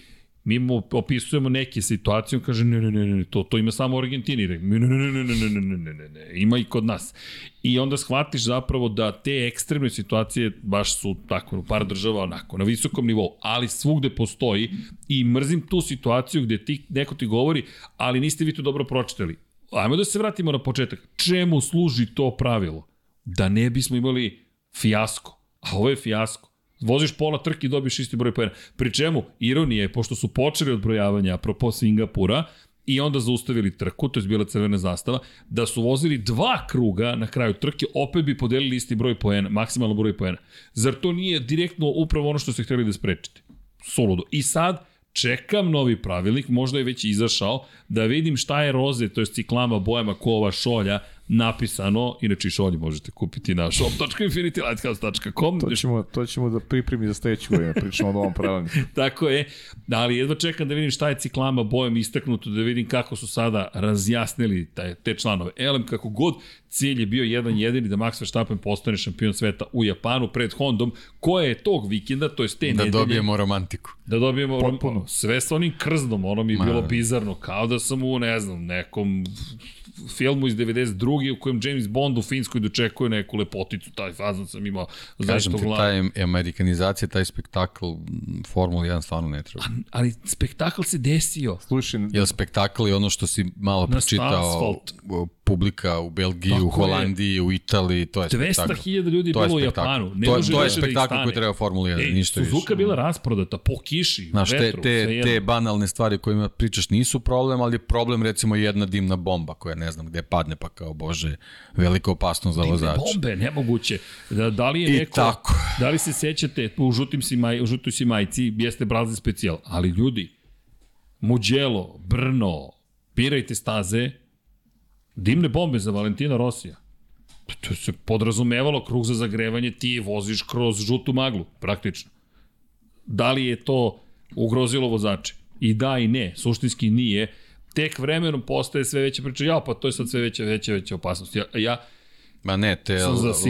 mi mu opisujemo neke situacije, on kaže ne, ne, ne, ne, to, to ima samo u Argentini, ne, ne, ne, ne, ne, ne, ne, ne, ne, ne, ne, ne, ima i kod nas. I onda shvatiš zapravo da te ekstremne situacije baš su tako u par država onako, na visokom nivou, ali svugde postoji i mrzim tu situaciju gde ti, neko ti govori, ali niste vi to dobro pročitali. Ajmo da se vratimo na početak. Čemu služi to pravilo? Da ne bismo imali fijasko. A ovo je fijasko. Voziš pola trke i dobiješ isti broj pojena. Pri čemu, ironija je, pošto su počeli odbrojavanje, apropo Singapura, i onda zaustavili trku, to je bila crvena zastava, da su vozili dva kruga na kraju trke, opet bi podelili isti broj poena, maksimalno broj poena. Zar to nije direktno upravo ono što ste hteli da sprečite? Soludo. I sad, čekam novi pravilnik, možda je već izašao, da vidim šta je roze, to je ciklama bojama kova šolja, napisano, inače i šolje možete kupiti na shop.infinitylighthouse.com, To ćemo, to ćemo da pripremi za sledeću godinu, pričamo o novom pravilniku. Tako je, ali jedva čekam da vidim šta je ciklama bojom istaknuto, da vidim kako su sada razjasnili taj, te članove. Elem, kako god, cilj je bio jedan jedini da Max Verstappen postane šampion sveta u Japanu pred Hondom, koje je tog vikenda, to je te Da nedelje, dobijemo romantiku. da dobijemo Potpuno. sve sa onim krznom, ono mi je Ma, bilo da. bizarno, kao da sam u, ne znam, nekom filmu iz 92. u kojem James Bond u Finskoj dočekuje neku lepoticu, taj fazan sam imao Kažem ti, glavi. taj amerikanizacija, taj spektakl, Formula 1 stvarno ne treba. Ali spektakl se desio. Slušaj, Jer spektakl je ono što si malo pročitao, publika u Belgiji, Tako u je. Holandiji, u Italiji, to je spektakl. 200.000 ljudi je To je bilo u. Japanu. Ne to, je- to je da spektakl stane. koji treba Formula 1, Ej, ništa više. Suzuka bila rasprodata po kiši, Znaš, te, vetru, te, svejedno. te banalne stvari kojima pričaš nisu problem, ali je problem recimo jedna dimna bomba koja ne znam gde padne pa kao bože, velika opasnost za vozača. bombe, nemoguće. Da, da li je I neko, tako. da li se sećate, u žutim si maj, u žutoj si majici, jeste Brazil specijal, ali ljudi, Mugello, Brno, pirajte staze, dimne bombe za Valentina Rosija. To se podrazumevalo, krug za zagrevanje, ti voziš kroz žutu maglu, praktično. Da li je to ugrozilo vozače? I da i ne, suštinski nije. Tek vremenom postaje sve veća priča, ja pa to je sad sve veća, veća, veća opasnost. Ja, ja Ma ne, te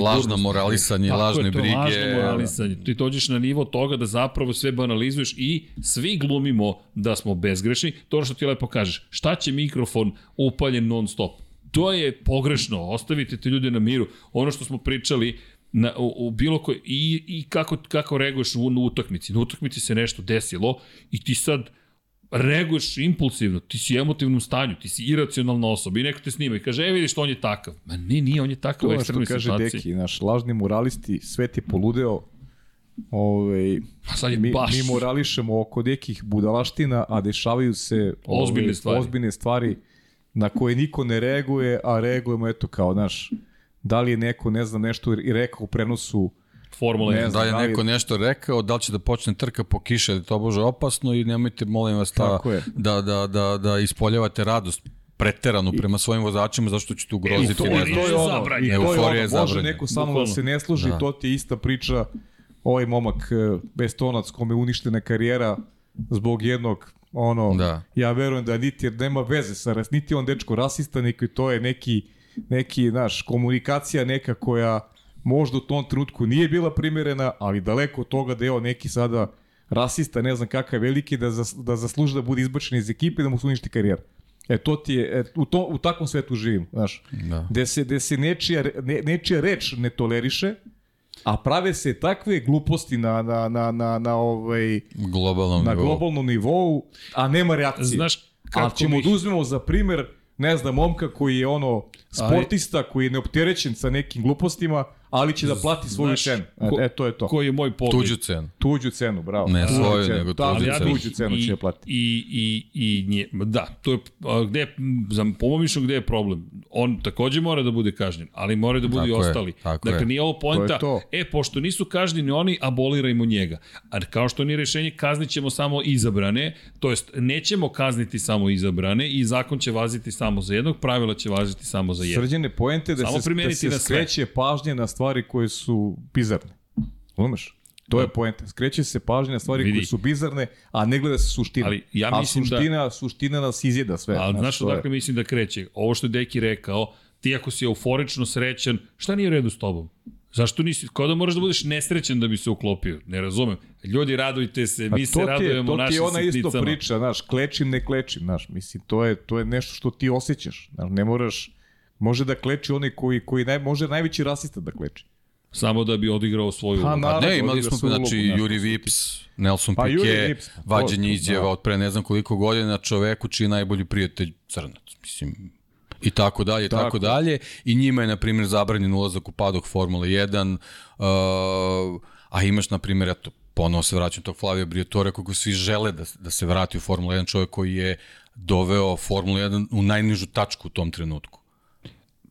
lažno moralisanje, Tako lažne je, to je brige. lažno moralisanje. Ti dođeš na nivo toga da zapravo sve banalizuješ i svi glumimo da smo bezgrešni. To je što ti lepo kažeš. Šta će mikrofon upaljen non stop? To je pogrešno. Ostavite te ljude na miru. Ono što smo pričali na, u, u bilo koj, i, i kako, kako reaguješ u, na utakmici. Na utakmici se nešto desilo i ti sad reaguješ impulsivno, ti si u emotivnom stanju, ti si iracionalna osoba i neko te snima i kaže, e vidiš, on je takav. Ma ne, nije, on je takav u to je što ekstremnoj kaže situaciji. Deki, naš lažni moralisti, svet je poludeo, Ove, A sad je mi, baš... mi morališemo oko nekih budalaština, a dešavaju se Ozbiljne ove, stvari. ozbiljne stvari na koje niko ne reaguje, a reagujemo eto kao, znaš, da li je neko, ne znam, nešto i rekao u prenosu Formula 1. Ne znam. Da je da li- neko nešto rekao, da li će da počne trka po kiše, da je to bože opasno i nemojte, molim vas, ta, Tako je. da, da, da, da ispoljavate radost preteranu prema svojim vozačima zašto ćete ugroziti to- ne to znam. je to je ono, i to je Euforija ono, je može neko samo da se ne služi, Da. to ti je ista priča, ovaj momak e, Bestonac kome je uništena karijera zbog jednog ono, Da. ja verujem da niti jer nema veze sa ras, niti on dečko rasista, niko to je neki, neki, znaš, komunikacija neka koja možda u tom trenutku nije bila primjerena, ali daleko od toga da je on neki sada rasista, ne znam kakav veliki, da, zas, da zasluži da bude izbačen iz ekipe i da mu se uništi karijera. E, to ti je, e, u, to, u takvom svetu živim, znaš. Da. Gde se, gde se nečija, ne, nečija reč ne toleriše, a prave se takve gluposti na, na, na, na, na, ovaj, Globalnom na nivou. globalnom nivou, a nema reakcije. Znaš kako Ali ćemo bih- da uzmemo za primer, ne znam, momka koji je ono sportista, koji je neopterećen sa nekim glupostima, ali će da plati svoju Znaš, cenu. E, ko- e, to je to. Koji je moj pogled. Tuđu cenu. Tuđu cenu, bravo. Ne svoju, cenu. nego Da, tuđu ali cenu. tuđu cenu će da plati. I, i, i nje, da, to je, a, gde, je- za, po mom gde je problem. On takođe mora da bude kažnjen, ali mora da budu i Tako je, ostali. tako dakle, je. nije ovo poenta, To e, je pošto nisu kažnjeni oni, abolirajmo njega. A kao što nije rešenje, kaznit ćemo samo izabrane, to jest nećemo kazniti samo izabrane i zakon će vaziti samo za jednog, pravila će vaziti samo za jednog. Srđene poente da Samo se, da primeniti se na sve. skreće pažnje na stvari koje su bizarne. Umeš? To je poenta. Skreće se pažnje na stvari Vidi. koje su bizarne, a ne gleda se suština. Ali ja a mislim da- suština, suština nas izjeda sve. Ali znaš to je- odakle mislim da kreće? Ovo što je Deki rekao, ti ako si euforično srećan, šta nije u redu s tobom? Zašto nisi, kao da moraš da budeš nesrećan da bi se uklopio? Ne razumem. Ljudi, radujte se, mi A se to ti je, radujemo to ti našim je ona isto sitnicama. priča, znaš, klečim, ne klečim, znaš, mislim, to je, to je nešto što ti osjećaš, znaš, ne moraš, može da kleči onaj koji, koji naj, može najveći rasista da kleči. Samo da bi odigrao svoju Pa, ulogu. na- A Naravno, ne, imali smo, znači, ulogu, Juri Vips, Nelson Pa, Piquet, izjava da. od pre ne znam koliko godina čoveku čiji je najbolji prijatelj crnac. Mislim, i tako dalje, tako, Tako. dalje. I njima je, na primjer, zabranjen ulazak u padok Formule 1, uh, a imaš, na primjer, eto, ponovo se vraćam tog Flavio Briatore, kako svi žele da, da se vrati u Formulu 1, čovjek koji je doveo Formulu 1 u najnižu tačku u tom trenutku.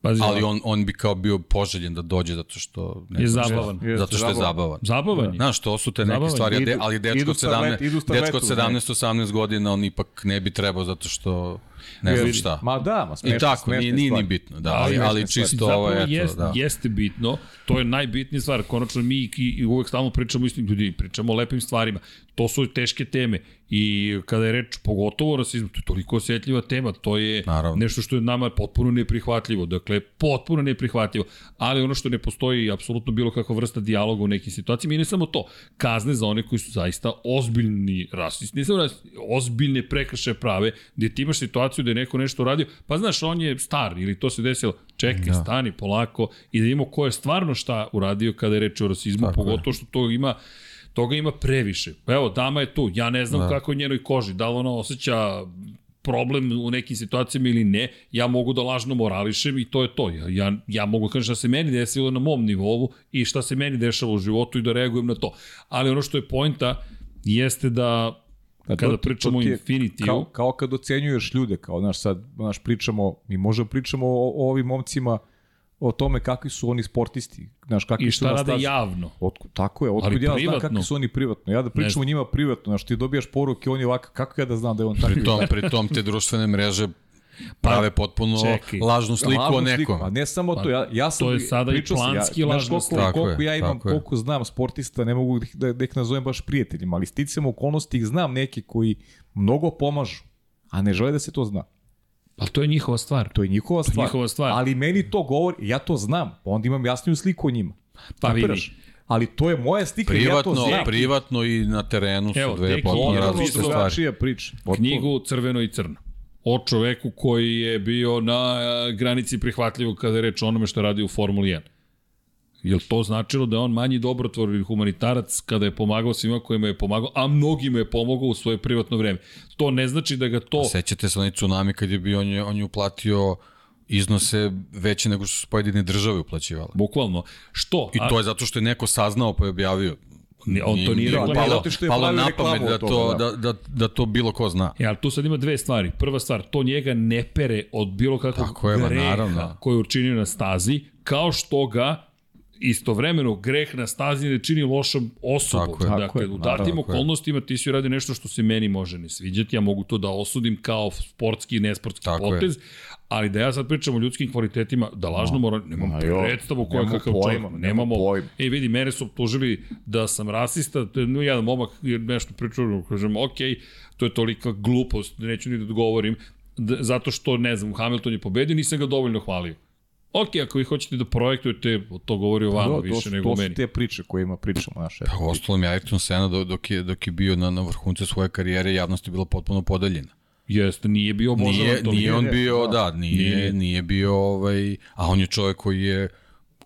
Pazi, Ali on, on bi kao bio poželjen da dođe zato što... Ne Je zabavan. Jeste, Zato što je zabavan. zabavan. Je. Znaš, to su te neke Zabavan. stvari, Idu- ali dečko idu od starlet- 17, idu starletu, dečko od znaš. 17-18 godina, on ipak ne bi trebao zato što ne znam šta. Ma da, ma smešne, I tako, smešne nije, nije ni bitno, da, Da, ali, ali čisto ovo, eto, jest, da. jeste bitno, to je najbitnija stvar. Konačno mi i, i uvek stalno pričamo istim ljudi, pričamo o lepim stvarima. To su teške teme i kada je reč pogotovo o rasizmu, to je toliko osjetljiva tema, to je Naravno. nešto što je nama potpuno neprihvatljivo. Dakle, potpuno neprihvatljivo. Ali ono što ne postoji apsolutno bilo kakva vrsta dijaloga u nekim situacijama i ne samo to, kazne za one koji su zaista ozbiljni rasisti, ne samo rasisti, ozbiljne prekrše prave, gde ti imaš situaciju da je neko nešto uradio, pa znaš, on je star ili to se desilo, čekaj, da. stani polako i da imamo ko je stvarno šta uradio kada je reč o rasizmu, Tako je. pogotovo što to ima toga ima previše. Evo, dama je tu, ja ne znam da. Kako je njenoj koži, da li ona osjeća problem u nekim situacijama ili ne, ja mogu da lažno morališem i to je to. Ja, ja, ja mogu da kažem šta se meni desilo na mom nivou i šta se meni dešava u životu i da reagujem na to. Ali ono što je pointa jeste da Pa to kada ti- pričamo o to Infinitiju, Kao, kao kad ocenjuješ ljude, kao, znaš, sad, znaš, pričamo, mi možemo pričamo o, o ovim momcima, o tome kakvi su oni sportisti, znaš, kakvi i su šta na rade stazi. javno. Otkud, tako je, otkud ja znam privatno. kakvi su oni privatno. Ja da pričam o njima privatno, znaš, ti dobijaš poruke, on je ovakav, kako ja da znam da je on takav? Pri tom, pri tom te društvene mreže prave potpuno čekaj. lažnu sliku Lažnu o sliku, nekom. A ne samo to, ja, ja sam... to je sada i planski ja, lažna koliko, slika. Tako koliko je, ja imam, tako je. koliko znam sportista, ne mogu da, da, da ih nazovem baš prijateljima, ali sticam okolnosti ih znam neki koji mnogo pomažu, a ne žele da se to zna. Pa to je njihova stvar. To je njihova stvar. njihova stvar. Ali meni to govori, ja to znam, pa onda imam jasniju sliku o njima. Pa vidi. Ali to je moja slika, ja to Privatno, znam. privatno i na terenu su Evo, dve potpuno ono različite što- stvari. priča. Knjigu Crveno i crno. O čoveku koji je bio na e, granici prihvatljivog kada je reč o onome što radi u Formuli 1. Jel to značilo da je on manji dobrotvor ili humanitarac kada je pomagao svima kojima je pomagao, a mnogima je pomogao u svoje privatno vreme. To ne znači da ga to... Sećate se onaj tsunami kad je bio, on je, on je uplatio iznose veće nego što su pojedine države uplaćivale. Bukvalno. Što? I to je zato što je neko saznao pa je objavio. Ne, on to nije Da, zato što je palo na pamet da, to, da. da, da, da to bilo ko zna. E, ali tu sad ima dve stvari. Prva stvar, to njega ne pere od bilo kakvog Tako je, greha naravno. koji je učinio na stazi, kao što ga istovremeno greh na stazi ne čini lošom osobom. Tako je. dakle, Tako je, u datim okolnostima ti si radi nešto što se meni može ne sviđati, ja mogu to da osudim kao sportski i nesportski Tako je. Ali da ja sad pričam o ljudskim kvalitetima, da lažno moram, nemam Ma jo, predstavu ko je nemamo kakav pojma, čovjek. nemamo Nemamo, pojma. E, vidi, mene su optužili da sam rasista, te, no, jedan momak je nešto pričao, kažem, ok, to je tolika glupost, neću ni da odgovorim, da, zato što, ne znam, Hamilton je pobedio, nisam ga dovoljno hvalio. Ok, ako vi hoćete da projektujete, to govori o vama Da, to više su, nego o to su meni. te priče kojima pričamo naše. Pa, Ostalo mi Ayrton Senna dok, dok, je, dok je bio na, na vrhuncu svoje karijere, javnost je bila potpuno podeljena. Jeste, nije bio obožavan Nije, to. nije on nije, bio, da. da, nije, Nije. nije bio, ovaj, a on je čovjek koji je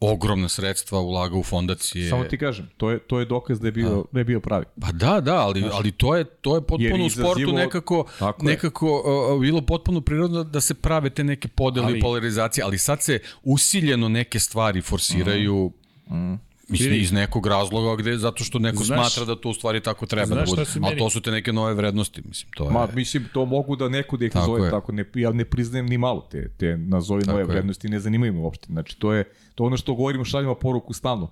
ogromna sredstva ulagao u fondacije. Samo ti kažem, to je, to je dokaz da je bio, da je bio pravi. Pa da, da, ali, ali to je to je potpuno u sportu izazivo- nekako nekako uh, bilo potpuno prirodno da se prave te neke podele Ali- i polarizacije, ali sad se usiljeno neke stvari forsiraju Mhm. Mislim, iz nekog razloga gde, zato što neko Znaš- smatra da to u stvari tako treba znaš da bude. Ali to su te neke nove vrednosti, mislim. To je... Ma, mislim, to mogu da neko da ih Tako nazove je. tako. Ne, ja ne priznajem ni malo te, te nazovi Tako nove je. vrednosti, ne zanimaju me uopšte. Znači, to je, to je ono što govorimo, šaljamo poruku stalno.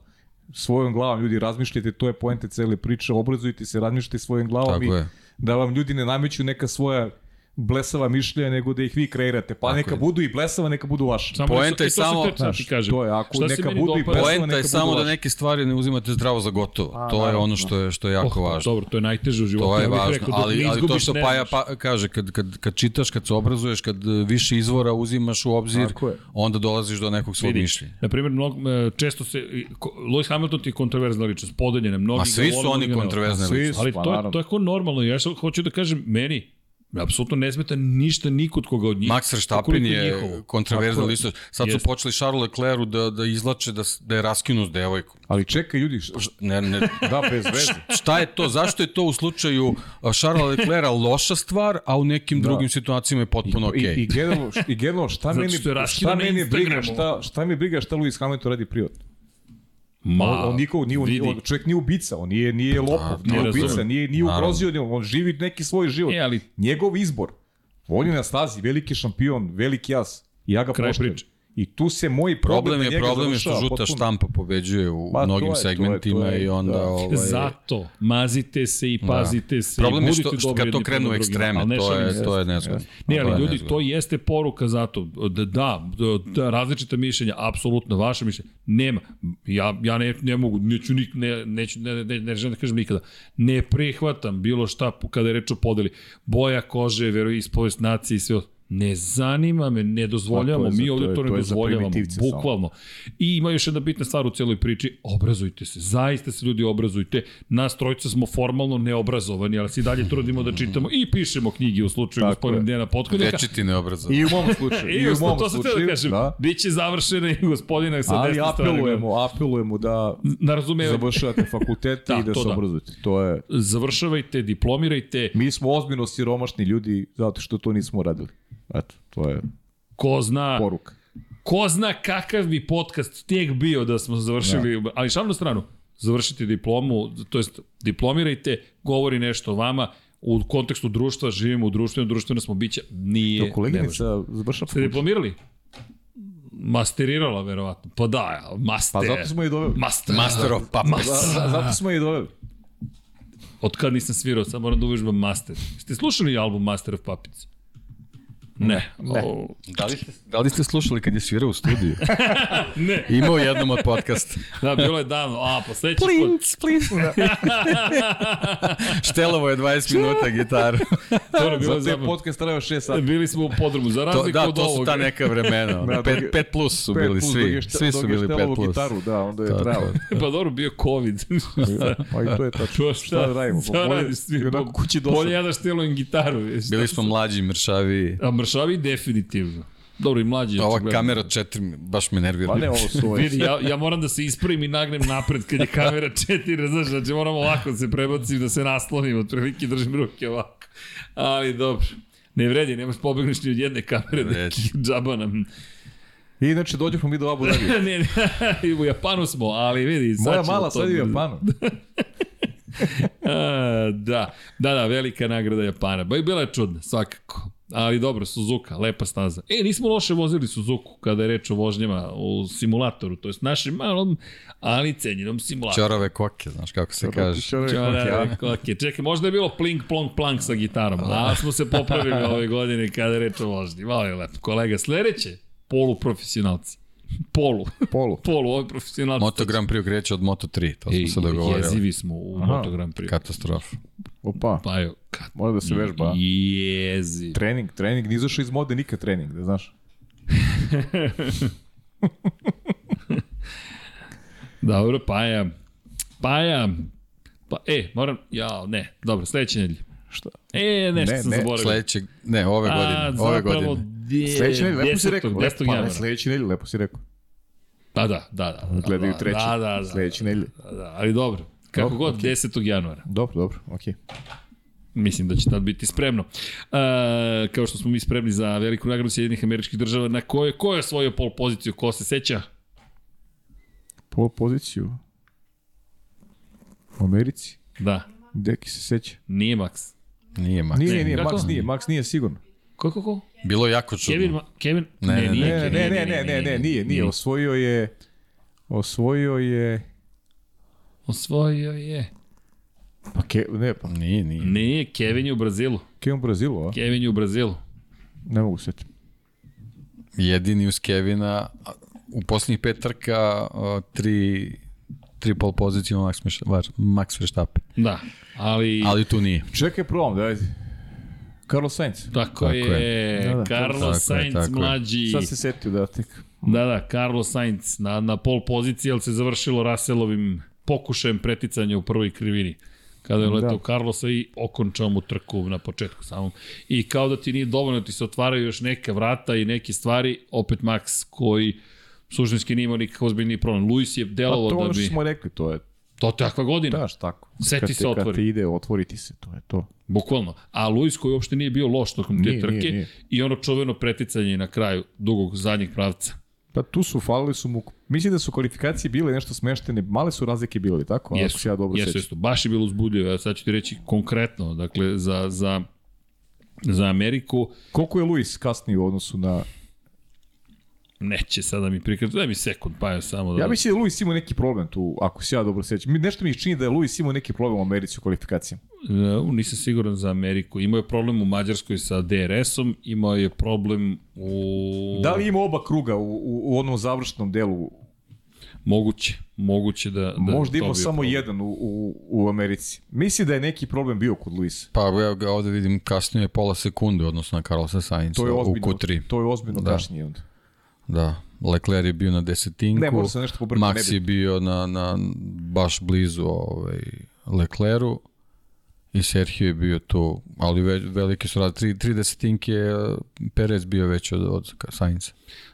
Svojom glavom ljudi razmišljajte, to je poente cele priče, obrazujte se, razmišljajte svojom glavom Tako i je. da vam ljudi ne nameću neka svoja blesava mišljenja, nego da ih vi kreirate. Pa neka je. budu i blesava, neka budu vaša. Samo Poenta je samo- te- Znaš, kažem. to je, ako Šta neka budu i blesava, Poenta neka je samo da vaše. neke stvari ne uzimate zdravo za gotovo. A, to je naravno, ono što je, što je jako Oh, važno. Dobro, to je najteže u životu. To je važno, rekao, ali, ali to što Paja pa, kaže, kad, kad, kad čitaš, kad se obrazuješ, kad e, više izvora uzimaš u obzir, je. onda dolaziš do nekog svog Vidi, mišljenja. Na primjer, mnogo, e, često se, Lewis Hamilton ti je kontroverzna ličnost, podeljena, mnogi ga svi su oni kontroverzne ličnosti. Ali Pa, to, je, to je kao normalno, ja hoću da kažem, meni, apsolutno ne smeta ništa nikud koga od njih. Max Verstappen je njihovo. je. ličnost. Sad su Jeste. počeli Charles Leclercu da, da izlače da, da je raskinu s devojkom. Ali čekaj ljudi, š- Ne, ne, da, bez veze. šta je to? Zašto je to u slučaju a, Charlesa Leclerca loša stvar, a u nekim Da. drugim situacijama je potpuno okej? I, i, generalno, i generalno šta meni, šta na meni briga, šta, šta mi briga šta Lewis Hamilton radi privatno? Ma, on, on nikog, nije, vidi. on, čovjek nije ubica, on nije, nije lopov, to nije razumem. ubica, nije, nije ugrozio, nije, on živi neki svoj život. E, ali Njegov izbor, on je na stazi, veliki šampion, veliki jas, ja ga Kraj poštujem. priče. I tu se moj problem, Problem je, problem je što žuta potpuno. štampa pobeđuje u Pa, mnogim je, to je, segmentima to je, i onda... da. Ovaj, Zato, mazite se i pazite se. Problem i je budite što, što dobri kad to krenu drugima, ekstreme, to je, to je nezgodno. Ne, ali ljudi, to jeste poruka zato. Da, da, da različita mišljenja, apsolutno, vaše mišljenje, nema. Ja, ja ne, ne mogu, neću, nik, ne, neću, ne, ne, ne želim da kažem nikada. Ne prihvatam bilo šta kada je reč o podeli. Boja kože, veroispovest nacije i sve ostalo. Ne zanima me, ne dozvoljavamo, mi ovde to ne to dozvoljavamo, samo. bukvalno. I ima još jedna bitna stvar u celoj priči, obrazujte se, zaista se ljudi obrazujte. Nas trojica smo formalno neobrazovani, ali se i dalje trudimo da čitamo i pišemo knjige u slučaju Tako gospodina. Dejana Potkonjaka. Večiti neobrazov. I u mom slučaju, I, i u mom to teo slučaju, da kažem, da. biće završena i gospodina sa Ali desne strane. apelujemo, apelujemo da Na razumevanje. završavate fakultete Da, i da se da. obrazujete. To je, Završavajte, diplomirajte, mi smo ozbiljno siromašni ljudi zato što to nismo radili. Eto, to je ko zna, poruka. ko zna kakav bi podcast tek bio da smo završili, Da. ali šalno stranu, završite diplomu, to jest diplomirajte, govori nešto o vama, u kontekstu društva, živimo u društvenu, društveno smo bića, nije, To koleginica završava Ste diplomirali? Masterirala, verovatno. Pa da, ja, master. Pa zato smo i doveli. Master. Master of Puppets. Za- za- Zato smo i doveli. Od kad nisam svirao, sad moram da uvežbam Master. Ste slušali album Master of Puppets? Ne. Ne. O, Da li, ste, da li ste slušali kad je svirao u studiju? ne. Imao jednom od podcasta. Da, bilo je davno. A, posledeći put. Plinc, plinc. Štelovo je 20 minuta gitaru. To je bilo Zato je zabavno. podcast trajao 6 sati. Bili smo u podrumu, za To, razliku da, od to su ovoga. ta neka vremena. Da, 5 5 plus su Pet bili plus, svi. šta- Svi su bili 5 Štelovo plus. gitaru, da, onda je To, trajalo. Pa dobro, bio COVID. Pa i to je tačno. To Šta da radimo? Šta radiš kući Bolje ja da štelujem gitaru. Bili smo mlađi, mršavi. A mršavi definitivno. Dobro, i mlađi. Ova očigledno. kamera 4 baš me nervira. Pa ne, ovo su ove. Vidi, ja, ja moram da se ispravim i nagnem napred kad je kamera 4, znaš, znači moram ovako da se prebacim, da se naslonim, otprilike držim ruke ovako. Ali dobro, ne vredi, nemaš pobegneš ni od jedne kamere, neki džaba nam. I inače dođe smo mi do Abu Dhabi. ne, ne, i u Japanu smo, ali vidi, sad Moja mala sad je u da- Japanu. A, da, da, da, velika nagrada Japana. Ba i bila je čudna, svakako. Ali dobro, Suzuka, lepa staza. E, nismo loše vozili Suzuku kada je reč o vožnjama u simulatoru, to jest našem malom, ali cenjenom simulatoru. Čorove koke, znaš kako se kaže. Čorave koke. Čekaj, možda je bilo plink, plonk, plank sa gitarom, ali smo se popravili ove godine kada je reč o vožnji. Malo je lepo. Kolega, sledeće, poluprofesionalci. Polu. Polu. Polu, ovo je profesionalci. Moto Grand Prix kreće od Moto 3, to smo Ej, se dogovorili. Jezivi smo u Aha. Moto Grand Prix. Katastrofa. Opa, Pa jo, kad... mora da se vežba. Jeziv. Trening, trening, ni izašao iz mode nikad trening, da znaš. Dobro, Paja. Paja. Pa, e, moram, ja, ne, dobro, sledeće nedelje. Šta? E, nešto Ne, sam ne, zaboravio. Sledećeg, ne, ove godine, A, ove zapravo, godine. De- Sledeće nedelje, lepo si 10. rekao. 10. Lepo, pa ne, januara. sledeće nedelje, lepo si rekao. Pa da, da, da. da Gledaju da, treći. Da, da, da. Sledeće nedelje. Da, da, ali dobro. Kako Dobro, god, okej. 10. januara. Dobro, dobro, okej. Mislim da će tad biti spremno. E, kao što smo mi spremni za veliku nagradu Sjedinih američkih država, na kojoj, ko je osvojio pol poziciju, ko se seća? Pol poziciju. U Americi. Da, Deki se seća. nije Max. Nije Max. Nije, nije, kako? Max nije, Max nije sigurno. Ko, ko, ko? Bilo je jako čudno. Kevin, Kevin? Ne, ne, nije Ne, ne, ne, ne, ne, ne, nije, nije. Osvojio je... Osvojio je... Osvojio je. Pa ke, ne, pa Nije, nije. Nije, Kevin je u Brazilu. Kevin Brazilu, a? Kevin je u Brazilu. Ne mogu setiti. Jedini uz Kevina, a, u posljednjih pet trka, tri, tri pol pozicije Max, Max Verstappen. Da, ali... Ali tu nije. Čekaj, probam, da ajde. Carlos Sainz. Tako, Tako je, je. Da, da, Carlos Sainz tako je. mlađi. Sad se setio da tek... Da, da, Carlos Sainz na, na pol poziciji, ali se završilo Russellovim pokušajem preticanja u prvoj krivini. Kada je letao Da. da. Carlosa i okončao mu trku na početku samom. I kao da ti nije dovoljno, ti se otvaraju još neke vrata i neke stvari, opet Max koji suštinski nije imao nikakav ozbiljni problem. Luis je Pa delovao to da ono što bi... smo rekli, to je... To je takva godina, Daš tako. Sve Kad ti te- se Kad otvori. ti ide, otvoriti se, to je to. bukvalno. A Luis koji uopšte nije bio loš tokom te Nije, trke nije, nije. i ono čuveno preticanje na kraju dugog zadnjeg pravca. Pa tu su, falili su mu... Mislim da su kvalifikacije bile nešto smeštene, male su razlike bile, tako? Ako Jesu, se ja dobro jesu, jesu. Baš je bilo uzbudljivo. Ja sad ću ti reći konkretno, dakle, za, za, za Ameriku Koliko je Luis kasnije u odnosu na... neće sada mi prikazati. Daj mi sekund, pa je samo da... Ja mislim da je Luis imao neki problem tu, ako se ja dobro sećam. Mi- Nešto mi čini da je Luis imao neki problem u Americi u kvalifikacijama. Uh, nisam siguran za Ameriku. Imao je problem u Mađarskoj sa DRS-om, imao je problem u... Da li ima oba kruga u, u, u onom završnom delu? Moguće. Moguće da... da Možda to imao samo problem. jedan u, u, u Americi. Mislim da je neki problem bio kod Luisa. Pa evo ga ovde vidim kasnije pola sekunde u odnosu na Carlosa je u ozbiljno, Q3. to je ozbiljno Da. kašnije onda. Da. Leclerc je bio na desetinku. Ne, možda se nešto pobrkao, ne Max je bio na, na baš blizu ovaj, Leclercu i Sergio je bio tu, ali ve, velike su rad, tri, tri desetinke eh, Perez bio već od, od Sainza.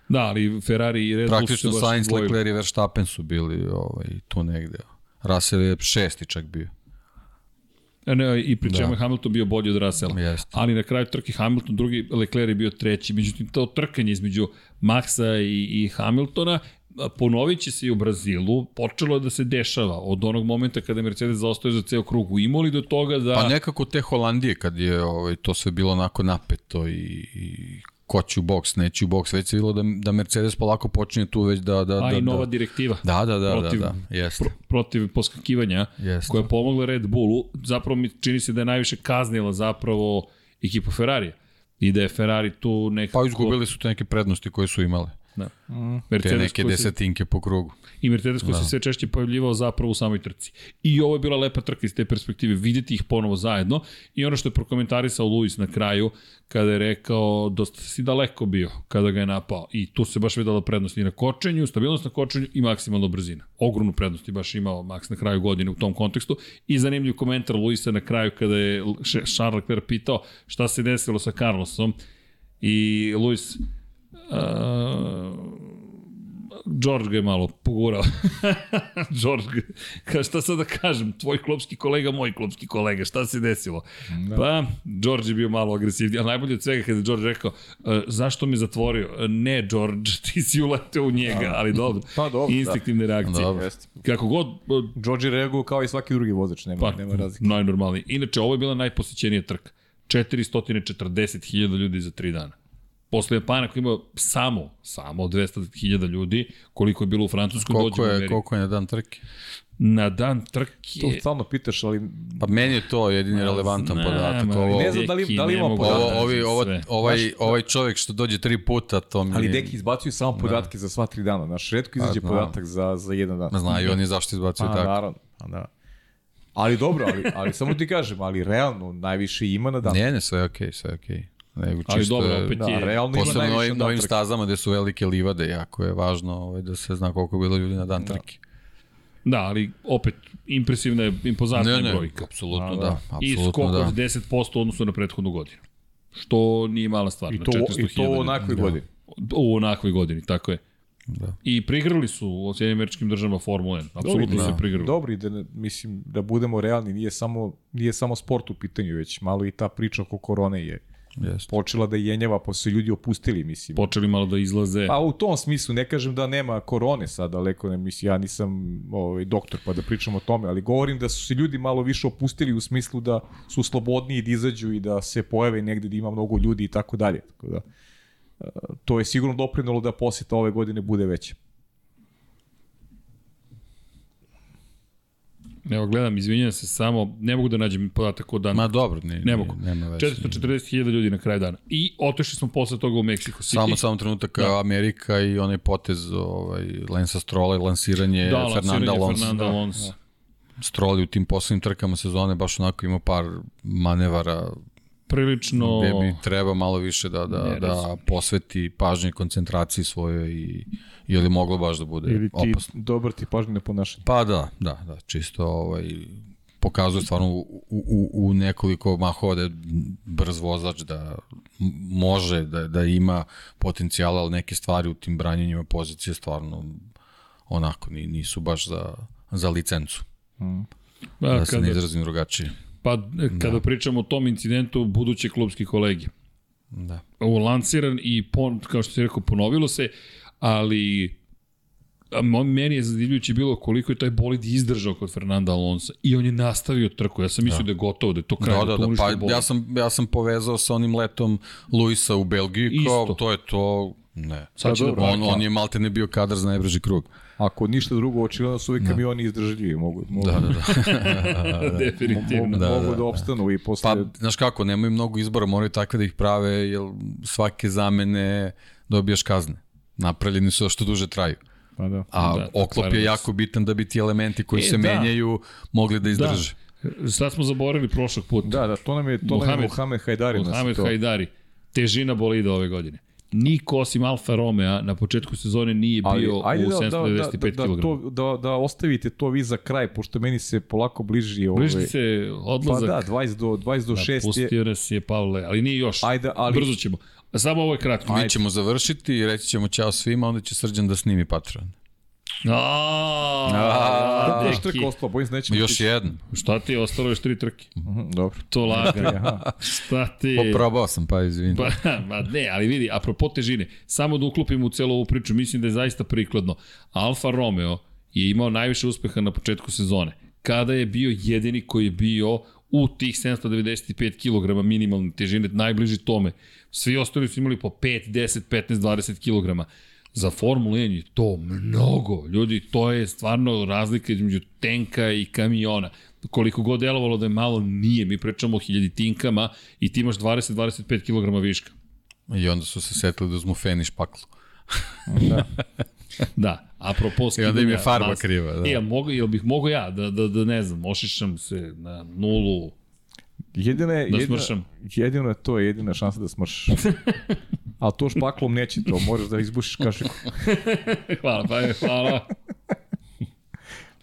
Da, ali Ferrari i Red Bull su Praktično Sainz. Leclerc i Verstappen su bili ovaj, tu negde. Russell je šesti čak bio. Ne, I pri čemu Da. je Hamilton bio bolji od Russella. Jeste. Ali na kraju trke Hamilton, drugi Leclerc je bio treći. Međutim, to trkanje između Maxa i, i Hamiltona ponovit će se i u Brazilu, počelo je da se dešava od onog momenta kada je Mercedes zaostaje za ceo krug u Imoli do toga da... Pa nekako te Holandije kad je ovaj, to sve bilo onako napeto i, i ko će u boks, neće u boks, već se bilo da, da Mercedes polako počinje tu već da... da a da, i nova da, direktiva da, da, da, protiv- da, da, jeste. protiv poskakivanja Jeste. koja je pomogla Red Bullu. Zapravo mi čini se da je najviše kaznila zapravo ekipu Ferrarija. I da je Ferrari tu nekako... Pa izgubili su te neke prednosti koje su imale. Da. Te Mercedes neke koji se- desetinke po krugu. I Mercedes koji da. se sve češće pojavljivao zapravo u samoj trci. I ovo je bila lepa trka iz te perspektive, videti ih ponovo zajedno. I ono što je prokomentarisao Luis na kraju, kada je rekao, dosta si daleko bio kada ga je napao. I tu se baš videla prednost i na kočenju, stabilnost na kočenju i maksimalna brzina. Ogromnu prednost je baš imao Max na kraju godine u tom kontekstu. I zanimljiv komentar Luisa na kraju kada je Charles Leclerc pitao šta se desilo sa Carlosom. I Luis, uh, George ga je malo pogurao. George, ka, šta sad da kažem, tvoj klopski kolega, moj klopski kolega, šta se desilo? Da. Pa, George je bio malo agresivniji, a najbolje od svega kada je George rekao, e, zašto me zatvorio? E, Ne, George, ti si uleteo u njega, ali dobro. Pa dobro, da. Instinktivne reakcije. Dobro. Jeste. Kako god, George je reagovao kao i svaki drugi vozač, nema, pa, nema razlike. najnormalniji. Inače, ovo je bila najposećenija trka. 440.000 ljudi za 3 dana. Posle Japana koji ima samo, samo 200.000 ljudi, koliko je bilo u Francuskoj, dođe Koliko u je, Ameriku. koliko je na dan trke? Na dan trke... To stalno pitaš, ali Pa meni je to jedini Ma, relevantan znam, podatak. Ovo, ne znam da li- da li ima ne podatak. da ovo, ovi, ovo, ovaj, Znaš, ovaj čovjek što dođe tri puta, to mi Ali. Deki izbacuju samo podatke za sva tri dana. Znaš, redko izađe znam. podatak za, za jedan dan. Ma znaju oni zašto izbacuju Pa, tako. naravno. Pa, da. Ali dobro, ali, ali samo ti kažem, ali realno najviše ima na dan. Ne, ne, sve je okej, sve je okej. Nego Ali čisto dobro, je- opet Da, je... realno ima Posebno najviše novim, na dan novim stazama gde su velike livade, jako je važno ovaj, da se zna koliko je bilo ljudi na dan trke. Da, ali opet impresivna je, impozantna Ne, ne, brojka. apsolutno A, da, da. I apsolutno skok da. od 10% u odnosu na prethodnu godinu. Što nije mala stvar. I na to, 400.000 i to u onakvoj ljudi. godini. U onakvoj godini, tako je. Da. I prigrali su u Sjedinim američkim državama Formula 1. Apsolutno Dobro, se prigrali. Dobro, i da, mislim, da budemo realni, nije samo, nije samo sport u pitanju, već malo i ta priča oko korone je Jeste. počela da jenjava, pa su ljudi opustili, mislim. Počeli malo da izlaze. Pa u tom smislu, ne kažem da nema korone sad, daleko ne mislim, ja nisam ovaj, doktor pa da pričam o tome, ali govorim da su se ljudi malo više opustili u smislu da su slobodniji da izađu i da se pojave negde da ima mnogo ljudi i tako dalje. Tako da, e, to je sigurno doprinalo da poseta ove godine bude veća. Evo, gledam, izvinjam se samo, ne mogu da nađem podatak o danu. Ma dobro, ne, Ne mogu. nema veze. 440.000 ljudi na kraju dana. I otišli smo posle toga u Mexico City. Samo samo trenutak da. Amerika i onaj potez ovaj Lensa Strola i lansiranje da, Fernanda Alonso. Fernanda Alonso. Da. Stroll je u tim poslednjim trkama sezone baš onako ima par manevara Prilično... gde bi treba malo više da, da, Ne, da posveti pažnje koncentraciji svojoj i ili moglo baš da bude Ili ti, opasno. dobar ti pažnje ponašanje. Pa da, da, da, čisto ovaj, pokazuje stvarno u, u, u nekoliko mahova da je brz vozač, da može, da, da ima potencijala, ali neke stvari u tim branjenjima pozicije stvarno onako ni- nisu baš za, za licencu, Pa, da se ne kada, izrazim drugačije. pa kada da. pričamo o tom incidentu, buduće klubski kolegi. Da. Lansiran i, pon, kao što si rekao, ponovilo se, ali meni je zadivljujuće bilo koliko je taj bolid izdržao kod Fernanda Alonso i on je nastavio trku. Ja sam mislio da, da je gotovo, da je to kraj, Da, da, da, pa bolid. ja sam, ja sam povezao sa onim letom Luisa u Belgiji, kao Isto. to je to, ne. Sad će Pa da dobro, On, on je malte ne bio kadar za najbrži krug. Ako ništa drugo, očigledno su ovi kamioni izdržljivi, mogu, mogu, Da, da, da. definitivno. mogu, Da, mogu da. da, opstanu i posle... Pa, znaš kako, nemaju mnogo izbora, moraju takve da ih prave, jer svake zamene dobijaš kazne. Napravljeni su da što duže traju. Pa da. A Da, da, oklop je jako bitan da bi ti elementi koji E, se da. menjaju mogli da izdrže. Sad smo zaboravili prošlog puta. Da, da, to nam je, to nam je Mohamed- Mohamed Hajdari. Mohamed to. Hajdari. Težina bolida ove godine. Niko osim Alfa Romeo na početku sezone nije bio ajde u da, da, 795 da, da, kg. to, da, da ostavite to vi za kraj, pošto meni se polako bliži... Ove, Bliži se Pa odlazak. da, 20 do, 20 do 6 je... Pustio nas je Pavle, ali nije još. Ajde, ali- Brzo ćemo. Samo ovo je kratko. Mi ćemo završiti i reći ćemo ćao svima, onda će Srđan da snimi Patreon. Aaaa, Još trka ostalo, bojim se nećemo... Još jedan. Šta ti je ostalo još tri trke? Mhm, Dobro. To lagano. Aha. Šta ti... Poprobao sam, pa izvini. Pa, ma ne, ali vidi, apropo težine, samo da uklopimo u celu ovu priču, mislim da je zaista prikladno. Alfa Romeo je imao najviše uspeha na početku sezone, kada je bio jedini koji je bio u tih 795 kg minimalne težine, najbliži tome. Svi ostali su imali po 5, 10, 15, 20 kg. Za Formulu 1 je to mnogo. Ljudi, to je stvarno razlika između tenka i kamiona. Koliko god delovalo da je malo, nije. Mi pričamo o hiljaditinkama i ti imaš 20-25 kg viška. I onda su se setili da uzmu feniš paklu. Da, apropo I onda im je skidanja farba masa. kriva, da. E, jel, mogu, jel bih mogo ja da, da, da ne znam, ošišam se na nulu, Jedina je, Da jedina, smršam. jedino je to jedina šansa da smršiš. A to špaklom neće to, moraš da izbušiš kašiku. hvala, pa je, hvala.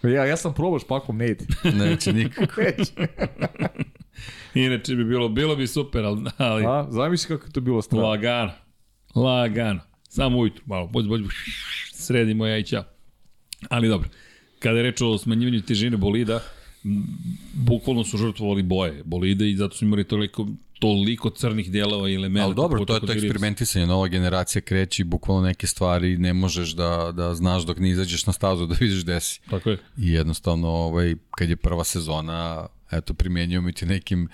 Ja, ja sam probao špaklom, ne ide. Neće nikako. Neće. Inače bi bilo, bilo bi super, ali, ali A, zamisli kako je to bilo strano. lagano, lagano. Samo ujutru, malo, bolj, bolj, sredimo ja i ćao. Ali dobro, kada je reč o smanjivanju težine bolida, bukvalno su žrtvovali boje bolida i zato su imali toliko, toliko crnih delova i elementa. Ali dobro, to je to eksperimentisanje, nova generacija kreće i bukvalno neke stvari ne možeš da, da znaš dok ne izađeš na stazu da vidiš gde si. Tako je. I jednostavno, ovaj, kad je prva sezona, eto, primenjujemo i ti nekim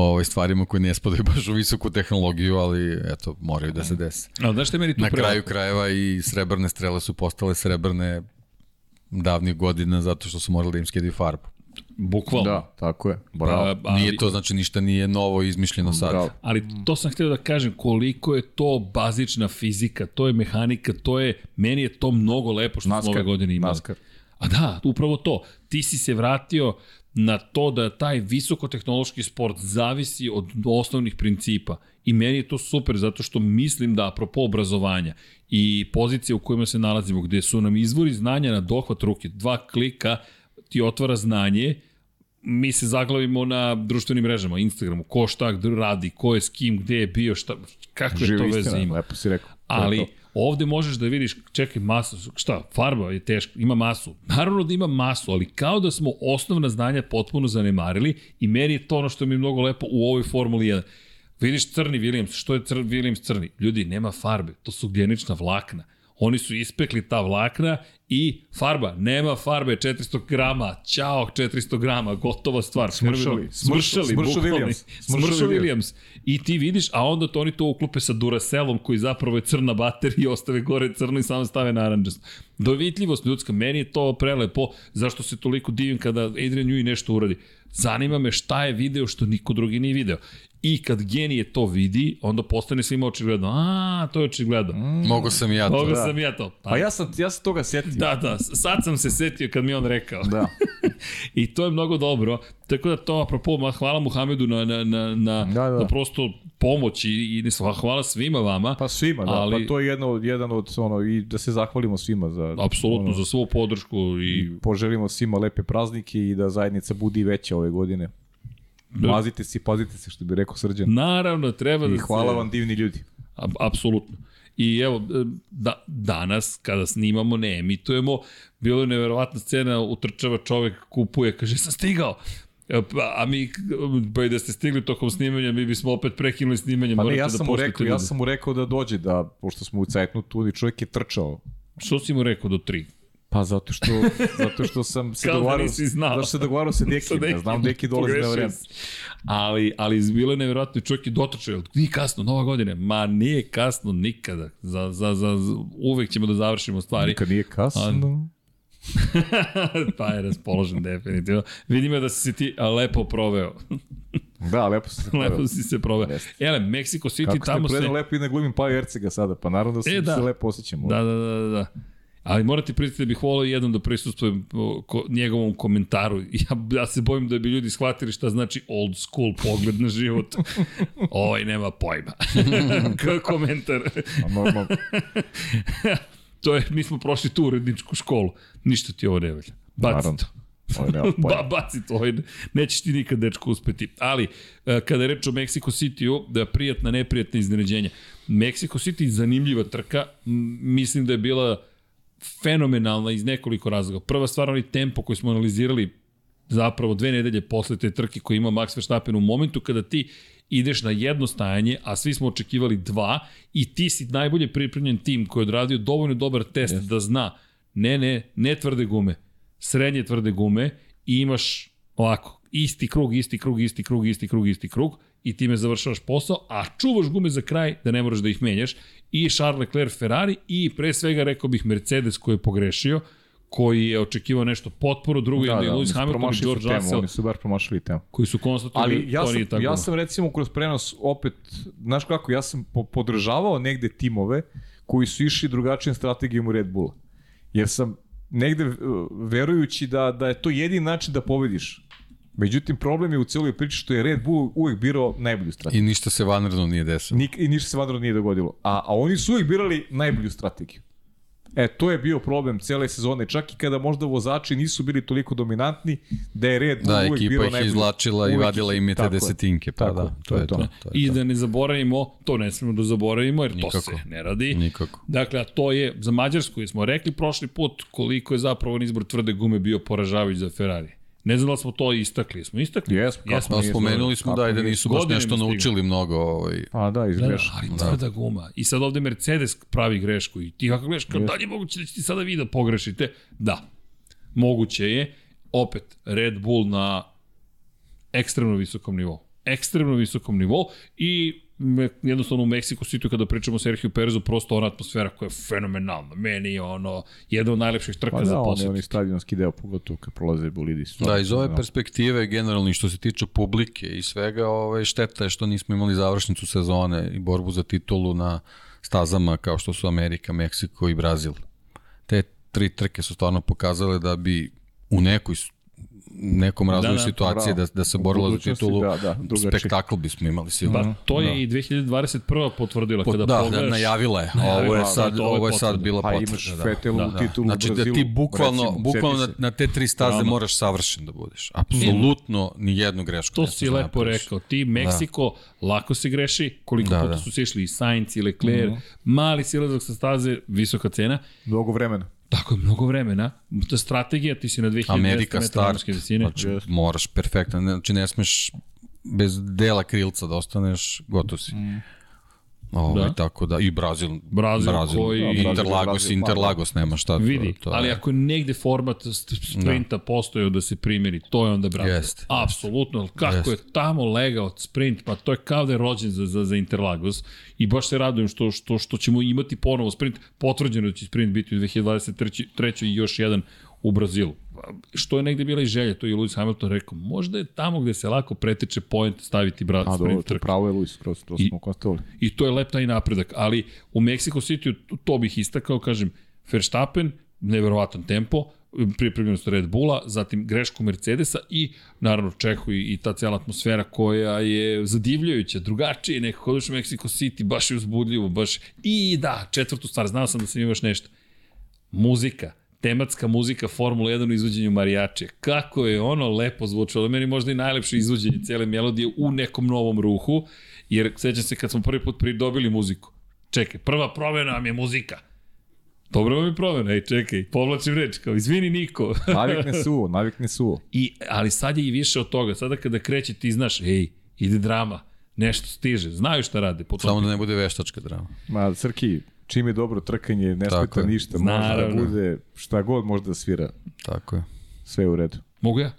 ovaj, stvarima koje ne spadaju baš u visoku tehnologiju, ali eto, moraju da se desi. A znaš je meni tu Na prelepo? kraju krajeva i srebrne strele su postale srebrne davnih godina zato što su morali da im skidaju farbu. Bukvalno. Da, tako je. Bravo. Pa, ali, Nije to, znači ništa nije novo izmišljeno sad. Bravo. ali to sam htio da kažem koliko je to bazična fizika, to je mehanika, to je, meni je to mnogo lepo što smo Naskar, ove godine imali. Naskar. A da, upravo to. Ti si se vratio na to da taj visokotehnološki sport zavisi od osnovnih principa. I meni je to super zato što mislim da apropo obrazovanja i pozicije u kojima se nalazimo, gde su nam izvori znanja na dohvat ruke, dva klika ti otvara znanje, mi se zaglavimo na društvenim mrežama, Instagramu, ko šta radi, ko je s kim, gde je bio, šta, kakve Živa to veze ima. lepo si rekao. Ali. Ovde možeš da vidiš, čekaj, masu, šta, farba je teška, ima masu. Naravno da ima masu, ali kao da smo osnovna znanja potpuno zanemarili i meni je to ono što mi je mnogo lepo u ovoj Formuli 1. Vidiš crni Williams, što je cr Williams crni? Ljudi, nema farbe, to su ugljenična vlakna. Oni su ispekli ta vlakna i farba, nema farbe, 400 grama, ćao, 400 grama, gotova stvar. Smršali, smršali, bukvalno. Williams, smršao Williams. I ti vidiš, a onda to oni to uklope sa Duracelom koji zapravo je crna baterija i ostave gore crno i samo stave naranđast. Dovitljivost ljudska, meni je to prelepo, zašto se toliko divim kada Adrian Newey nešto uradi. Zanima me šta je video što niko drugi nije video. I kad genije to vidi, onda postane svima očigledno, a, to je očigledno. Mm, Mogu sam i ja to. Mogu da. sam ja to. Pa, Pa ja sam, ja sam toga setio. Da, da, sad sam se setio kad mi on rekao. Da. I to je mnogo dobro. Tako da to, apropo, hvala Muhamedu na, na, na, na, Da, da. na prosto pomoć i, i hvala svima vama. Pa svima, da. Ali- Pa to je jedno, jedan od, ono, i da se zahvalimo svima za... Apsolutno, za svu podršku i Poželimo svima lepe praznike i da zajednica budi veća ove godine. Da. Mazite se i pazite se, što bi rekao Srđan. naravno treba da I hvala se... vam divni ljudi. A- Apsolutno. I evo, da, danas, kada snimamo, ne emitujemo, bilo je neverovatna scena, utrčava čovek, kupuje, kaže, sam stigao. E, pa, A mi, pa i da ste stigli tokom snimanja, mi bismo opet prekinuli snimanje. Pa ne, ja da sam mu poštujete rekao, ja sam mu rekao da dođe, da, pošto smo u cajtnu tu i čovjek je trčao. Što si mu rekao do tri? Pa zato što, zato što sam se da dogovarao, znao. zato što se dogovarao sa Dekim, ja znam Deki dolazi na vreme. Ali, ali bilo je nevjerojatno, čovjek je dotrčao, jel, nije kasno, nova godine. Ma nije kasno nikada. Za, za, za, za- uvek ćemo da završimo stvari. Nikad nije kasno. pa je raspoložen definitivno. Vidimo da si se ti lepo proveo. Da, lepo se se lepo si se proveo. Jeste. Ele, Mexico City, Kako ste tamo se... predano lepo i ne glumim Paju Ercega sada, pa naravno da se, E, da. se lepo osjećam. Da, da, da, da, da. Ali morate priznati da bih volao jednom da prisustvujem o, ko, njegovom komentaru. Ja, ja se bojim da bi ljudi shvatili šta znači old school pogled na život. Ovaj nema pojma. Komentar. A normalno, to je, mi smo prošli tu uredničku školu. Ništa ti ovo ne velja. Baci Naravno. to. ovo. Ba, baci to, ovaj, nećeš ti nikad dečko uspeti. Ali, e, kada je reč o Mexico City-u, da je prijatna, neprijatna iznenađenja. Mexico City zanimljiva trka, mislim da je bila fenomenalna iz nekoliko razloga. Prva stvar, onaj tempo koji smo analizirali zapravo dve nedelje posle te trke koji ima Max Verstappen u momentu kada ti ideš na jedno stajanje, a svi smo očekivali dva i ti si najbolje pripremljen tim koji je odradio dovoljno dobar test yes. da zna. Ne, ne, ne tvrde gume, srednje tvrde gume i imaš ovako, isti krug, isti krug, isti krug, isti krug, isti krug i time završavaš posao, a čuvaš gume za kraj da ne moraš da ih menjaš. I Charles Leclerc Ferrari i pre svega rekao bih Mercedes koji je pogrešio, koji je očekivao nešto potpuno, drugo Da, je da, Lewis Hamilton i George temu, Russell Oni su bar promašili temu. koji su konstatovali Ali ja sam, tako. ja sam recimo kroz prenos opet, znaš kako, ja sam po, podržavao negde timove koji su išli drugačijom strategijom u Red Bulla. Jer sam negde uh, verujući da, da je to jedini način da pobediš. Međutim, problem je u cijeloj priči što je Red Bull uvek birao najbolju strategiju. I ništa se vanredno nije desilo. Nik, I ništa se vanredno nije dogodilo. A, a oni su uvijek birali najbolju strategiju. E, to je bio problem cele sezone, čak i kada možda vozači nisu bili toliko dominantni, da je Red Da, uvijek ekipa birao ih najbolju. izvlačila i uvek vadila ih- im je te desetinke. Pa Tako, da, to je to. to, je I to. da ne zaboravimo, to ne smemo da zaboravimo, jer Nikako. to se ne radi. Nikako. Dakle, a to je za Mađarsku, smo rekli prošli put koliko je zapravo izbor tvrde gume bio poražavajući za Ferrari. Ne znam da smo to istakli. Smo istakli? Jesmo, kako Jesmo. Nije spomenuli smo da, i da nisu baš nešto stigli. naučili mnogo. Ovaj, Pa da, Da, da, izgreš. ali tvrda guma. I sad ovde Mercedes pravi grešku i ti kako gledaš, kao da li je moguće da će ti sada vi da pogrešite? Da, moguće je. Opet, Red Bull na ekstremno visokom nivou. Ekstremno visokom nivou i jednostavno u Mexico City kada pričamo o Sergio Perezu, prosto ona atmosfera koja je fenomenalna. Meni je ono, jedna od najlepših trka Pa za da, on je posjet. onaj stadionski deo, pogotovo kad prolaze bolidi. Da, iz ove perspektive, generalno i što se tiče publike i svega, ovaj, šteta je što nismo imali završnicu sezone i borbu za titulu na stazama kao što su Amerika, Meksiko i Brazil. Te tri trke su stvarno pokazale da bi u nekoj nekom razvoju Da, da, situacije da, bravo. da se U borilo za titulu, da, da, drugačije. spektakl bismo imali sigurno. Pa to je i 2021. potvrdila Po- kada da, pogledaš. da, najavila je. Najavila, ovo je da, sad, to ovo je ovo je sad potvrda. bila Pa potvrda. imaš da. Fetelu Da, u da. titulu u Znači da Brazilu. ti bukvalno, recimo, bukvalno na, na te tri staze Drama. moraš savršen da budeš. Apsolutno ni jednu grešku. To ne si da lepo rekao. Ti, Meksiko, lako se greši, koliko Da, puta da. su se išli i Sainz i Leclerc, mali silazak sa staze, visoka cena. Mnogo vremena. Tako je, mnogo vremena. To je strategija, ti si na 2200 Amerika metara visine. znači moraš perfektan, znači ne smeš bez dela krilca da ostaneš, gotov si. Mm. Ovaj, Da. da. Tako da, i Brazil, Brazil koji- Da, Brazil, Interlagos, Brazil, Interlagos, nema šta. Vidi, to, to ali je. ako negde format sprinta postojao da se primjeri, to je onda Brazil. Jeste, jeste. Apsolutno, ali kako Jeste. je tamo legao sprint, pa to je kao da je rođen za, za, za Interlagos i baš se radujem što, što, što ćemo imati ponovo sprint, potvrđeno da će sprint biti u 2023. i još jedan u Brazilu. Što je negde bila i želja, to je Lewis Hamilton rekao, možda je tamo gde se lako preteče point staviti bra, A dobro, sprint to trku. pravo je Luis, kroz to smo konstatovali. I to je lep taj napredak, ali u Mexico City to bih istakao, kažem, Verstappen, neverovatan tempo, pripremljenost Red Bulla, zatim grešku Mercedesa i naravno Čehu i, i ta cijela atmosfera koja je zadivljajuća, drugačije nekako, odeš u Mexico City, baš je uzbudljivo, baš i da, četvrtu stvar, znao sam da sam imaš nešto. Muzika, tematska muzika Formula 1 u izvođenju marijače. Kako je ono lepo zvučalo. Meni možda i najlepše izvođenje cijele melodije u nekom novom ruhu, jer sećam se kad smo prvi put pridobili muziku. Čekaj, prva promena vam je muzika. Dobro vam je promena, ej čekaj, povlačim reč, kao izvini Niko. Navikne suvo, navikne suvo. I, ali sad je i više od toga. Sada kada kreće ti znaš, ej, ide drama, nešto stiže, znaju šta rade. Po tom Samo da ne bude veštačka drama. Ma, Crki, čim je dobro trkanje, ne smeta ništa, može da bude šta god može da svira, Tako je. sve u redu. Mogu ja?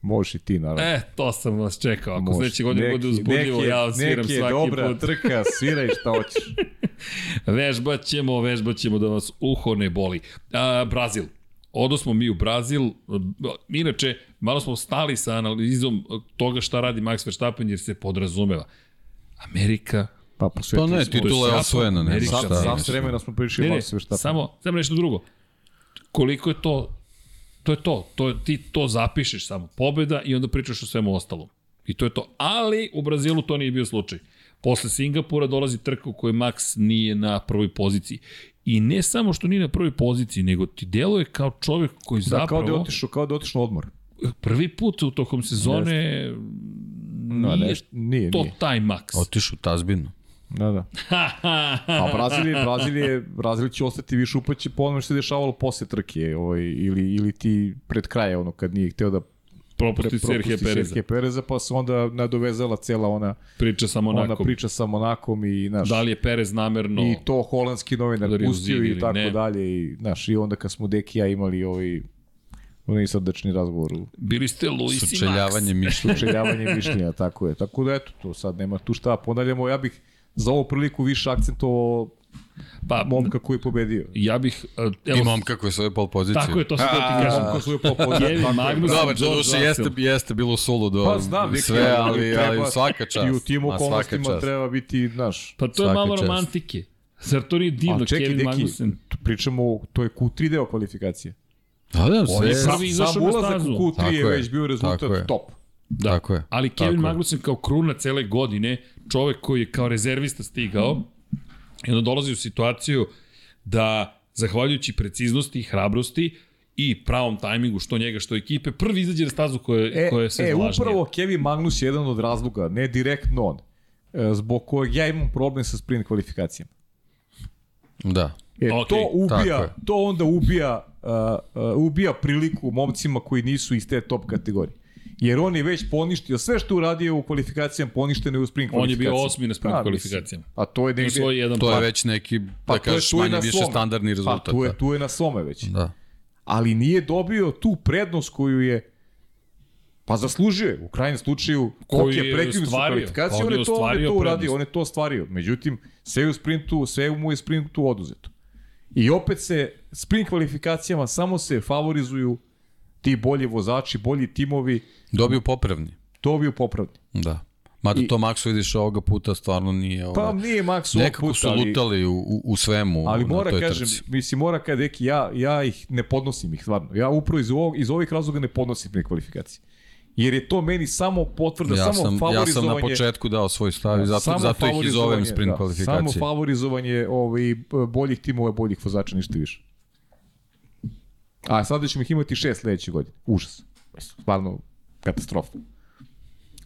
Možeš i ti, naravno. E, to sam vas čekao. Ako sledeće godine bude uzbudljivo, ja sviram svaki dobra put. trka, sviraj šta hoćeš. Vežbat ćemo, vežbat ćemo da vas uho ne boli. A, Brazil. Odo smo mi u Brazil. Inače, malo smo stali sa analizom toga šta radi Max Verstappen jer se podrazumeva. Amerika, Pa Pa posvetili ne, smo. titula je osvojena, ne šta. sad mislim. vremena smo prišli Ne, ne, Max Verstappen. samo, samo nešto drugo. Koliko je to, to je to, to je, ti to zapišeš samo, pobeda i onda pričaš o svemu ostalom. I to je to. Ali u Brazilu to nije bio slučaj. Posle Singapura dolazi trka u kojoj Max nije na prvoj poziciji. I ne samo što nije na prvoj poziciji, nego ti deluje kao čovjek koji Da, kao da je zapravo otišao, kao da je otišao odmor. prvi put u tokom sezone No, nije nešto, nije, to nije. taj Max. Otiš u tazbinu. Da, da. A Brazil je, Brazil je, Brazil će ostati više upaće po onome što se dešavalo posle trke, ovaj, ili, ili ti pred kraja, ono, kad nije hteo da Propusti Serhije Pereza. Serhije Pereza, pa se onda nadovezala cela ona, Priča sa ona Monakom. priča sa Monakom i, znaš, Da li je Perez namerno... i to holandski novinar pustio i tako ne. dalje, i, znaš, i onda kad smo Deki i ja imali ovaj, onaj srdačni razgovor Bili ste Luis i Max. Sučeljavanje mišljenja. sučeljavanje mišljenja, tako je. Tako da eto, to sad nema tu šta. Ponavljamo, ja bih za ovu priliku više akcentovao Pa, momka koji je pobedio. ja bih... uh, Evo, I momka koji svoje pol pozicije. Tako je, to sam da ti kažem. Momka svoju popođa. Kevin Magnussen, Dobar, George duše, jeste, jeste bilo sulu do Pa znam, sve, ali, ali treba- svaka čast. I u tim Ma, svaka okolnostima treba biti, znaš, Pa to je malo čast. romantike. Zar to nije divno, čekaj, Kevin deki, Magnussen? pričamo, to je Q3 deo kvalifikacije. Da, da, On sve, je sam, prvi izašao Sam ulazak u Q3 Tako je je, već bio rezultat je. top. Da. tako je. Ali Kevin je. Magnussen kao kruna cele godine, čovek koji je kao rezervista stigao, i onda dolazi u situaciju da, zahvaljujući preciznosti i hrabrosti i pravom tajmingu, što njega, što ekipe, prvi izađe na stazu koja, E, koja je sve e važnija. upravo Kevin Magnus je jedan od razloga, ne direktno on, e, zbog kojeg ja imam problem sa sprint kvalifikacijama. Da. E, Ok, to ubija, to onda ubija, uh, uh, ubija priliku momcima koji nisu iz te top kategorije. Jer on je već poništio sve što uradio u kvalifikacijama, poništeno je u sprint On je kvalifikacijama. bio osmi na sprint Pa, kvalifikacijama. mislim. A to je. Svoj jedan To je već neki, pa da to je kažeš, manje više svome. standardni rezultat. Pa tu je, da. tu je na svome već. Da. Ali nije dobio tu prednost koju je Pa zaslužio je, u krajnjem slučaju, Koji je prekinuli su kvalifikacije, On on je to, on je to uradio, prednost. on je to ostvario. Međutim, sve u sprintu, sve mu je sprintu oduzeto. I opet se, sprint kvalifikacijama samo se favorizuju ti bolji vozači, bolji timovi, Dobiju popravni. to bi popravni. Da. Mada I- to Maxu vidiš ovoga puta stvarno nije... Pa Ovaj, nije Max ovog nekako puta, su ali, lutali u, u, u svemu ali na mora toj kažem, trci. mislim, mora kada deki, ja, ja ih ne podnosim ih, stvarno. Ja upravo iz, ovog, iz ovih razloga ne podnosim pre kvalifikacije. Jer je to meni samo potvrda, Ja samo sam, ja favorizovanje. sam na početku dao svoj stav i zato, samo zato ih i zovem sprint da, kvalifikacije. Samo favorizovanje ovaj, boljih timova, boljih vozača, ništa više. A sada ćemo ih imati šest sledeće godine. Užas. Stvarno, katastrofa.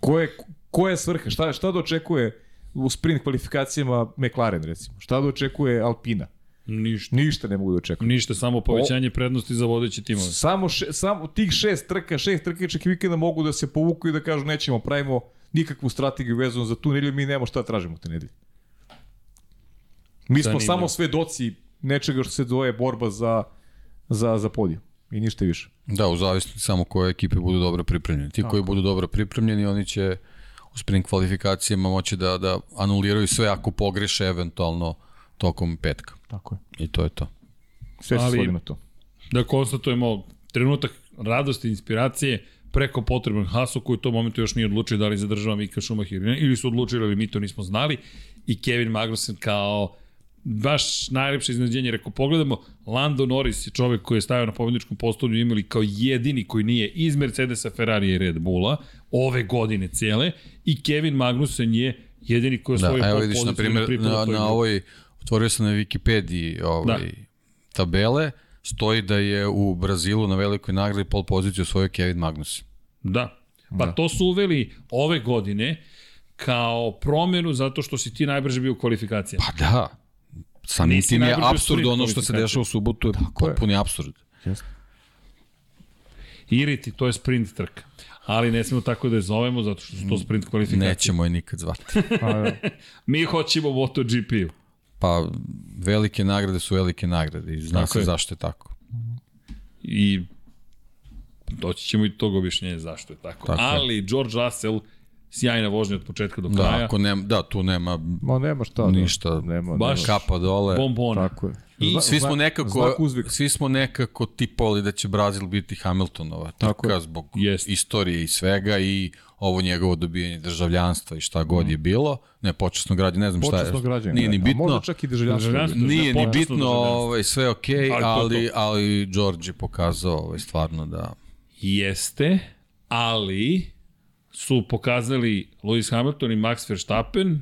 Ko je, ko je svrha? Šta, šta da očekuje u sprint kvalifikacijama McLaren, recimo? Šta da očekuje Alpina? Ništa. Ništa ne mogu da očekuju. Ništa, samo povećanje prednosti za vodeće timove. Samo, še, samo tih šest trka, šest trkaček vikenda mogu da se povuku i da kažu nećemo, pravimo nikakvu strategiju vezanu za tu nedelju, mi nemamo šta tražimo te nedelje. Mi smo Zanimljivo. samo svedoci nečega što se zove borba za, za, za podijum. I ništa više. Da, u zavisnosti samo koje ekipe budu dobro pripremljene. Ti koji budu dobro pripremljeni, oni će u sprint kvalifikacijama moći da, da anuliraju sve ako pogreše eventualno tokom petka. Tako je. I to je to. Sve se svodi na to. Da konstatujemo trenutak radosti i inspiracije preko potreban Hasu koji u tom momentu još nije odlučio da li zadržava Mika Schumacher ili ili su odlučili ali mi to nismo znali i Kevin Magnussen kao baš najlepše iznenađenje, rekao, pogledamo, Lando Norris je čovek koji je stavio na pobedničkom postolju imali kao jedini koji nije iz Mercedesa, Ferrari i Red Bulla ove godine cele i Kevin Magnussen je jedini koji je Da, svoju evo vidiš, na primjer, na, na ovoj, otvorio sam na Wikipediji ovaj, Da. tabele, stoji da je u Brazilu na velikoj nagradi pol poziciju osvojio Kevin Magnussen. Da. Pa da. to su uveli ove godine kao promenu zato što si ti najbrže bio u kvalifikacijama. Pa da, samim Nisi tim je absurd ono što se dešava u subotu je potpuni absurd. Iriti, to je sprint trka. Ali ne smemo tako da je zovemo zato što su to sprint kvalifikacije. Nećemo je nikad zvati. A, da. Mi hoćemo MotoGP-u. Pa velike nagrade su velike nagrade i zna Tako se je. zašto je tako. I doći ćemo i tog objašnjenja zašto je tako. Tako je. Ali George Russell, sjajna vožnja od početka do Da, kraja. ako nema, da, tu nema Ma nema šta. da. Ništa. Nema, Baš nema. kapa dole. Bombona. Tako je. I Zna- svi smo nekako svi smo nekako tipovali da će Brazil biti Hamiltonova Tako trka je. zbog Jest. istorije i svega i ovo njegovo dobijanje državljanstva i šta god je bilo. Ne, počasno građe, ne znam šta Počasno je. građanje. Nije ni da. Bitno. Možda čak i državljanstvo. Državljanstvo. Nije ni bitno, ovaj, sve okej, Ali ali, to je to. ali, George je pokazao ovaj, stvarno da... Jeste, ali su pokazali Lewis Hamilton i Max Verstappen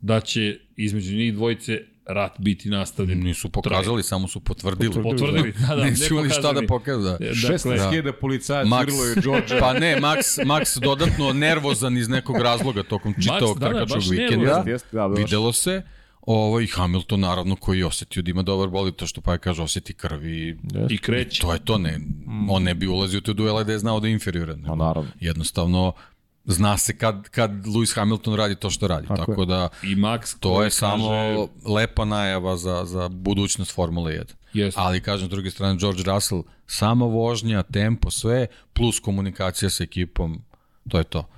da će između njih dvojice rat biti nastavljen. Nisu pokazali, samo su potvrdili. Potvrdili, da, da, ne Nisu imali šta da pokazali. pokažu. Da. Dakle, 16.000 policajaca Max, virilo je George. pa ne, Max, Max dodatno nervozan iz nekog razloga tokom čitavog da, da, trkačkog baš vikenda. da, baš. Videlo se. Ovo, I Hamilton naravno koji je osetio da ima dobar bolid, to što pa je kaže oseti krv i, I kreće. to je to. Ne, On ne bi ulazio u te duele da je znao da je inferioran. Ma naravno. Jednostavno, zna se kad, kad Lewis Hamilton radi to što radi. Tako, Tako je. da I Max to je samo kaže- lepa najava za, za budućnost Formule 1. Jeste. Ali kažem, s druge strane, George Russell, sama vožnja, tempo, sve, plus komunikacija sa ekipom, to je to.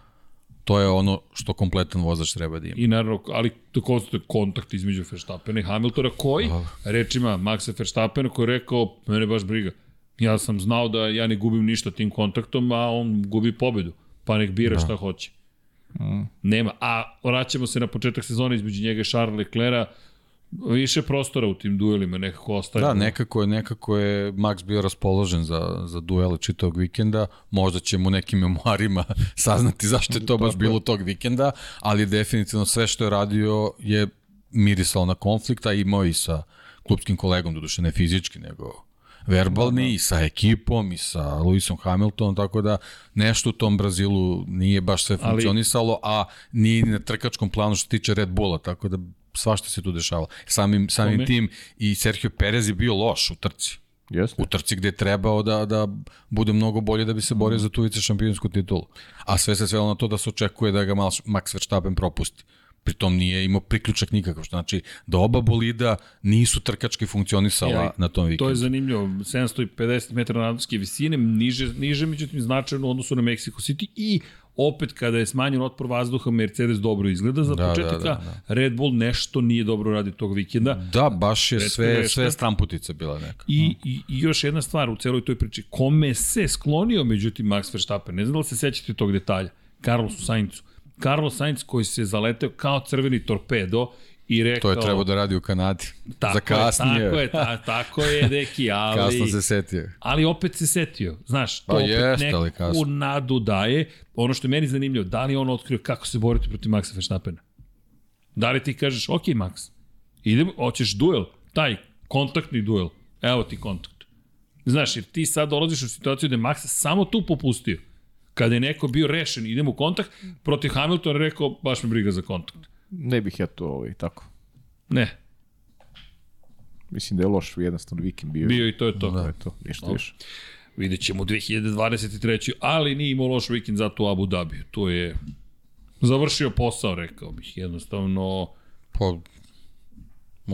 To je ono što kompletan vozač treba da ima. I naravno, ali to konstatuje kontakt između Verstappena i Hamiltona, koji, rečima Maxa Verstappena, koji je rekao, mene baš briga. Ja sam znao da ja ne gubim ništa tim kontaktom, a on gubi pobedu. Pa nek bira šta hoće. Nema. A vraćamo se na početak sezone između njega i Charles Leclerca. Više prostora u tim duelima nekako ostaje. Da, nekako je, nekako je Max bio raspoložen za, za duele čitavog vikenda, možda ćemo nekim memoarima saznati zašto je to baš bilo tog vikenda, ali definitivno sve što je radio je mirisalo na konflikta, imao i sa klubskim kolegom, doduše ne fizički, nego verbalni i sa ekipom i sa Lewisom Hamiltonom, tako da nešto u tom Brazilu nije baš sve Ali- funkcionisalo, a nije ni na trkačkom planu što tiče Red Bulla, tako da svašta se tu dešavalo. Samim, samim tim i Sergio Perez je bio loš u trci. Jeste. U trci gde je trebao da, da bude mnogo bolje da bi se borio za tu vice šampionsku titulu. A sve se svelo na to da se očekuje da ga Max Verstappen propusti. Pritom nije imao priključak nikakav, što znači da oba bolida nisu trkački funkcionisala Ja, na tom vikendu. To je zanimljivo. 750 metara nadmorske visine, niže, niže međutim značajno u odnosu na Mexico City i opet kada je smanjen otpor vazduha, Mercedes dobro izgleda za Da, početak, da, da, da, Red Bull nešto nije dobro radi tog vikenda. Da, baš je Retko sve, greška. sve stramputica bila neka. I, i, I još jedna stvar u celoj toj priči, kome se sklonio međutim Max Verstappen, ne znam da li se sećate tog detalja, Carlosu Sainzu. Carlos Sainz koji se zaleteo kao crveni torpedo i rekao... To je trebao da radi u Kanadi. tako Za kasnije. Je, tako je, ta, tako je, deki, ali... Kasno se setio. Ali opet se setio, znaš, to Pa opet jeste, ali neku nadu daje. Ono što je meni zanimljivo, da li on otkrio kako se boriti protiv Maxa Verstappena? Da li ti kažeš, ok Max, idemo, hoćeš duel, taj kontaktni duel, evo ti kontakt. Znaš, jer ti sad dolaziš u situaciju da je Max samo tu popustio. Kada je neko bio rešen, idemo u kontakt, protiv Hamiltona rekao, baš me briga za kontakt. Ne bih ja to ovaj, tako. Ne, Mislim da je loš jednostavno vikend bio. bio i to je to. To je to, ništa više. Vidjet ćemo 2023. Ali nije imao loš vikend zato u Abu Dhabi. To je završio posao, rekao bih. Jednostavno... Pa,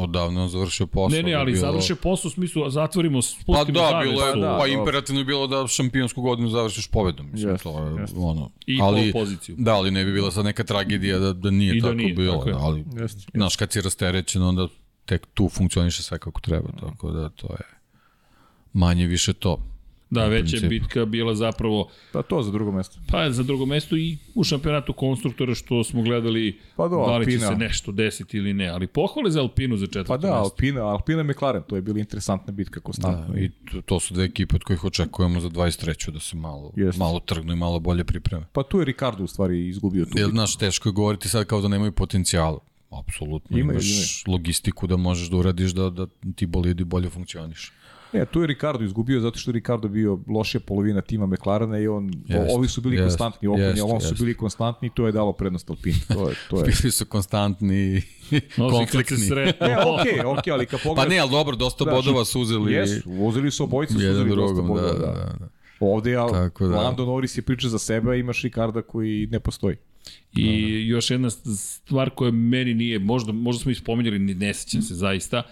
odavno on završio posao. Ne, ne, da ali bilo... završio posao u smislu, zatvorimo, Pa spustimo da, zavesu. bilo je, da, pa da. imperativno je bilo da šampionsku godinu završiš pobedom. Mislim, Jeste, to je jeste. ono. I ali, poziciju. Da, ali ne bi bila sad neka tragedija da, da nije I da tako nije, bilo. tako je. da, ali, Jeste. znaš, kad si rasterećen, onda tek tu funkcioniše sve kako treba. Tako da to je manje više to. Da, u veća je bitka bila zapravo Pa to za drugo mesto. pa za drugo mesto i u šampionatu konstruktora što smo gledali Pa do, da li će Alpina. se nešto desiti ili ne. Ali pohvale za Alpinu za četvrto Pa da, mesto. Alpina, Alpina i McLaren, to je bila interesantna bitka konstantno. Da, I to, to su dve ekipe od kojih očekujemo za 23. da se malo, Jeste. malo trgnu i malo bolje pripreme. Pa tu je Ricardo u stvari izgubio tu bitku. znaš, teško je govoriti sad kao da nemaju potencijala. Apsolutno Imaju, imaš logistiku da možeš da uradiš da, da ti bolidi bolje funkcioniš. Ne, tu je Ricardo izgubio zato što je Ricardo bio lošija polovina tima McLarena i on, Jest, ovi su bili jest, konstantni, ovom, jest, ovom su bili konstantni i to je dalo prednost Alpini. To je, to je. Bili su konstantni konfliktni. Ne, okej, okay, okej, ali kad Pa pogledaš... ne, ali dobro, dosta Da, bodova su uzeli Jesu, vozili su obojice, su uzeli dosta drugom. Da, bodova, da, da. Ovde je Tako da. Lando Norris je priča za sebe, a imaš Ricarda koji ne postoji. I još jedna stvar koja meni nije, možda, možda smo ispomenjali, ne, ne sećam se zaista,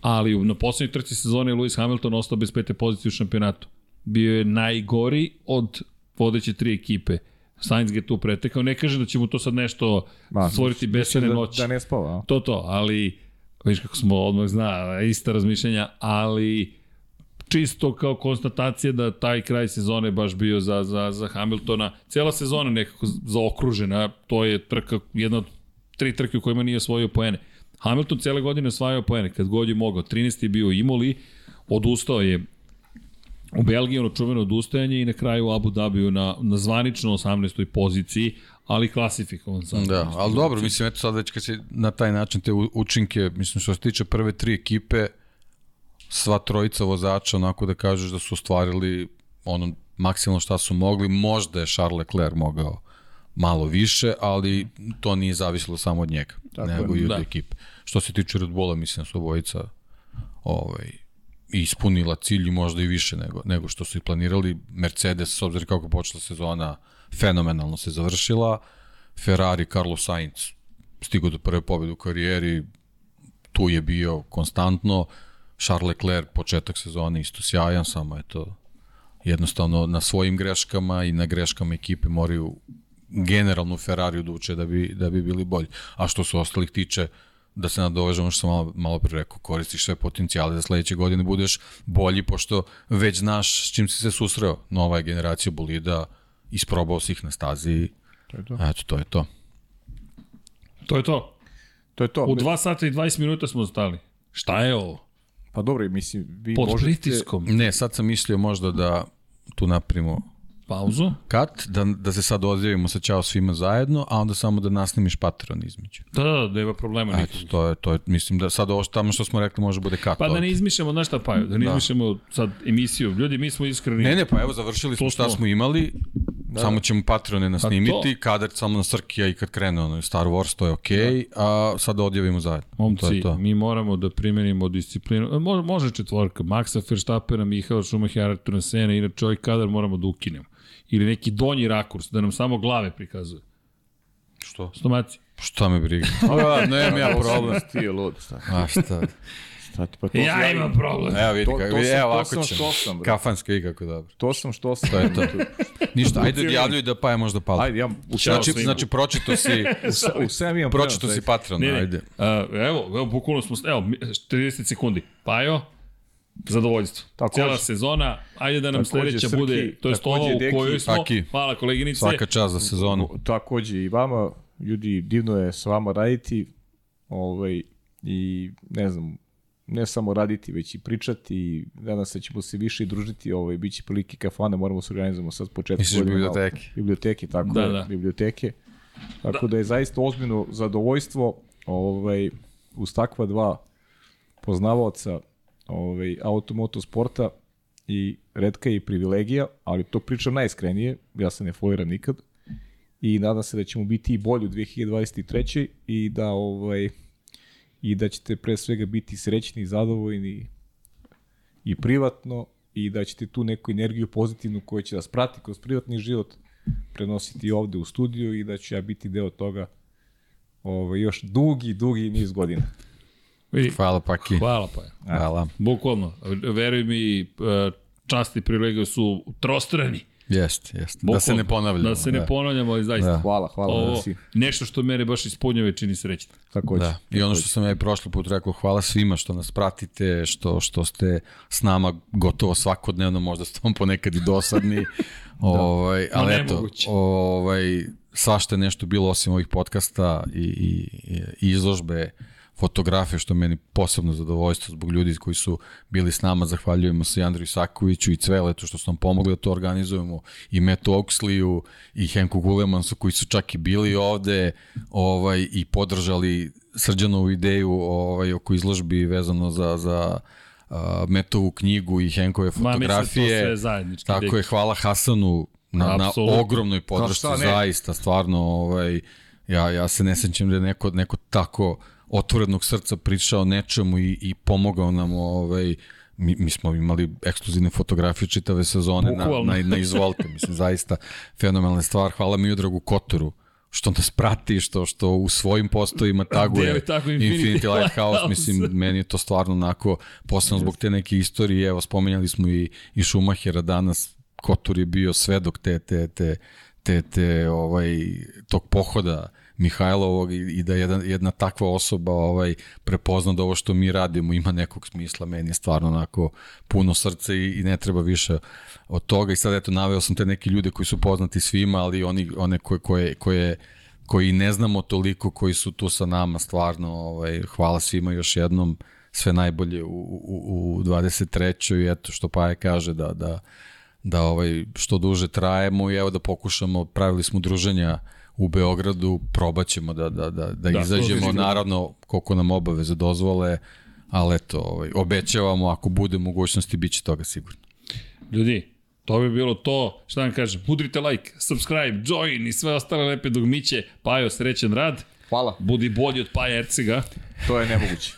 ali na poslednjoj trci sezone Lewis Hamilton ostao bez pete pozicije u šampionatu. Bio je najgori od vodeće tri ekipe. Sainz ga tu pretekao. Ne kaže da će mu to sad nešto Ma, stvoriti besene da, noći. Da ne spava? To to, ali viš kako smo odmah zna, ista razmišljanja, ali čisto kao konstatacija da taj kraj sezone baš bio za, za, za Hamiltona. Cela sezona nekako zaokružena, to je trka, jedna od tri trke u kojima nije osvojio poene. Hamilton cele godine osvajao poene, kad god je mogao. 13. je bio Imoli, odustao je u Belgiji ono čuveno odustajanje i na kraju u Abu Dhabiju na, na zvanično 18. poziciji, ali klasifikovan sam. Da, ali dobro, mislim, eto sad već kad si na taj način te učinke, mislim, što se tiče prve tri ekipe, sva trojica vozača, onako da kažeš da su ostvarili ono maksimalno šta su mogli, možda je Charles Leclerc mogao malo više, ali to nije zavisilo samo od njega, Tako nego je. i od Da. ekipe. Što se tiče Red Bulla, mislim, da su obojica ovaj, ispunila cilj i možda i više nego, nego što su i planirali. Mercedes, s obzirom kako je počela sezona, fenomenalno se završila. Ferrari, Carlos Sainz stigao do prve pobjede u karijeri, tu je bio konstantno. Charles Leclerc, početak sezone, isto sjajan, samo je to jednostavno na svojim greškama i na greškama ekipe moraju generalno Ferrari da uče da bi, da bi bili bolji. A što se ostalih tiče, da se nadovežemo što sam malo, malo pre rekao, koristiš sve potencijale da sledeće godine budeš bolji, pošto već znaš s čim si se susreo. Nova je generacija bolida, isprobao si ih na stazi. To je to. Eto, to je to. To je to. To je to. U 2 sata i 20 minuta smo stali. Šta je ovo? Pa dobro, mislim, vi Pod možete... pritiskom. Ne, sad sam mislio možda da tu napravimo Pauzu. kat, da, da se sad odjavimo sa čao svima zajedno, a onda samo da nasnimiš Patreon između. Da, da, da, nema problema Eto, nikakvih. to je, to je, mislim da sad ovo što, tamo što smo rekli može bude kat. Pa da ovde. ne izmišljamo, znaš šta Paju, da ne Da. izmišljamo sad emisiju. Ljudi, mi smo iskreni. Ne, ne, pa evo završili smo To šta smo. imali, da. samo ćemo Patreone nasnimiti, to. kada samo na Srkija i kad krene ono Star Wars, to je okej, okay, a sad da odjavimo zajedno. to Momci, je to. mi moramo da primenimo disciplinu. E, Može, može četvorka. Maxa Verstappena, Mihaela Schumachera, Artura Sena, inače ovaj kadar moramo da ukinemo. Ili neki donji rakurs, da nam samo glave prikazuje. Što? Stomaci. Šta me briga? A, nemam ja problem. Ti je lud, šta? A šta? Šta ti pa to? Ja imam problem. Evo vidi, To- kako, to vidi, sam- evo to ovako sam ćemo. što sam, bre. Kafanski i kako dobro. To sam što sam. To je to. Ništa, ajde odjavljuj da pa je možda palo. Ajde, ja u Znači, svima. znači pročito si, u, u sve imam pročito si. Patreon, ne, ajde. a, evo, evo, bukvalno smo, evo, mi- 30 sekundi. Pajo, zadovoljstvo. Takođe. Cijela sezona, ajde da nam Takođe, sledeća Srki, bude, to je ova u kojoj smo. Taki. Hvala koleginice. Svaka čast za sezonu. Takođe i vama, ljudi, divno je s vama raditi ovaj, i ne znam, ne samo raditi, već i pričati i nadam se da ćemo se više i družiti, ovaj, bit će prilike kafane, moramo se organizovati sad početak Misliš godine malo. biblioteke? Biblioteke, tako Da, je, da. biblioteke. Tako da. je zaista ozbiljno zadovoljstvo ovaj, uz takva dva poznavaoca ovaj, automoto sporta i redka je i privilegija, ali to pričam najiskrenije, ja se ne foliram nikad i nadam se da ćemo biti i bolji u 2023. i da ovaj i da ćete pre svega biti srećni i zadovoljni i privatno i da ćete tu neku energiju pozitivnu koja će vas prati kroz privatni život prenositi ovde u studiju i da ću ja biti deo toga ovaj, još dugi, dugi niz godina. Vidi, Hvala Paki. hvala pa. Hvala. Bukvalno, veruj mi, e, čast i privilegije su trostrani. Jest, jest. Da se ne ponavljamo. Da se ne ponavljamo, ali zaista. Da. Hvala, hvala Ovo, da si nešto što mene baš ispunjava i čini srećno. takođe. Da. I ono što sam ja i prošli put rekao, hvala svima što nas pratite, što, što ste s nama gotovo svakodnevno, možda ste vam ponekad i dosadni. ovaj, ali eto, ovaj, svašta je nešto bilo osim ovih podcasta i, i, i izložbe fotografije, što je meni posebno zadovoljstvo zbog ljudi koji su bili s nama. Zahvaljujemo se i Andriju Sakoviću i Cveletu što su nam pomogli da to organizujemo i Metu Oxleyu i Henku Gulemansu koji su čak i bili ovde ovaj, i podržali Srđanovu ideju ovaj, oko izložbi vezano za, za uh, Metovu knjigu i Henkove Ma, mislim da fotografije. Tako je, hvala Hasanu na, na ogromnoj podršci, zaista, stvarno, ovaj, ja, ja se ne sećam da je neko, neko tako otvorenog srca pričao nečemu i, i pomogao nam, ovaj, mi, mi smo imali ekskluzivne fotografije čitave sezone na, Bukvalno. na, na izvolte, mislim, zaista fenomenalna stvar. Hvala Miodragu Kotoru, što nas prati, što što u svojim postovima taguje tako Infinity Infinity Lighthouse, mislim, meni je to stvarno onako, posebno zbog te neke istorije, evo, spomenjali smo i, i Schumachera danas, Kotur je bio svedok te, te, te, te, te ovaj, tog pohoda Mihajlovog i, da jedan, jedna takva osoba ovaj prepozna da ovo što mi radimo ima nekog smisla, meni je stvarno onako puno srce i, i ne treba više od toga i sad eto naveo sam te neke ljude koji su poznati svima, ali oni, one koje, koje, koje koji ne znamo toliko, koji su tu sa nama stvarno, ovaj, hvala svima još jednom, sve najbolje u, u, u 23. i eto što Paja kaže da, da, da ovaj, što duže trajemo i evo da pokušamo, pravili smo druženja u Beogradu, probaćemo da, da, da, da, Da, da izađemo, naravno koliko nam obaveze dozvole, ali eto, ovaj, obećavamo, ako bude mogućnosti, bit će toga sigurno. Ljudi, to bi bilo to, šta vam kažem, udrite like, subscribe, join i sve ostale lepe dugmiće. Pajo, srećen rad. Hvala. Budi bolji od Paja Ercega. To je nemoguće.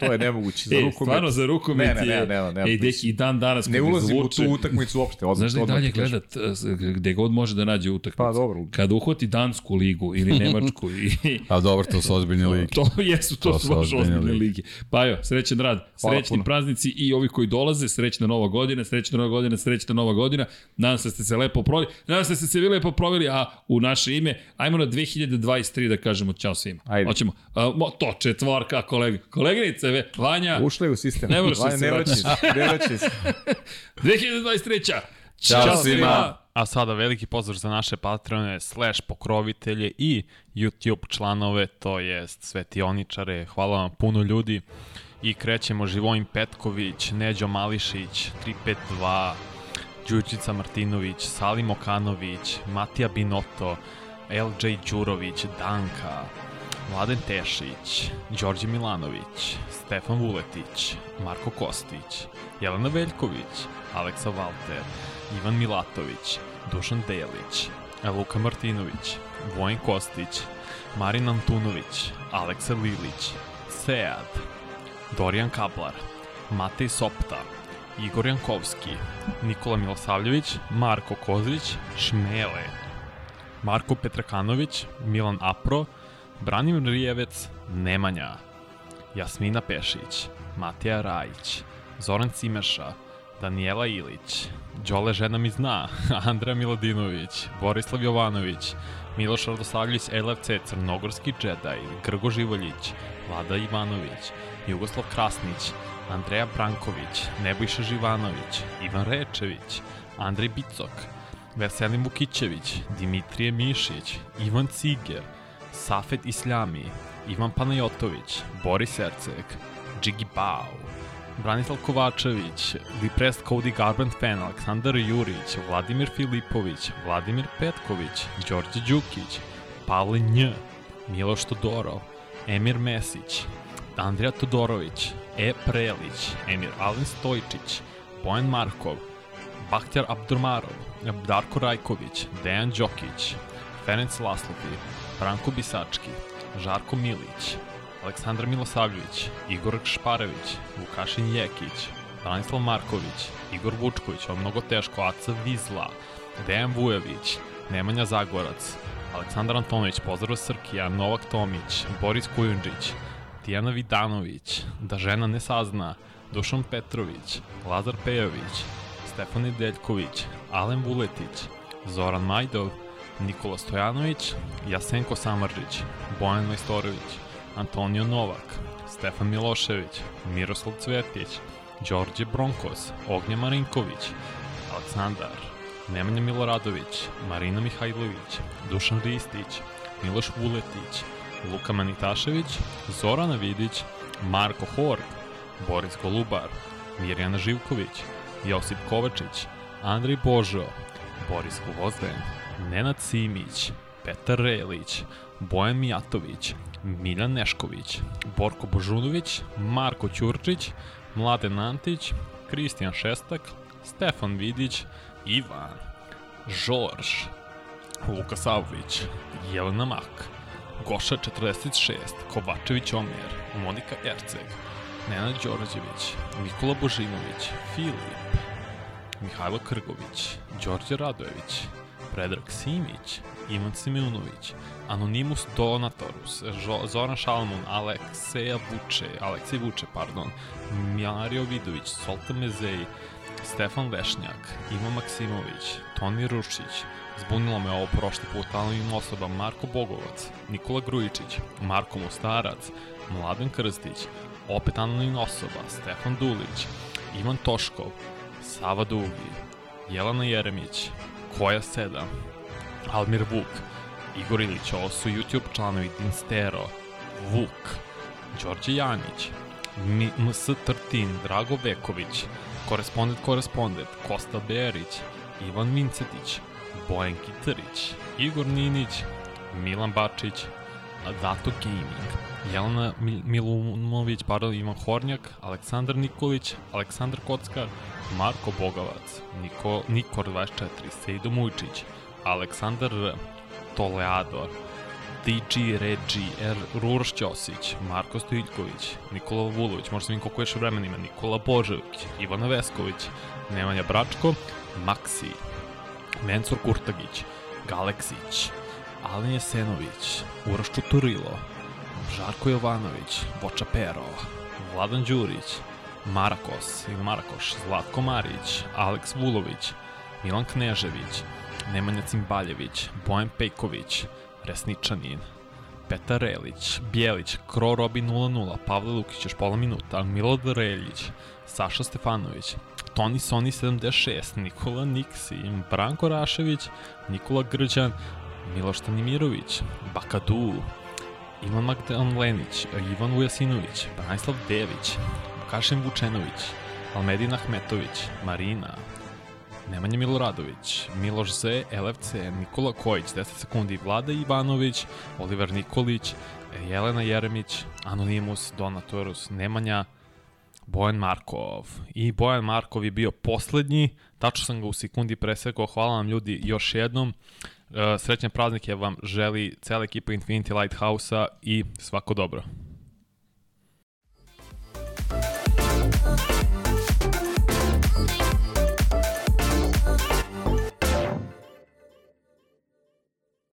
to je nemoguće. Za e, rukomet. stvarno za rukomet Ne, ne, je... ne, ne, ne, ne, Ej, deki, i dan danas Ne ulazim u zvuče- tu utakmicu uopšte. Odmah, Znaš da i dalje ti kažem. gleda t- gde god može da nađe utakmicu. Pa dobro. Kada uhvati Dansku ligu ili Nemačku i A dobro, to su ozbiljne ligi. to jesu, to, To su baš ozbiljne ozbiljne lige. lige. Pa jo, srećen rad, Hvala srećni puno. praznici i ovi koji dolaze, srećna nova godina, srećna nova godina, srećna nova godina. Nadam se da ste se lepo proveli. Nadam se da ste se vi lepo proveli, a u naše ime, ajmo na 2023 da kažemo ćao svima. Ajde. Hoćemo. A, mo- to, četvorka, kolega. Koleginice, ve, Vanja, Ušla je u sistem. Ne moraš Vanja, se se, Ne vraćaj se. 2023. Ćao svima. A sada veliki pozdrav za naše patrone, slash pokrovitelje i YouTube članove, to jest svetioničare. Hvala vam puno ljudi. I krećemo Živojin Petković, Neđo Mališić, 352, Đučica Martinović, Salim Okanović, Matija Binoto, LJ Đurović, Danka, Mladen Tešić, Đorđe Milanović, Stefan Vuletić, Marko Kostić, Jelena Veljković, Aleksa Valter, Ivan Milatović, Dušan Delić, Luka Martinović, Vojn Kostić, Marin Antunović, Aleksa Lilić, Sead, Dorijan Kablar, Matej Sopta, Igor Jankovski, Nikola Milosavljević, Marko Kozlić, Šmele, Marko Petrakanović, Milan Apro, Branimir Rijevec, Nemanja, Jasmina Pešić, Matija Rajić, Zoran Cimeša, Danijela Ilić, Đole žena mi zna, Andrea Miladinović, Borislav Jovanović, Miloš Radosavljević LFC, Crnogorski džedaj, Grgo Živoljić, Vlada Ivanović, Jugoslav Krasnić, Andreja Branković, Nebojša Živanović, Ivan Rečević, Andrej Bicok, Veselin Vukićević, Dimitrije Mišić, Ivan Ciger, Safet Isljami, Ivan Panajotović, Boris Erceg, Džigi Bao, Branislav Kovačević, Depressed Cody Garbrandt fan, Aleksandar Jurić, Vladimir Filipović, Vladimir Petković, Đorđe Đukić, Pavle Nj, Miloš Todorov, Emir Mesić, Andrija Todorović, E. Prelić, Emir Alen Stojčić, Bojan Markov, Bahtjar Abdurmarov, Darko Rajković, Dejan Đokić, Ferenc Laslovi, Branko Bisački, Žarko Milić, Aleksandar Milosavljević, Igor Šparević, Vukašin Jekić, Branislav Marković, Igor Vučković, ovo mnogo teško, Aca Vizla, Dejan Vujović, Nemanja Zagorac, Aleksandar Antonović, pozdrav Srkija, Novak Tomić, Boris Kujundžić, Tijana Vidanović, Da žena ne sazna, Dušan Petrović, Lazar Pejović, Stefan Nedeljković, Alen Vuletić, Zoran Majdov, Nikola Stojanović, Jasenko Samarđić, Bojan Majstorović, Antonio Novak, Stefan Milošević, Miroslav Cvetić, Đorđe Bronkos, Ognje Marinković, Aleksandar, Nemanja Miloradović, Marina Mihajlović, Dušan Ristić, Miloš Vuletić, Luka Manitašević, Zorana Vidić, Marko Horg, Boris Golubar, Mirjana Živković, Josip Kovačić, Andrej Božo, Boris Gvozden, Nenad Simić, Petar Relić, Bojan Mijatović, Miljan Nešković, Borko Božunović, Marko Ćurčić, Mladen Antić, Kristijan Šestak, Stefan Vidić, Ivan, Žorž, Luka Savović, Jelena Mak, Goša 46, Kovačević Omjer, Monika Erceg, Nenad Đorđević, Nikola Božinović, Filip, Mihajlo Krgović, Đorđe Radojević, Predrag Simić, Ivan Simeunović, Anonimus Donatorus, Žo, Zoran Šalmun, Alekseja Vuče, Aleksej Vuče, pardon, Mario Vidović, Soltan Mezej, Stefan Vešnjak, Ivan Maksimović, Toni Rušić, Zbunilo me ovo prošli put, anonim osoba Marko Bogovac, Nikola Grujičić, Marko Mostarac, Mladen Krstić, opet anonim osoba, Stefan Dulić, Ivan Toškov, Sava Dugi, Jelena Jeremić, Koja 7, Almir Vuk, Igor Ilić, ovo su YouTube članovi Dinstero, Vuk, Đorđe Janić, MS Trtin, Drago Veković, Korespondent Korespondent, Kosta Berić, Ivan Mincetić, Bojan Kitarić, Igor Ninić, Milan Bačić, Dato Gaming, Jelena Mil Milumović, pardon, Ivan Hornjak, Aleksandar Nikolić, Aleksandar Kockar, Marko Bogavac, Niko, Nikor 24, Sejdo Mujčić, Aleksandar Toleador, DG Regi, R. Ruroš Ćosić, Marko Stojiljković, Nikola Vulović, možda sam vidim koliko još vremena ima, Nikola Božević, Ivana Vesković, Nemanja Bračko, Maksi, Mensur Kurtagić, Galeksić, Alen Jesenović, Uroš Čuturilo, Žarko Jovanović, Boča Pero, Vladan Đurić, Marakos ili Marakoš, Zlatko Marić, Aleks Vulović, Milan Knežević, Nemanja Cimbaljević, Bojan Pejković, Resničanin, Petar Relić, Bijelić, Kro Robi 00, Pavle Lukić još pola minuta, Milod Reljić, Saša Stefanović, Toni Soni 76, Nikola Niksi, Branko Rašević, Nikola Grđan, Miloš Tanimirović, Bakadu, Ivan Magdan Lenić, Ivan Ujasinović, Branislav Dević, Vukašin Vučenović, Almedin Ahmetović, Marina, Nemanja Miloradović, Miloš Z, LFC, Nikola Kojić, 10 sekundi, Vlada Ivanović, Oliver Nikolić, Jelena Jeremić, Anonimus, Donatorus, Nemanja, Bojan Markov. I Bojan Markov je bio poslednji, tačno sam ga u sekundi presekao, hvala vam ljudi još jednom. Eh, srećne praznike vam želi cela ekipa Infinity Lighthouse-a i svako dobro.